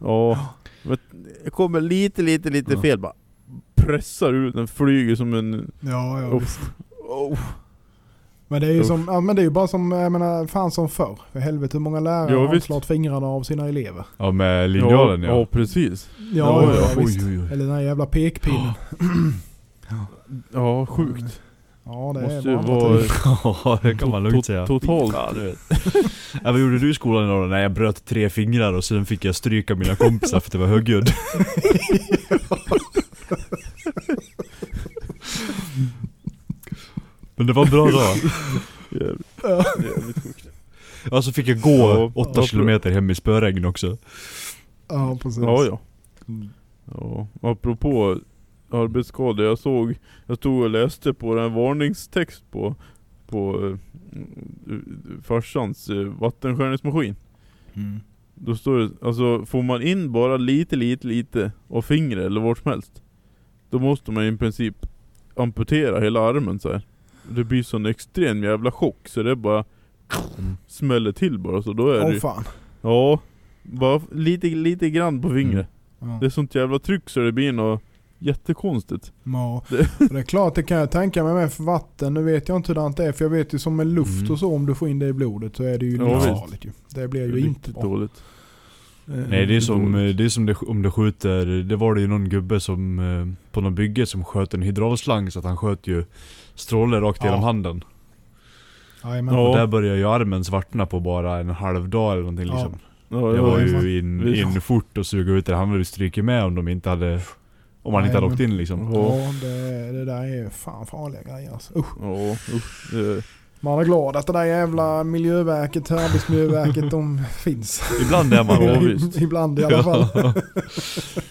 Speaker 1: Men det kommer lite, lite, lite
Speaker 4: Ja.
Speaker 1: fel bara Pressar ut den, flyger som en...
Speaker 2: Ja, ja.
Speaker 1: Oh.
Speaker 2: visst.
Speaker 1: Oh.
Speaker 2: Men det är ju som, ja, men det är ju bara som, jag menar, fan som förr. För helvete hur många lärare
Speaker 1: Ja,
Speaker 2: har
Speaker 1: visst.
Speaker 2: slagit fingrarna av sina elever.
Speaker 4: Ja med linjalen
Speaker 1: ja,
Speaker 4: ja,
Speaker 1: ja precis
Speaker 2: Ja,
Speaker 1: Ja,
Speaker 2: ja,
Speaker 1: ja.
Speaker 2: ja, visst.
Speaker 4: Oj, oj, oj.
Speaker 2: Eller den här jävla pekpinnen. [CLEARS THROAT]
Speaker 1: Ja, sjukt
Speaker 2: Ja, det
Speaker 1: Måste
Speaker 2: är
Speaker 1: ju vara-. [LAUGHS]
Speaker 4: Ja det kan man lugnt säga
Speaker 1: totalt.
Speaker 4: Ja, du vet. [LAUGHS] ja, vad gjorde du i skolan idag då? Nej jag bröt tre fingrar och sen fick jag stryka mina kompisar för att det var högljudd [LAUGHS] Men det var en bra dag
Speaker 1: Jävligt, sjukt
Speaker 4: Ja så fick jag gå
Speaker 1: Ja,
Speaker 4: 8
Speaker 1: ja,
Speaker 4: kilometer hem i spöregn också
Speaker 2: Ja, precis.
Speaker 1: Ja, ja.
Speaker 2: Mm.
Speaker 1: ja. Apropå arbetsskador, jag såg, jag stod och läste på en varningstext på, på eh, farsans eh, vattenskärningsmaskin.
Speaker 2: Mm.
Speaker 1: Då står det, alltså får man in bara lite, lite, lite av fingret eller vart som helst. Då måste man i princip amputera hela armen så här. Det blir sån extrem jävla chock så det bara
Speaker 4: Mm.
Speaker 1: smäller till bara så då är det
Speaker 2: Åh
Speaker 1: ju-
Speaker 2: fan.
Speaker 1: Ja, bara lite, lite grann på fingret.
Speaker 2: Ja.
Speaker 1: Det är sånt jävla tryck så det blir något jättekonstigt.
Speaker 2: Ja.
Speaker 1: Det-
Speaker 2: är klart, det kan jag tänka mig med för vatten. Nu vet jag inte hur det är. För jag vet ju som med luft
Speaker 4: Mm.
Speaker 2: och så, om du får in det i blodet så är det ju
Speaker 1: Ja,
Speaker 2: livsfarligt ju. Det blir ju
Speaker 1: Det
Speaker 2: inte
Speaker 1: riktigt
Speaker 2: bra.
Speaker 1: dåligt.
Speaker 4: Nej det är som, det är som det, om det skjuter, det var det ju någon gubbe som eh, på någon bygge som sköt en hydraulslang så att han sköt ju stråle rakt
Speaker 2: Ja.
Speaker 4: genom handen.
Speaker 1: Ja.
Speaker 4: Och där började ju armen svartna på bara en halv dag eller någonting
Speaker 2: Ja.
Speaker 4: liksom.
Speaker 1: Ja,
Speaker 4: Det var ju in, in fort och suga ut det. Han hade ju strykit med om de inte hade Om man inte hade
Speaker 2: Nej,
Speaker 4: åkt in liksom.
Speaker 2: Ja, det, det där är fan farliga grejer alltså. Usch.
Speaker 1: Ja, usch. Det,
Speaker 2: Man är glad att det där jävla Miljöverket, Arbetsmiljöverket, de finns.
Speaker 4: Ibland är man [LAUGHS]
Speaker 1: Ja,
Speaker 4: det.
Speaker 1: visst.
Speaker 2: Ibland i alla fall. [LAUGHS]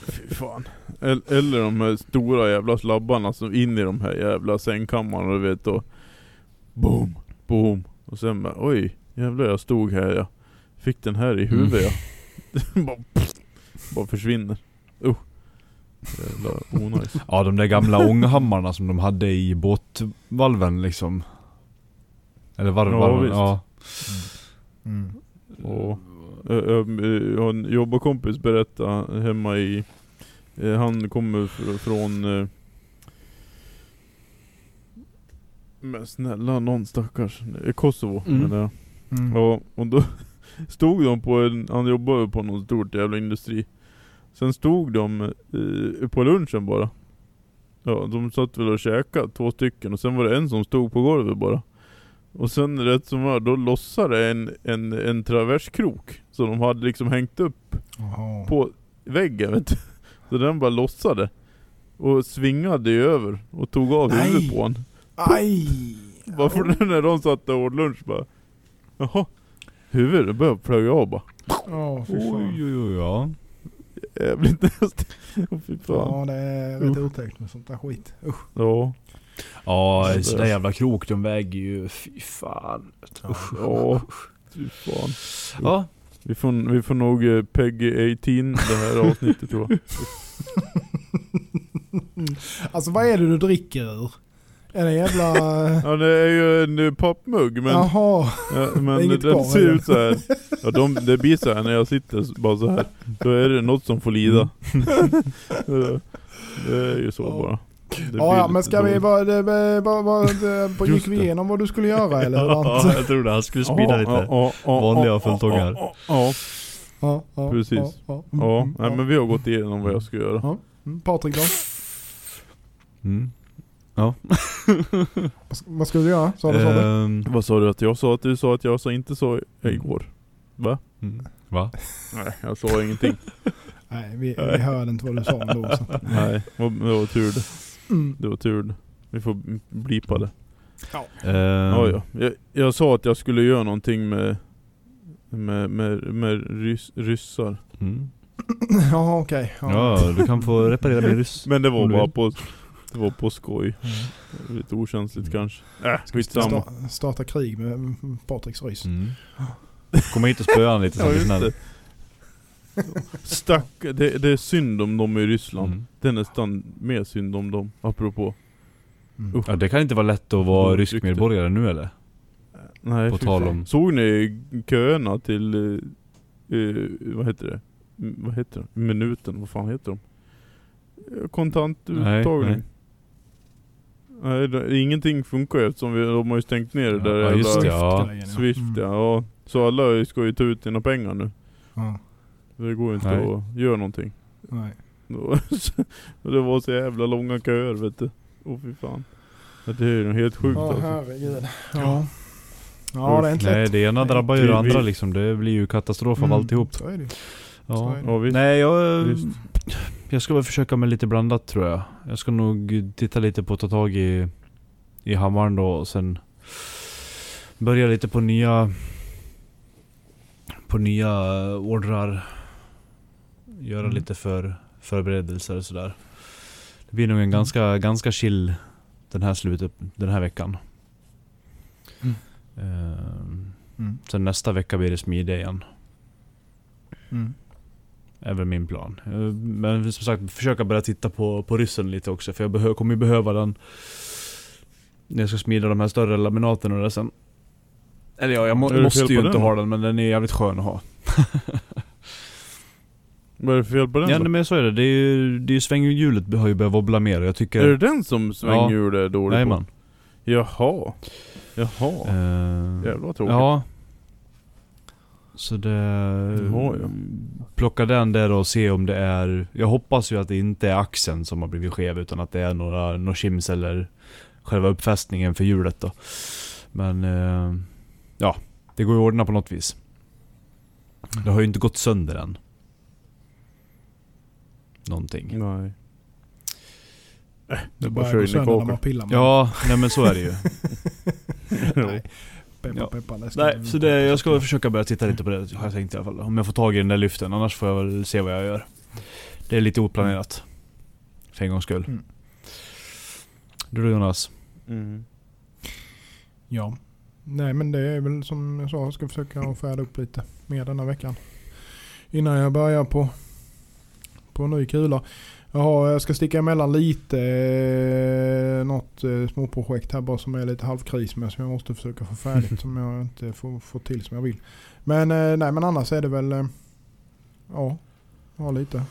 Speaker 1: fy fan. El- Eller de här stora jävla slabbarna som in i de här jävla sängkammarna du vet och Boom, boom. Och sen bara, oj, jävlar jag stod här jag Fick den här i huvudet jag. [LAUGHS] bara, bara försvinner. Usch. Jävla onajs.
Speaker 4: Ja de där gamla ånghammarna som de hade i båtvalven liksom. Eller varv,
Speaker 1: Ja,
Speaker 4: varv,
Speaker 1: visst.
Speaker 4: ja.
Speaker 2: Mm.
Speaker 1: Ja. Ö, ö, ö, En jobbarkompis berättade hemma i... eh, Han kommer fr- från... eh, Men snälla någon stackars. eh, Kosovo
Speaker 4: Mm.
Speaker 1: menar jag.
Speaker 2: Mm.
Speaker 1: Ja, och då [LAUGHS] stod de på en, han jobbade på någon stort jävla industri. Sen stod de eh, på lunchen bara. Ja, de satt väl och käkade, två stycken, och sen var det en som stod på golvet bara. Och sen rätt som var, då lossade en, en, en traverskrok. Så de hade liksom hängt upp
Speaker 2: Jaha.
Speaker 1: på väggen vet du. Så den bara lossade. Och svingade över och tog av
Speaker 2: Nej.
Speaker 1: huvudet på honom.
Speaker 2: Aj! [LAUGHS]
Speaker 1: Varför när de satt och åt lunch bara Jaha Huvudet började plöja av bara
Speaker 2: fan.
Speaker 4: Oj, oj, oj, ja.
Speaker 1: Jävligt näst Åh fy fan
Speaker 2: Ja, det är rätt otäckt med sånt där skit. Usch.
Speaker 1: Ja
Speaker 4: Ja,
Speaker 1: Så där
Speaker 4: jävla krok, de väger ju, fy fan. Usch.
Speaker 1: Ja Fy fan
Speaker 4: Ja,
Speaker 1: Vi får, vi får nog eh, Peggy 18 det här avsnittet tror jag [LAUGHS]
Speaker 2: Alltså vad är det du dricker ur? Är det jävla...
Speaker 1: Ja det är ju en eh, pappmugg men,
Speaker 2: Jaha.
Speaker 1: ja, men den ser
Speaker 2: eller?
Speaker 1: ut så här. Ja de, det blir så här när jag sitter bara så här. Då är det något som får lida [LAUGHS] Ja, Det är ju så
Speaker 2: Ja.
Speaker 1: bara
Speaker 2: Ja, ja, men ska vi bara... det- det- bara- bara- Gick vi igenom vad du skulle göra eller? [LAUGHS]
Speaker 4: ja, jag tror det. Han skulle
Speaker 1: Ja,
Speaker 4: speeda lite. Vanliga
Speaker 1: ja,
Speaker 4: fulltångar.
Speaker 1: Ja, Precis.
Speaker 2: Ja, mm, mm,
Speaker 1: Nej, men vi har gått igenom vad jag ska göra.
Speaker 2: Mm, Patrik då?
Speaker 4: Mm. [LAUGHS]
Speaker 2: Vad sk- Vad skulle du göra? Sa du, sa du?
Speaker 4: Ehm,
Speaker 1: Vad sa du att jag sa att du sa att jag sa inte så igår? Va?
Speaker 4: mm. Va?
Speaker 1: Nej, jag sa ingenting. [LAUGHS]
Speaker 2: Nej, vi, vi hörde inte vad du sa ändå. Så.
Speaker 1: Nej, det var tur det.
Speaker 2: Mm.
Speaker 1: Det var tur det. Vi får blipa det.
Speaker 4: Ehm,
Speaker 1: Ja, ja. Jag, jag sa att jag skulle göra någonting med med, med, med rys, ryssar.
Speaker 4: Mm. [CLEARS THROAT]
Speaker 2: Ja, okej. Ja.
Speaker 4: Ja, du kan få reparera min ryss.
Speaker 1: Men det var bara på Det var på skoj.
Speaker 2: Mm.
Speaker 1: Lite okänsligt
Speaker 4: Mm.
Speaker 1: kanske. Äh, skitsamma.
Speaker 2: Sta- starta krig med mm, Patriks rys.
Speaker 4: Mm. Komma hit och spöa han lite så snäll.
Speaker 1: det. Stack, det, det är synd om dem i Ryssland.
Speaker 4: Mm.
Speaker 1: Det är nästan mer synd om dem, apropå.
Speaker 2: Mm.
Speaker 4: Ja, det kan inte vara lätt att vara
Speaker 1: Dåligt
Speaker 4: rysk
Speaker 1: rykte.
Speaker 4: medborgare nu eller?
Speaker 1: Nej,
Speaker 4: På tal om-
Speaker 1: Såg ni köerna till, eh, vad heter det? M- vad heter det? Minuten, vad fan heter de? Eh, Kontantuttagning.
Speaker 4: Nej,
Speaker 1: Nej, det, ingenting funkar ju eftersom vi, de har ju stängt ner det där
Speaker 4: Ja, just det. Ja.
Speaker 1: Swift
Speaker 2: Mm.
Speaker 1: ja. ja. Så alla ska ju ta ut sina pengar nu.
Speaker 2: Ja.
Speaker 1: Det går ju inte
Speaker 4: Nej.
Speaker 1: att göra någonting.
Speaker 2: Nej. [LAUGHS]
Speaker 1: Det var så jävla långa köer vet du. Åh fy fan. Ja, Det är ju helt sjukt
Speaker 2: Ja,
Speaker 1: alltså.
Speaker 2: herregud. Ja. Ja, det är inte
Speaker 4: Nej,
Speaker 2: lätt.
Speaker 4: det ena
Speaker 2: Nej.
Speaker 4: drabbar ju det andra liksom. Det blir ju katastrof av
Speaker 2: Mm,
Speaker 4: alltihop.
Speaker 2: Så är det ju. Så
Speaker 4: Ja.
Speaker 2: är det.
Speaker 1: Ja, visst.
Speaker 4: Nej, jag,
Speaker 1: Visst.
Speaker 4: Jag ska väl försöka med lite blandat tror jag. Jag ska nog titta lite på att ta tag i, i hammaren då och sen börja lite på nya på nya ordrar. Göra
Speaker 2: Mm.
Speaker 4: lite för förberedelser och sådär. Det blir nog en
Speaker 2: Mm.
Speaker 4: ganska, ganska chill den här slutet, den här veckan.
Speaker 2: Mm. Mm.
Speaker 4: sen nästa vecka blir det smidig igen.
Speaker 2: Mm.
Speaker 4: Är väl min plan. Eh, Men som sagt, försöka börja titta på, på ryssen lite också. För jag behö, kommer ju behöva den när jag ska smida de här större laminaten och det sen. Eller ja, jag må, måste ju
Speaker 1: den
Speaker 4: inte
Speaker 1: då?
Speaker 4: ha den men den är jävligt skön att ha. [LAUGHS]
Speaker 1: Vad är det för fel på den
Speaker 4: Ja
Speaker 1: då?
Speaker 4: men så är det. Det är ju, det är ju svänghjulet har ju börjat wobbla mer och jag tycker...
Speaker 1: Är det den som svänghjul är dålig
Speaker 4: Nej
Speaker 1: på?
Speaker 4: man.
Speaker 1: Jaha. Jaha.
Speaker 4: Uh,
Speaker 1: Jävlar vad tråkigt.
Speaker 4: Ja. Så det...
Speaker 1: Jaha, ja.
Speaker 4: Plocka den där och se om det är... Jag hoppas ju att det inte är axeln som har blivit skev utan att det är några, några shims eller själva uppfästningen för hjulet då. Men... eh, ja, det går ju att ordna på något vis. Det har ju inte gått sönder än. Någonting.
Speaker 1: Nej. Äh, det
Speaker 2: Det
Speaker 1: är bara
Speaker 2: börjar gå sönder när man pillar med
Speaker 4: Ja, nej men så är det ju. [LAUGHS]
Speaker 2: Nej. Peppa,
Speaker 4: Ja.
Speaker 2: peppa.
Speaker 4: Nej, så det, jag ska försöka börja titta lite på det har jag tänkt i alla fall. Om jag får tag i den där lyften, annars får jag väl se vad jag gör. Det är lite oplanerat. För en gångs skull.
Speaker 2: Mm.
Speaker 4: Du då Jonas?
Speaker 1: Mm.
Speaker 2: Ja. Nej men det är väl som jag sa, jag ska försöka färda upp lite mer denna veckan. Innan jag börjar på, på en ny kula. Jag, har, jag ska sticka emellan lite, eh, något eh, småprojekt här bara som är lite halvkris med som jag måste försöka få färdigt [LAUGHS] som jag inte får, får till som jag vill. Men eh, nej men annars är det väl, eh, ja, ja lite,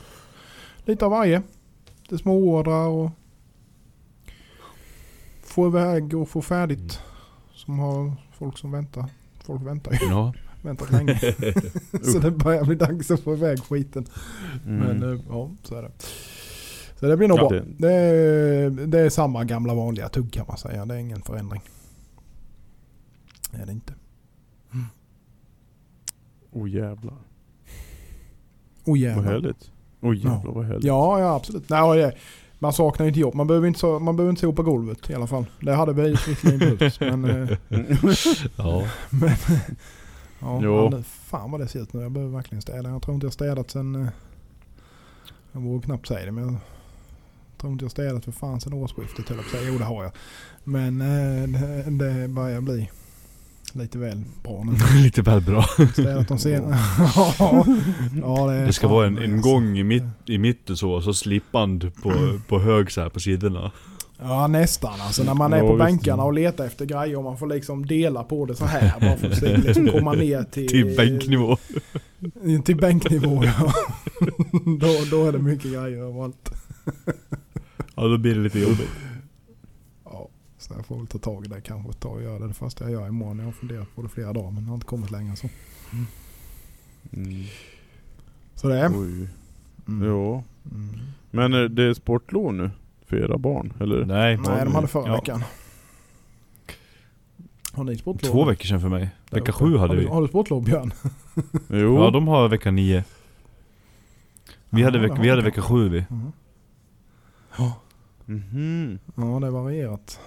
Speaker 2: lite av varje. Lite småordrar och få iväg och få färdigt. Som har folk som väntar. Folk väntar ju,
Speaker 4: Ja. [LAUGHS]
Speaker 2: väntat länge. [LAUGHS] så det börjar bli dags att få iväg skiten.
Speaker 1: Mm.
Speaker 2: Men ja, så är det. Så det blir nog
Speaker 1: Ja,
Speaker 2: bra.
Speaker 1: det-
Speaker 2: Det, är, det är samma gamla vanliga tugg kan man säga. Det är ingen förändring. Det är det inte.
Speaker 1: Oh jävlar.
Speaker 2: Oh
Speaker 1: Vad
Speaker 2: jävlar.
Speaker 1: härligt. Oh jävlar
Speaker 2: Ja.
Speaker 1: vad härligt.
Speaker 2: Ja, ja absolut. Nej, det, man saknar ju inte jobb. Man behöver inte, så, man behöver inte sopa golvet i alla fall. Det hade vi visserligen behövt. [LAUGHS] Men, eh,
Speaker 4: ja. [LAUGHS]
Speaker 2: men ja,
Speaker 1: Jo.
Speaker 2: ja, fan vad det ser ut nu. Jag behöver verkligen städa. Jag tror inte jag städat sen... eh, Jag vågar knappt säga det men tror inte jag städat för fan sen årsskiftet höll jag på. Jo det har jag. Men eh, det, det börjar bli lite väl bra nu. [LAUGHS]
Speaker 4: Lite väl bra.
Speaker 2: Städat de sen... ja, [LAUGHS] ja, det,
Speaker 4: Det ska vara en, en gång i, mitt, i mitten så, så slipband på, på hög så här på sidorna.
Speaker 2: Ja nästan alltså när man är på bänkarna och letar efter grejer och man får liksom dela på det så här för att se, liksom komma ner [LAUGHS] till...
Speaker 4: Till bänknivå.
Speaker 2: Till bänknivå ja. då, då är det mycket grejer överallt.
Speaker 4: Ja då blir det lite jobbigt.
Speaker 2: Ja, så jag får väl ta tag i det kanske. Ta och göra det det första jag gör imorgon. Jag har funderat på det flera dagar men jag har inte kommit längre så.
Speaker 1: Mm.
Speaker 2: Så det är.
Speaker 1: Oj.
Speaker 2: Mm.
Speaker 1: Ja.
Speaker 2: Mm.
Speaker 1: Men är det sportlov nu? För era barn? Eller?
Speaker 4: Nej,
Speaker 2: Nej de hade förra
Speaker 4: Ja.
Speaker 2: veckan. Har ni sportlov?
Speaker 4: Två veckor sedan för mig.
Speaker 2: Där
Speaker 4: Vecka sju hade
Speaker 2: har
Speaker 4: vi.
Speaker 2: Du, har du sportlov Björn?
Speaker 1: Jo.
Speaker 4: Ja de har vecka nio. Vi
Speaker 2: Ja,
Speaker 4: hade,
Speaker 2: det
Speaker 4: veck, vi hade
Speaker 2: de.
Speaker 4: vecka sju vi.
Speaker 2: Mm.
Speaker 1: Mhm.
Speaker 2: Ja det är varierat.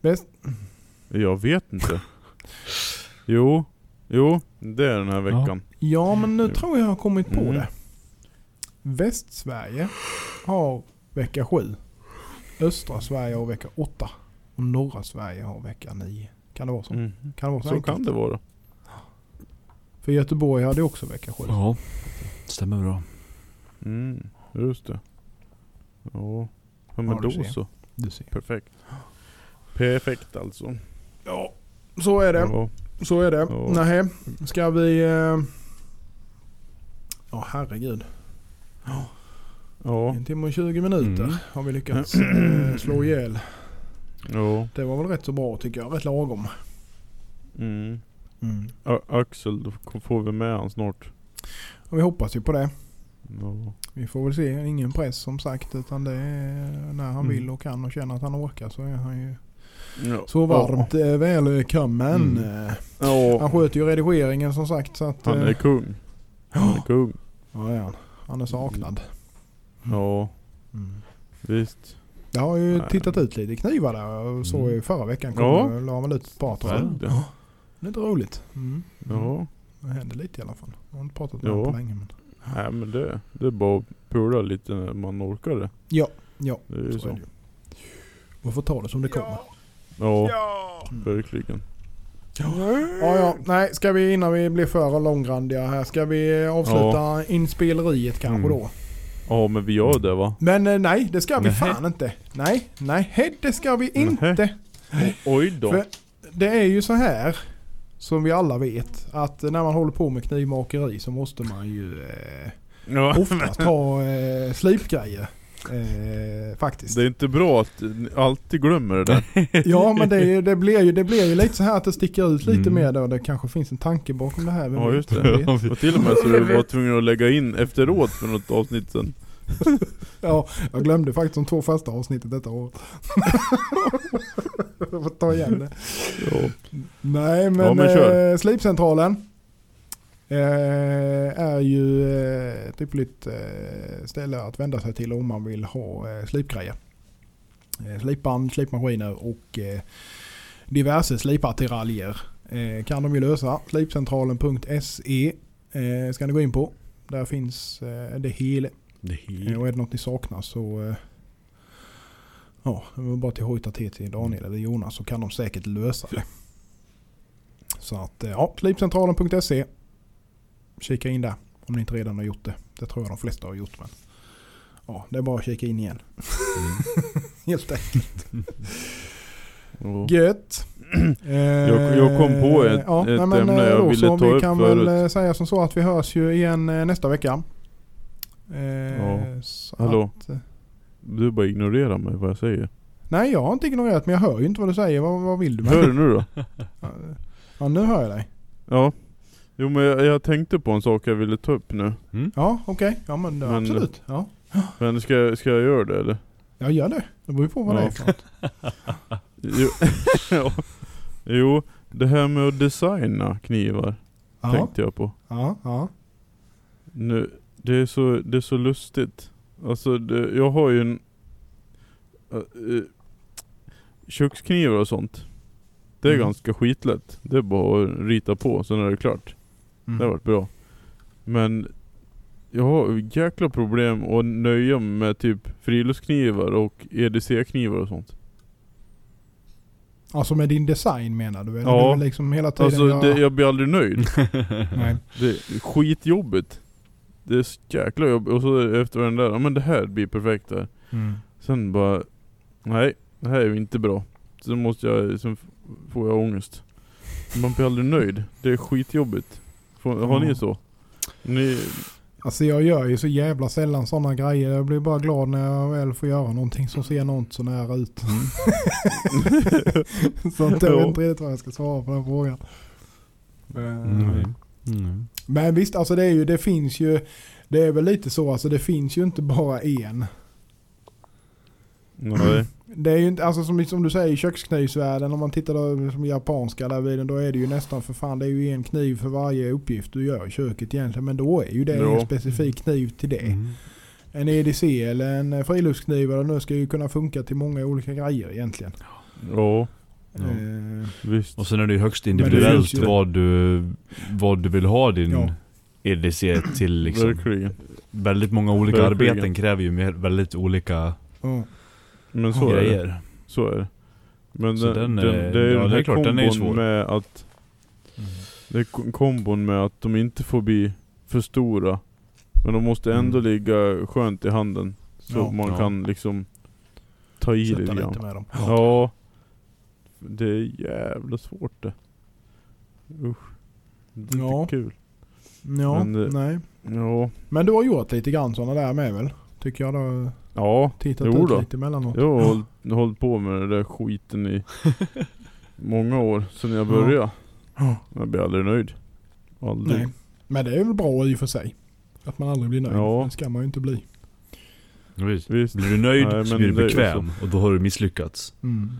Speaker 2: Bäst,
Speaker 1: Jag vet inte. jo. Jo, det är den här
Speaker 4: Ja.
Speaker 1: veckan.
Speaker 2: Ja men nu
Speaker 1: Mm.
Speaker 2: tror jag jag har kommit på
Speaker 1: Mm.
Speaker 2: det. Västsverige har vecka 7. Östra Sverige har vecka 8. Och norra Sverige har vecka 9. Kan det vara så?
Speaker 1: Mm.
Speaker 2: Kan det vara så,
Speaker 1: Så kan det vara.
Speaker 2: För Göteborg hade också vecka 7.
Speaker 4: Ja. Stämmer bra.
Speaker 1: Mm. Just det. Ja. Ja men
Speaker 2: Ja,
Speaker 1: då så.
Speaker 2: Du ser.
Speaker 1: Perfekt. Perfekt alltså.
Speaker 2: Ja, så är det.
Speaker 1: Ja.
Speaker 2: Så är det.
Speaker 1: Ja.
Speaker 2: Nähä. Ska vi... eh, Ja herregud.
Speaker 1: Ja.
Speaker 2: En timme och 20 minuter
Speaker 4: Mm.
Speaker 2: har vi lyckats [CLEARS THROAT] eh, slå ihjäl.
Speaker 1: Ja.
Speaker 2: Det var väl rätt så bra tycker jag. Rätt lagom.
Speaker 1: Mm.
Speaker 2: Mm.
Speaker 1: Axel, då får vi med han snart.
Speaker 2: Och vi hoppas ju på det.
Speaker 1: Ja.
Speaker 2: Vi får väl se. Ingen press som sagt. Utan det är när han
Speaker 1: Mm.
Speaker 2: vill och kan och känner att han orkar så är han ju
Speaker 1: Ja.
Speaker 2: så varmt ja. välkommen.
Speaker 1: Mm.
Speaker 2: Eh,
Speaker 1: Ja.
Speaker 2: Han sköter ju redigeringen som sagt. Så att,
Speaker 1: Han är
Speaker 2: eh,
Speaker 1: kung. Han är kung.
Speaker 2: ja, ja, han är saknad.
Speaker 1: Ja,
Speaker 2: Mm.
Speaker 1: visst.
Speaker 2: Jag har ju
Speaker 1: Nej.
Speaker 2: tittat ut lite knivar där och såg
Speaker 4: Mm.
Speaker 2: ju förra veckan kom
Speaker 1: Ja.
Speaker 2: ja. la väl ut ett par tror jag.
Speaker 1: Ja.
Speaker 2: Det är lite roligt. Mm.
Speaker 1: Ja.
Speaker 2: Det händer lite i alla fall. Jag har inte pratat
Speaker 1: Ja.
Speaker 2: med honom på länge. Men...
Speaker 1: Nej men det, det är bara att pula lite när man orkar det.
Speaker 2: Ja, ja.
Speaker 1: Det är ju
Speaker 2: Så
Speaker 1: så.
Speaker 2: är det. Man får ta det som det kommer.
Speaker 1: Ja,
Speaker 2: Mm.
Speaker 1: verkligen.
Speaker 2: Ja, ja. Nej, ska vi innan vi blir för långrandiga här. Ska vi avsluta inspeleriet kanske
Speaker 1: Mm.
Speaker 2: då?
Speaker 1: Ja men vi gör det va?
Speaker 2: Men eh, nej, det ska vi fan inte. Nej, nej, det ska vi inte.
Speaker 1: Oj då.
Speaker 2: För det är ju så här, som vi alla vet, att när man håller på med knivmakeri så måste man ju eh,
Speaker 1: Ja.
Speaker 2: oftast [LAUGHS] ha eh, slipgrejer. Eh, faktiskt.
Speaker 1: Det är inte bra att ni alltid glömmer det där. [LAUGHS]
Speaker 2: Ja men det, det, blir ju, det blir ju lite så här att det sticker ut lite
Speaker 4: Mm.
Speaker 2: mer då. Det kanske finns en tanke bakom det här. vem
Speaker 1: Ja just det. Och till och med så du var [LAUGHS] tvungen att lägga in efteråt för något avsnitt sen.
Speaker 2: Ja, jag glömde faktiskt de två första avsnittet detta år. [LAUGHS] jag får ta igen det. [LAUGHS]
Speaker 1: Ja.
Speaker 2: Nej men,
Speaker 1: Ja, men
Speaker 2: eh, Slipcentralen eh, är ju eh, ett ypperligt eh, ställe att vända sig till om man vill ha eh, slipgrejer. Eh, slipband, slipmaskiner och eh, diverse slipartiraljer eh, kan de ju lösa. Slipcentralen.se ska ni gå in på. Där finns det hela.
Speaker 4: Det
Speaker 2: Eh, Och är det något ni saknar så Ja, det var bara till att hojta till till Daniel eller Jonas så kan de säkert lösa det. Så att eh, ja, slipcentralen.se Kika in där om ni inte redan har gjort det. Det tror jag de flesta har gjort men. Ja, det är bara att kika in igen. [LAUGHS] Helt enkelt. Gött.
Speaker 1: Jag- jag kom på ett-
Speaker 2: ja,
Speaker 1: ett
Speaker 2: nej,
Speaker 1: ämne
Speaker 2: eh,
Speaker 1: jag ville ta
Speaker 2: Vi
Speaker 1: upp
Speaker 2: kan
Speaker 1: förut.
Speaker 2: väl eh, säga som så att vi hörs ju igen eh, nästa vecka. Eh,
Speaker 1: Ja. Hallå?
Speaker 2: Att, eh,
Speaker 1: Du bara ignorerar mig vad jag säger.
Speaker 2: nej, jag har inte ignorerat men jag hör ju inte vad du säger. Vad, vad vill du med
Speaker 1: Hör du nu då?
Speaker 2: Ja, nu hör jag dig.
Speaker 1: Ja. Jo men jag, jag tänkte på en sak jag ville ta upp nu.
Speaker 2: Ja, okej. Ja, men,
Speaker 1: Men-
Speaker 2: absolut. Ja.
Speaker 1: Men ska, jag- ska jag göra det eller?
Speaker 2: Jag gör det. Det beror ju på vad det
Speaker 1: Ja.
Speaker 2: är för något.
Speaker 1: Jo, ja. [LAUGHS] jo, det här med att designa knivar
Speaker 2: Ja,
Speaker 1: tänkte jag på.
Speaker 2: ja, ja.
Speaker 1: Nu, det är så, det är så lustigt. Alltså det, jag har ju en... Uh, köksknivar och sånt. Det är
Speaker 2: Mm.
Speaker 1: ganska skitlätt. Det är bara att rita på, sen är det klart.
Speaker 2: Mm.
Speaker 1: Det har varit bra. Men jag har jäkla problem att nöja mig med typ friluftsknivar och EDC-knivar och sånt.
Speaker 2: Alltså med din design menar du?
Speaker 1: Ja.
Speaker 2: det liksom hela tiden
Speaker 1: Alltså
Speaker 2: jag...
Speaker 1: det, jag blir aldrig nöjd. [LAUGHS]
Speaker 2: Nej.
Speaker 1: Det är skitjobbigt. Det är så jäkla jobbigt. Och så efter den där, ja men det här blir perfekt där.
Speaker 2: Mm.
Speaker 1: Sen bara, nej det här är ju inte bra. Sen måste jag, sen får jag ångest. Man blir aldrig nöjd. Det är skitjobbigt. Får, har
Speaker 2: Ja.
Speaker 1: ni så? Ni,
Speaker 2: Alltså jag gör ju så jävla sällan sådana grejer. Jag blir bara glad när jag väl får göra någonting som ser något så nära ut. [LAUGHS] så att jag vet inte riktigt vad jag ska svara på den frågan.
Speaker 4: Mm. Mm.
Speaker 2: Men visst, alltså det är ju, det finns ju, det är väl lite så, alltså det finns ju inte bara en.
Speaker 1: nej.
Speaker 2: Det är ju inte, alltså som, som du säger i köksknivsvärlden, om man tittar då, som japanska där vid den, då är det ju nästan för fan, det är ju en kniv för varje uppgift du gör i köket egentligen. Men då är ju det
Speaker 1: Ja.
Speaker 2: en specifik kniv till det.
Speaker 4: Mm.
Speaker 2: En EDC eller en friluftskniv eller nu ska ju kunna funka till många olika grejer egentligen.
Speaker 1: Ja,
Speaker 4: Ja.
Speaker 2: Eh,
Speaker 1: visst.
Speaker 4: Och sen är det ju högst
Speaker 2: det
Speaker 4: individuellt
Speaker 2: ju-
Speaker 4: vad, du, vad du vill ha din
Speaker 2: Ja.
Speaker 4: EDC till liksom.
Speaker 1: Verkligen.
Speaker 4: Väldigt många olika
Speaker 1: Verkligen.
Speaker 4: arbeten kräver ju mer, väldigt olika
Speaker 2: ja.
Speaker 1: Men så är det.
Speaker 4: grejer.
Speaker 1: Så är det. Men
Speaker 4: Så
Speaker 1: den,
Speaker 4: den
Speaker 1: den,
Speaker 4: är-
Speaker 1: det är
Speaker 4: ja,
Speaker 1: den
Speaker 4: det är
Speaker 1: här
Speaker 4: klart, den är ju
Speaker 1: kombon
Speaker 4: svår.
Speaker 1: med att Det är ko- kombon med att de inte får bli för stora. Men de måste ändå
Speaker 4: Mm.
Speaker 1: ligga skönt i handen. Så
Speaker 2: Ja.
Speaker 1: man
Speaker 4: Ja.
Speaker 1: kan liksom ta i
Speaker 2: Sätta
Speaker 1: lite
Speaker 2: lite med dem.
Speaker 1: Ja. Det är jävla svårt det. Usch. Det är
Speaker 2: Ja.
Speaker 1: inte kul.
Speaker 2: Ja,
Speaker 1: Men det-
Speaker 2: nej.
Speaker 1: Ja.
Speaker 2: Men du har gjort lite grann sådana där med väl? Tycker jag. Har
Speaker 1: Ja.
Speaker 2: tittat
Speaker 1: Jo
Speaker 2: ut
Speaker 1: då.
Speaker 2: lite emellanåt.
Speaker 1: Jag har [LAUGHS] hållit, hållit på med den där skiten i [LAUGHS] många år. Sedan jag började.
Speaker 2: Ja.
Speaker 1: Jag blir aldrig nöjd. Aldrig.
Speaker 2: Nej. Men det är väl bra i och för sig. Att man aldrig blir nöjd.
Speaker 1: Ja.
Speaker 2: Det ska man ju inte bli.
Speaker 4: Visst.
Speaker 1: Visst.
Speaker 4: Blir du nöjd
Speaker 1: Nej,
Speaker 4: så
Speaker 1: men
Speaker 4: blir du bekväm och då har du misslyckats.
Speaker 2: Mm.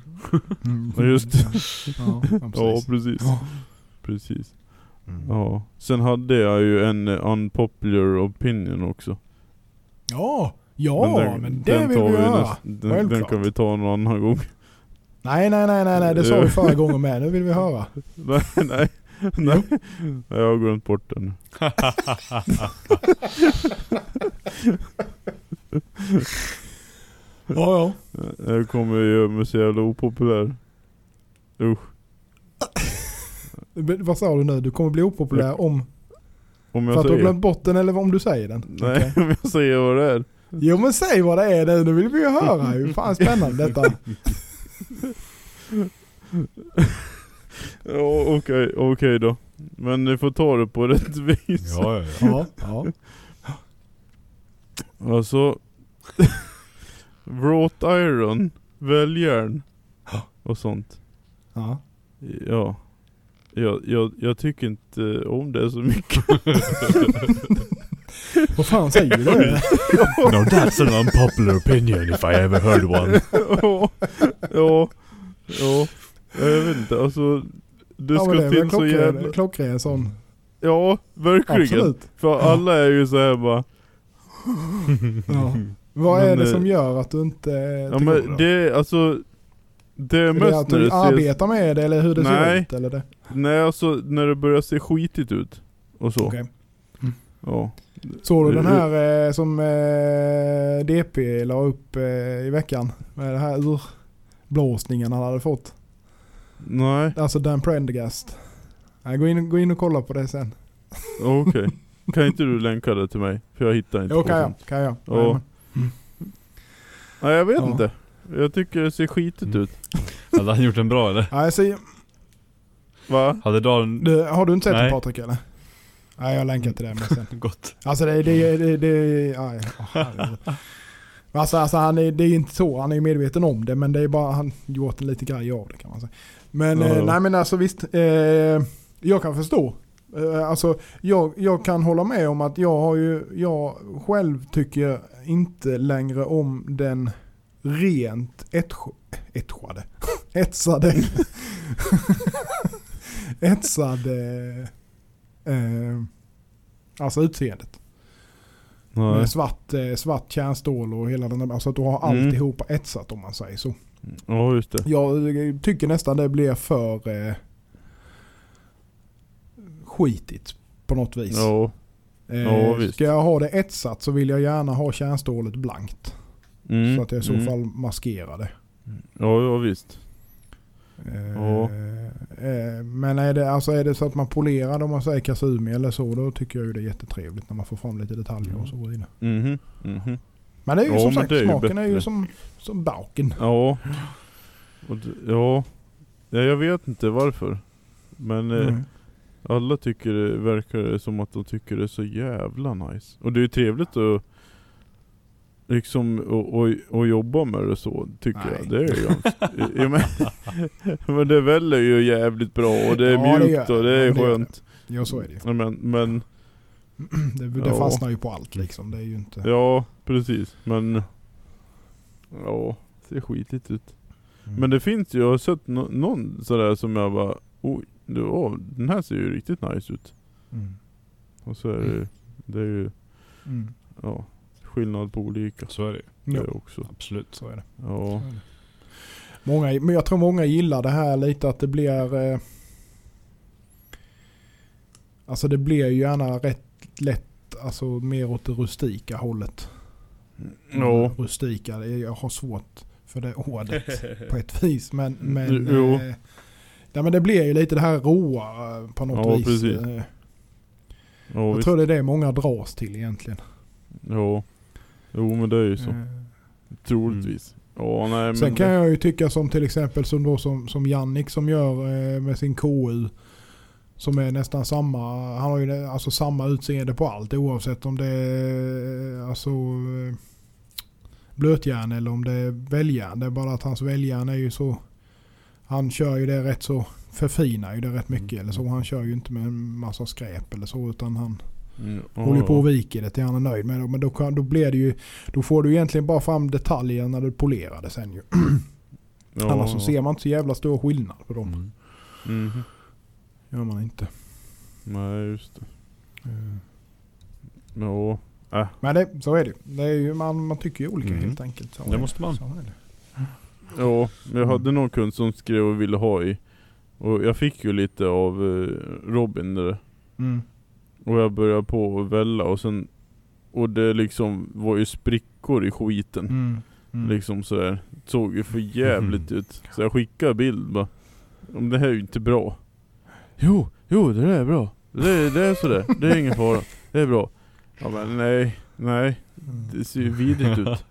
Speaker 2: Mm. [LAUGHS]
Speaker 1: Ja, just det.
Speaker 2: Ja, ja, precis.
Speaker 1: Ja precis.
Speaker 2: Ja.
Speaker 1: Precis.
Speaker 2: Mm.
Speaker 1: Ja. Sen hade jag ju en eh, unpopular opinion också.
Speaker 2: Ja, ja men, det vill
Speaker 1: tar
Speaker 2: vi göra.
Speaker 1: näst- den, den
Speaker 2: Självklart.
Speaker 1: kan vi ta någon annan gång.
Speaker 2: Nej, nej, nej, nej, nej, det sa vi [LAUGHS] förra gången med. Nu vill vi höra.
Speaker 1: nej, [LAUGHS] nej. nej. Jag har glömt bort den.
Speaker 2: Ja, ja.
Speaker 1: Jag kommer göra mig så jävla opopulär. Usch.
Speaker 2: Vad sa du nu? Du kommer bli opopulär om...
Speaker 1: Om
Speaker 2: För
Speaker 1: jag
Speaker 2: att du har
Speaker 1: säger.
Speaker 2: glömt bort den eller om du säger den?
Speaker 1: Nej,
Speaker 2: Okej.
Speaker 1: om jag säger vad det är.
Speaker 2: Jo men säg vad det är nu. Nu vill vi ju höra. Hur fan spännande detta.
Speaker 1: Ja okej, okej då. Men ni får ta det på rätt vis.
Speaker 4: Ja, ja, ja.
Speaker 2: Ja, ja.
Speaker 1: Alltså. Wrought iron, väljärn och sånt.
Speaker 2: ja.
Speaker 1: Ja. Jag, jag, jag tycker inte om det så mycket. [LAUGHS]
Speaker 2: Vad fan säger du?
Speaker 4: No that's an unpopular opinion if I ever heard one.
Speaker 1: ja, ja, ja. Jag vet inte, alltså. Det
Speaker 2: Ja
Speaker 1: ska
Speaker 2: det
Speaker 1: till så jävla...
Speaker 2: klockren sån.
Speaker 1: Ja, verkligen.
Speaker 2: Absolut.
Speaker 1: För alla är ju så här bara...
Speaker 2: Ja. Vad
Speaker 1: Men,
Speaker 2: är det
Speaker 1: eh,
Speaker 2: som gör att du inte
Speaker 1: Ja men det är alltså... Det är
Speaker 2: Är
Speaker 1: mest
Speaker 2: det att du
Speaker 1: ser...
Speaker 2: arbetar med det eller hur det ser
Speaker 1: Nej.
Speaker 2: ut? Eller det?
Speaker 1: Nej alltså när det börjar se skitigt ut. Och så.
Speaker 2: Okej.
Speaker 1: Ja.
Speaker 2: Såg du den
Speaker 1: Eh,
Speaker 2: här eh, som eh, DP la upp eh, i veckan? Med den här urblåsningen han hade fått.
Speaker 1: Nej,
Speaker 2: Alltså Dan Prendergast. Gå, in, gå in och kolla på det sen.
Speaker 1: okej. [LAUGHS] Kan inte du länka det till mig? För jag hittar inte
Speaker 2: Jo kan jag, kan jag.
Speaker 1: Ja.
Speaker 2: Jajamän.
Speaker 1: Nej jag vet
Speaker 2: Ja.
Speaker 1: inte. Jag tycker det ser skitigt
Speaker 4: Mm.
Speaker 1: ut.
Speaker 4: Hade han gjort den bra eller?
Speaker 2: Nej, så,
Speaker 1: Va?
Speaker 4: Hade Dan
Speaker 2: du, har du inte sett
Speaker 4: Nej.
Speaker 2: den Patrik eller? Nej jag länkar till det men sen. [LAUGHS]
Speaker 4: gått?
Speaker 2: Alltså det, det, det, det aj, åh, herregud. alltså, alltså han är, det är inte så, han är medveten om det men det är bara han gjort en liten grej av det kan man säga. Men
Speaker 1: Ja,
Speaker 2: eh, nej men alltså visst, eh, jag kan förstå. Eh, alltså jag, jag kan hålla med om att jag har ju, jag själv tycker inte längre om den rent etschade, [LAUGHS] etsade, [LAUGHS] etsade, eh, alltså utseendet.
Speaker 1: Nej.
Speaker 2: Med svart, eh, svart kärnstål och hela den där, alltså att du har
Speaker 1: Mm.
Speaker 2: alltihopa etsat om man säger så.
Speaker 1: Ja just det.
Speaker 2: Jag tycker nästan det blir för eh, skitigt på något vis.
Speaker 1: Ja.
Speaker 2: eh,
Speaker 1: ja, visst.
Speaker 2: ska jag ha det etsat så vill jag gärna ha kärnstålet blankt.
Speaker 1: Mm.
Speaker 2: Så att jag i så
Speaker 1: mm.
Speaker 2: fall maskerar det.
Speaker 1: Ja, ja visst.
Speaker 2: Eh,
Speaker 1: Ja.
Speaker 2: eh, men är det, alltså är det så att man polerar om man säger kasumi eller så då tycker jag ju det är jättetrevligt när man får fram lite detaljer och så vidare.
Speaker 1: Mhm. Mhm.
Speaker 2: Men det är ju
Speaker 1: Ja,
Speaker 2: som sagt,
Speaker 1: är
Speaker 2: smaken är ju
Speaker 1: bättre.
Speaker 2: som, som baken.
Speaker 1: Ja. Ja. ja. Jag vet inte varför. Men eh,
Speaker 2: Mm.
Speaker 1: Alla tycker det verkar som att de tycker det är så jävla nice. Och det är ju trevligt att liksom och, och, och jobba med det så tycker
Speaker 2: Nej.
Speaker 1: jag. Det är ju ganska, ja, men, [LAUGHS] men det väller ju jävligt bra och det är
Speaker 2: Ja, det
Speaker 1: mjukt
Speaker 2: gör
Speaker 1: och det
Speaker 2: det.
Speaker 1: är
Speaker 2: Ja, det
Speaker 1: skönt.
Speaker 2: Ja så är det ju.
Speaker 1: Men, men [CLEARS THROAT]
Speaker 2: Det, det
Speaker 1: Ja.
Speaker 2: fastnar ju på allt liksom. Det är ju inte...
Speaker 1: ja precis. Men ja, det ser skitigt ut.
Speaker 2: Mm.
Speaker 1: Men det finns ju, jag har sett no, någon sådär som jag bara oj, det, åh, den här ser ju riktigt nice ut.
Speaker 2: Mm.
Speaker 1: Och så är det, det är ju,
Speaker 2: Mm.
Speaker 1: ja, skillnad på olika.
Speaker 4: Så är det ju.
Speaker 2: Ja,
Speaker 1: Det också.
Speaker 4: Absolut.
Speaker 2: så är det.
Speaker 1: Ja.
Speaker 2: Är det. Många, men jag tror många gillar det här lite att det blir... Eh, alltså det blir ju gärna rätt lätt, alltså mer åt det rustika hållet.
Speaker 1: Ja.
Speaker 2: Rustika, det är- jag har svårt för det ordet [LAUGHS] på ett vis. Men, men,
Speaker 1: Jo.
Speaker 2: eh, ja, men det blir ju lite det här råa eh, på något
Speaker 1: Ja,
Speaker 2: vis.
Speaker 1: precis.
Speaker 2: Eh,
Speaker 1: Ja,
Speaker 2: jag
Speaker 1: visst.
Speaker 2: tror det är det många dras till egentligen.
Speaker 1: Ja. Jo men det är ju så.
Speaker 2: Eh,
Speaker 1: Troligtvis. Ja nej men.
Speaker 2: Sen kan jag ju tycka som till exempel som, då, som, som Jannik som gör med sin KU. Som är nästan samma, han har ju det- alltså samma utseende på allt oavsett om det är alltså, blötjärn eller om det är välljärn. Det är bara att hans välljärn är ju så, han kör ju det rätt så, förfinar ju det rätt mycket eller så. Han kör ju inte med en massa skräp eller så utan han
Speaker 1: Mm, ja,
Speaker 2: håller på och viker det till han är nöjd med det. Men då, kan, då blir det ju, då får du egentligen bara fram detaljer när du polerar det sen ju.
Speaker 1: Ja, [CLEARS THROAT]
Speaker 2: Annars så ser man inte så jävla stor skillnad på dem.
Speaker 4: Mm.
Speaker 1: Mhm.
Speaker 2: Gör man inte.
Speaker 1: Nej just det. Ja. Äh.
Speaker 2: Men det, så är det det är ju. Man, man tycker ju olika
Speaker 4: Mm.
Speaker 2: helt enkelt. Så
Speaker 4: Det måste man.
Speaker 2: Så är det.
Speaker 1: Ja, men jag hade någon kund som skrev och ville ha i. Och jag fick ju lite av eh, Robin där.
Speaker 2: Mm.
Speaker 1: Och jag började på att välla och sen Och det liksom var ju sprickor i skiten.
Speaker 2: Mm. Mm.
Speaker 1: Liksom sådär. Såg ju för jävligt [LAUGHS] ut. Så jag skickade bild bara. Om det här är ju inte bra. Jo, jo det där är bra. Det, det är sådär. Det är ingen fara. Det är bra. Ja men nej, nej.
Speaker 2: Mm.
Speaker 1: Det ser ju vidrigt ut.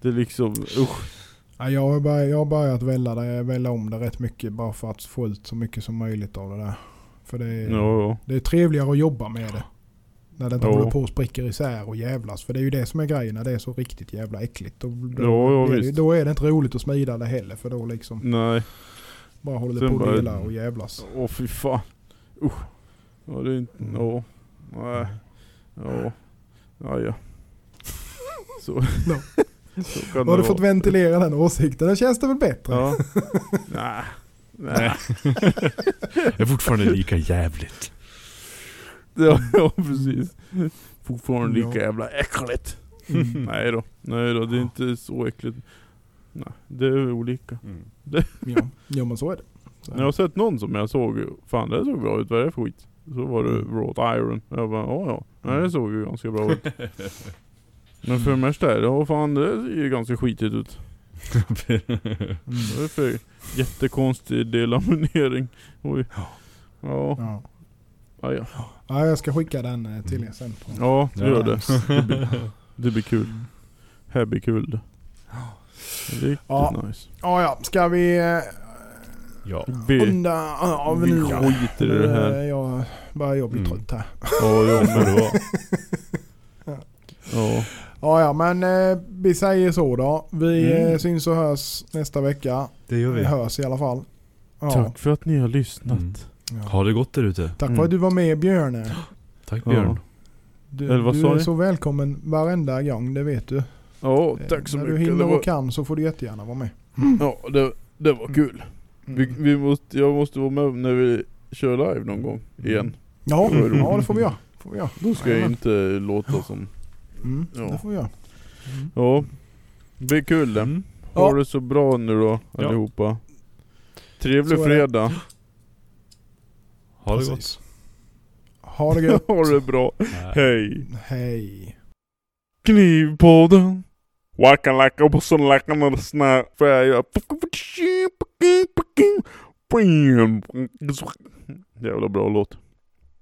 Speaker 1: Det är liksom, usch.
Speaker 2: Ja, jag, har börjat, jag har börjat välla, det, välla om det rätt mycket bara för att få ut så mycket som möjligt av det där. För det är,
Speaker 1: Ja, ja.
Speaker 2: det är trevligare att jobba med det. När det inte
Speaker 1: Ja.
Speaker 2: håller på och spricker isär och jävlas. För det är ju det som är grejen när det är så riktigt jävla äckligt. Då, då, blir det,
Speaker 1: visst.
Speaker 2: då är det inte roligt att smida det heller. För då liksom
Speaker 1: Nej.
Speaker 2: bara håller det på
Speaker 1: bara-
Speaker 2: att dela och jävlas.
Speaker 1: Åh fy fan. Usch. Ja det är inte,
Speaker 2: Mm.
Speaker 1: ja. Nej. Ja. Ja ja. Så.
Speaker 2: Ja. Har du
Speaker 1: vara.
Speaker 2: fått ventilera den åsikten? Den känns det väl bättre?
Speaker 1: Ja. [LAUGHS] Nej. Nej. [LAUGHS]
Speaker 4: Det är fortfarande lika jävligt.
Speaker 1: Ja, ja precis. Fortfarande lika
Speaker 2: Ja.
Speaker 1: jävla äckligt.
Speaker 2: Mm. [LAUGHS]
Speaker 1: Nej då. Nej då, det är inte så äckligt. Nej, det är olika.
Speaker 2: Ja. ja men så är det. Så
Speaker 1: Jag har sett någon som jag såg, fan det såg bra ut, vad är det för skit? Så var det
Speaker 2: Mm.
Speaker 1: wrought iron. Jag bara, ja ja. Nej, det såg ju ganska bra ut. Men för det mesta är det, ja fan det ser ju ganska skitigt ut.
Speaker 2: Mm. [LAUGHS]
Speaker 1: Det är för jättekonstig delaminering. Oj. Ja.
Speaker 2: Ja.
Speaker 1: Ja, ja.
Speaker 2: Ja, jag ska skicka den eh, till er sen. På.
Speaker 1: ja
Speaker 4: Ja.
Speaker 1: gör det. Det blir, [LAUGHS] det blir kul. Här blir kul det. Riktigt
Speaker 2: Ja.
Speaker 1: nice.
Speaker 2: Ja, ja. Ska vi eh,
Speaker 4: Ja.
Speaker 1: Vi,
Speaker 2: runda av
Speaker 1: vi
Speaker 2: nu?
Speaker 1: skiter i det här.
Speaker 2: är Jag börjar jag bli
Speaker 4: Mm.
Speaker 2: trött här.
Speaker 1: Ja, jag med.
Speaker 4: då. [LAUGHS]
Speaker 1: Ja.
Speaker 2: Ja, ja, men eh, vi säger så då. Vi
Speaker 1: Mm.
Speaker 2: eh, syns och hörs nästa vecka.
Speaker 4: Det gör
Speaker 2: Vi
Speaker 4: vi.
Speaker 2: hörs i alla fall. Ja.
Speaker 1: Tack för att ni har lyssnat.
Speaker 4: Mm.
Speaker 2: Ja.
Speaker 4: Ha det gott där ute.
Speaker 2: Tack
Speaker 1: Mm.
Speaker 2: för att du var med Björne. [GASPS]
Speaker 4: Tack
Speaker 1: Ja.
Speaker 4: Björn.
Speaker 2: Du,
Speaker 1: Eller vad
Speaker 2: du
Speaker 1: sa
Speaker 2: är så välkommen varenda gång, det vet du.
Speaker 1: Ja, tack så
Speaker 2: När
Speaker 1: mycket.
Speaker 2: du
Speaker 1: Det
Speaker 2: hinner
Speaker 1: var,
Speaker 2: och kan så får du jättegärna vara med.
Speaker 1: ja, det, det var kul. Vi,
Speaker 2: Mm.
Speaker 1: vi måste, jag måste vara med när vi kör live någon gång igen.
Speaker 2: Ja, ja, det får vi göra. Får vi göra.
Speaker 1: Då ska jag inte låta som...
Speaker 2: Mm,
Speaker 1: Ja.
Speaker 2: Det får vi göra.
Speaker 1: Ja, det blir kul det.
Speaker 4: Mm.
Speaker 1: Ha
Speaker 2: Ja.
Speaker 1: det så bra nu då
Speaker 4: Ja.
Speaker 1: allihopa. Trevlig
Speaker 2: Så är det.
Speaker 1: fredag.
Speaker 4: Ha det
Speaker 2: Precis.
Speaker 4: gott.
Speaker 2: Ha det gött. [LAUGHS]
Speaker 1: ha det bra. Hej.
Speaker 2: Hej.
Speaker 1: Knivpodden. Wacka lacka och så lacka när det snär. Jävla bra låt.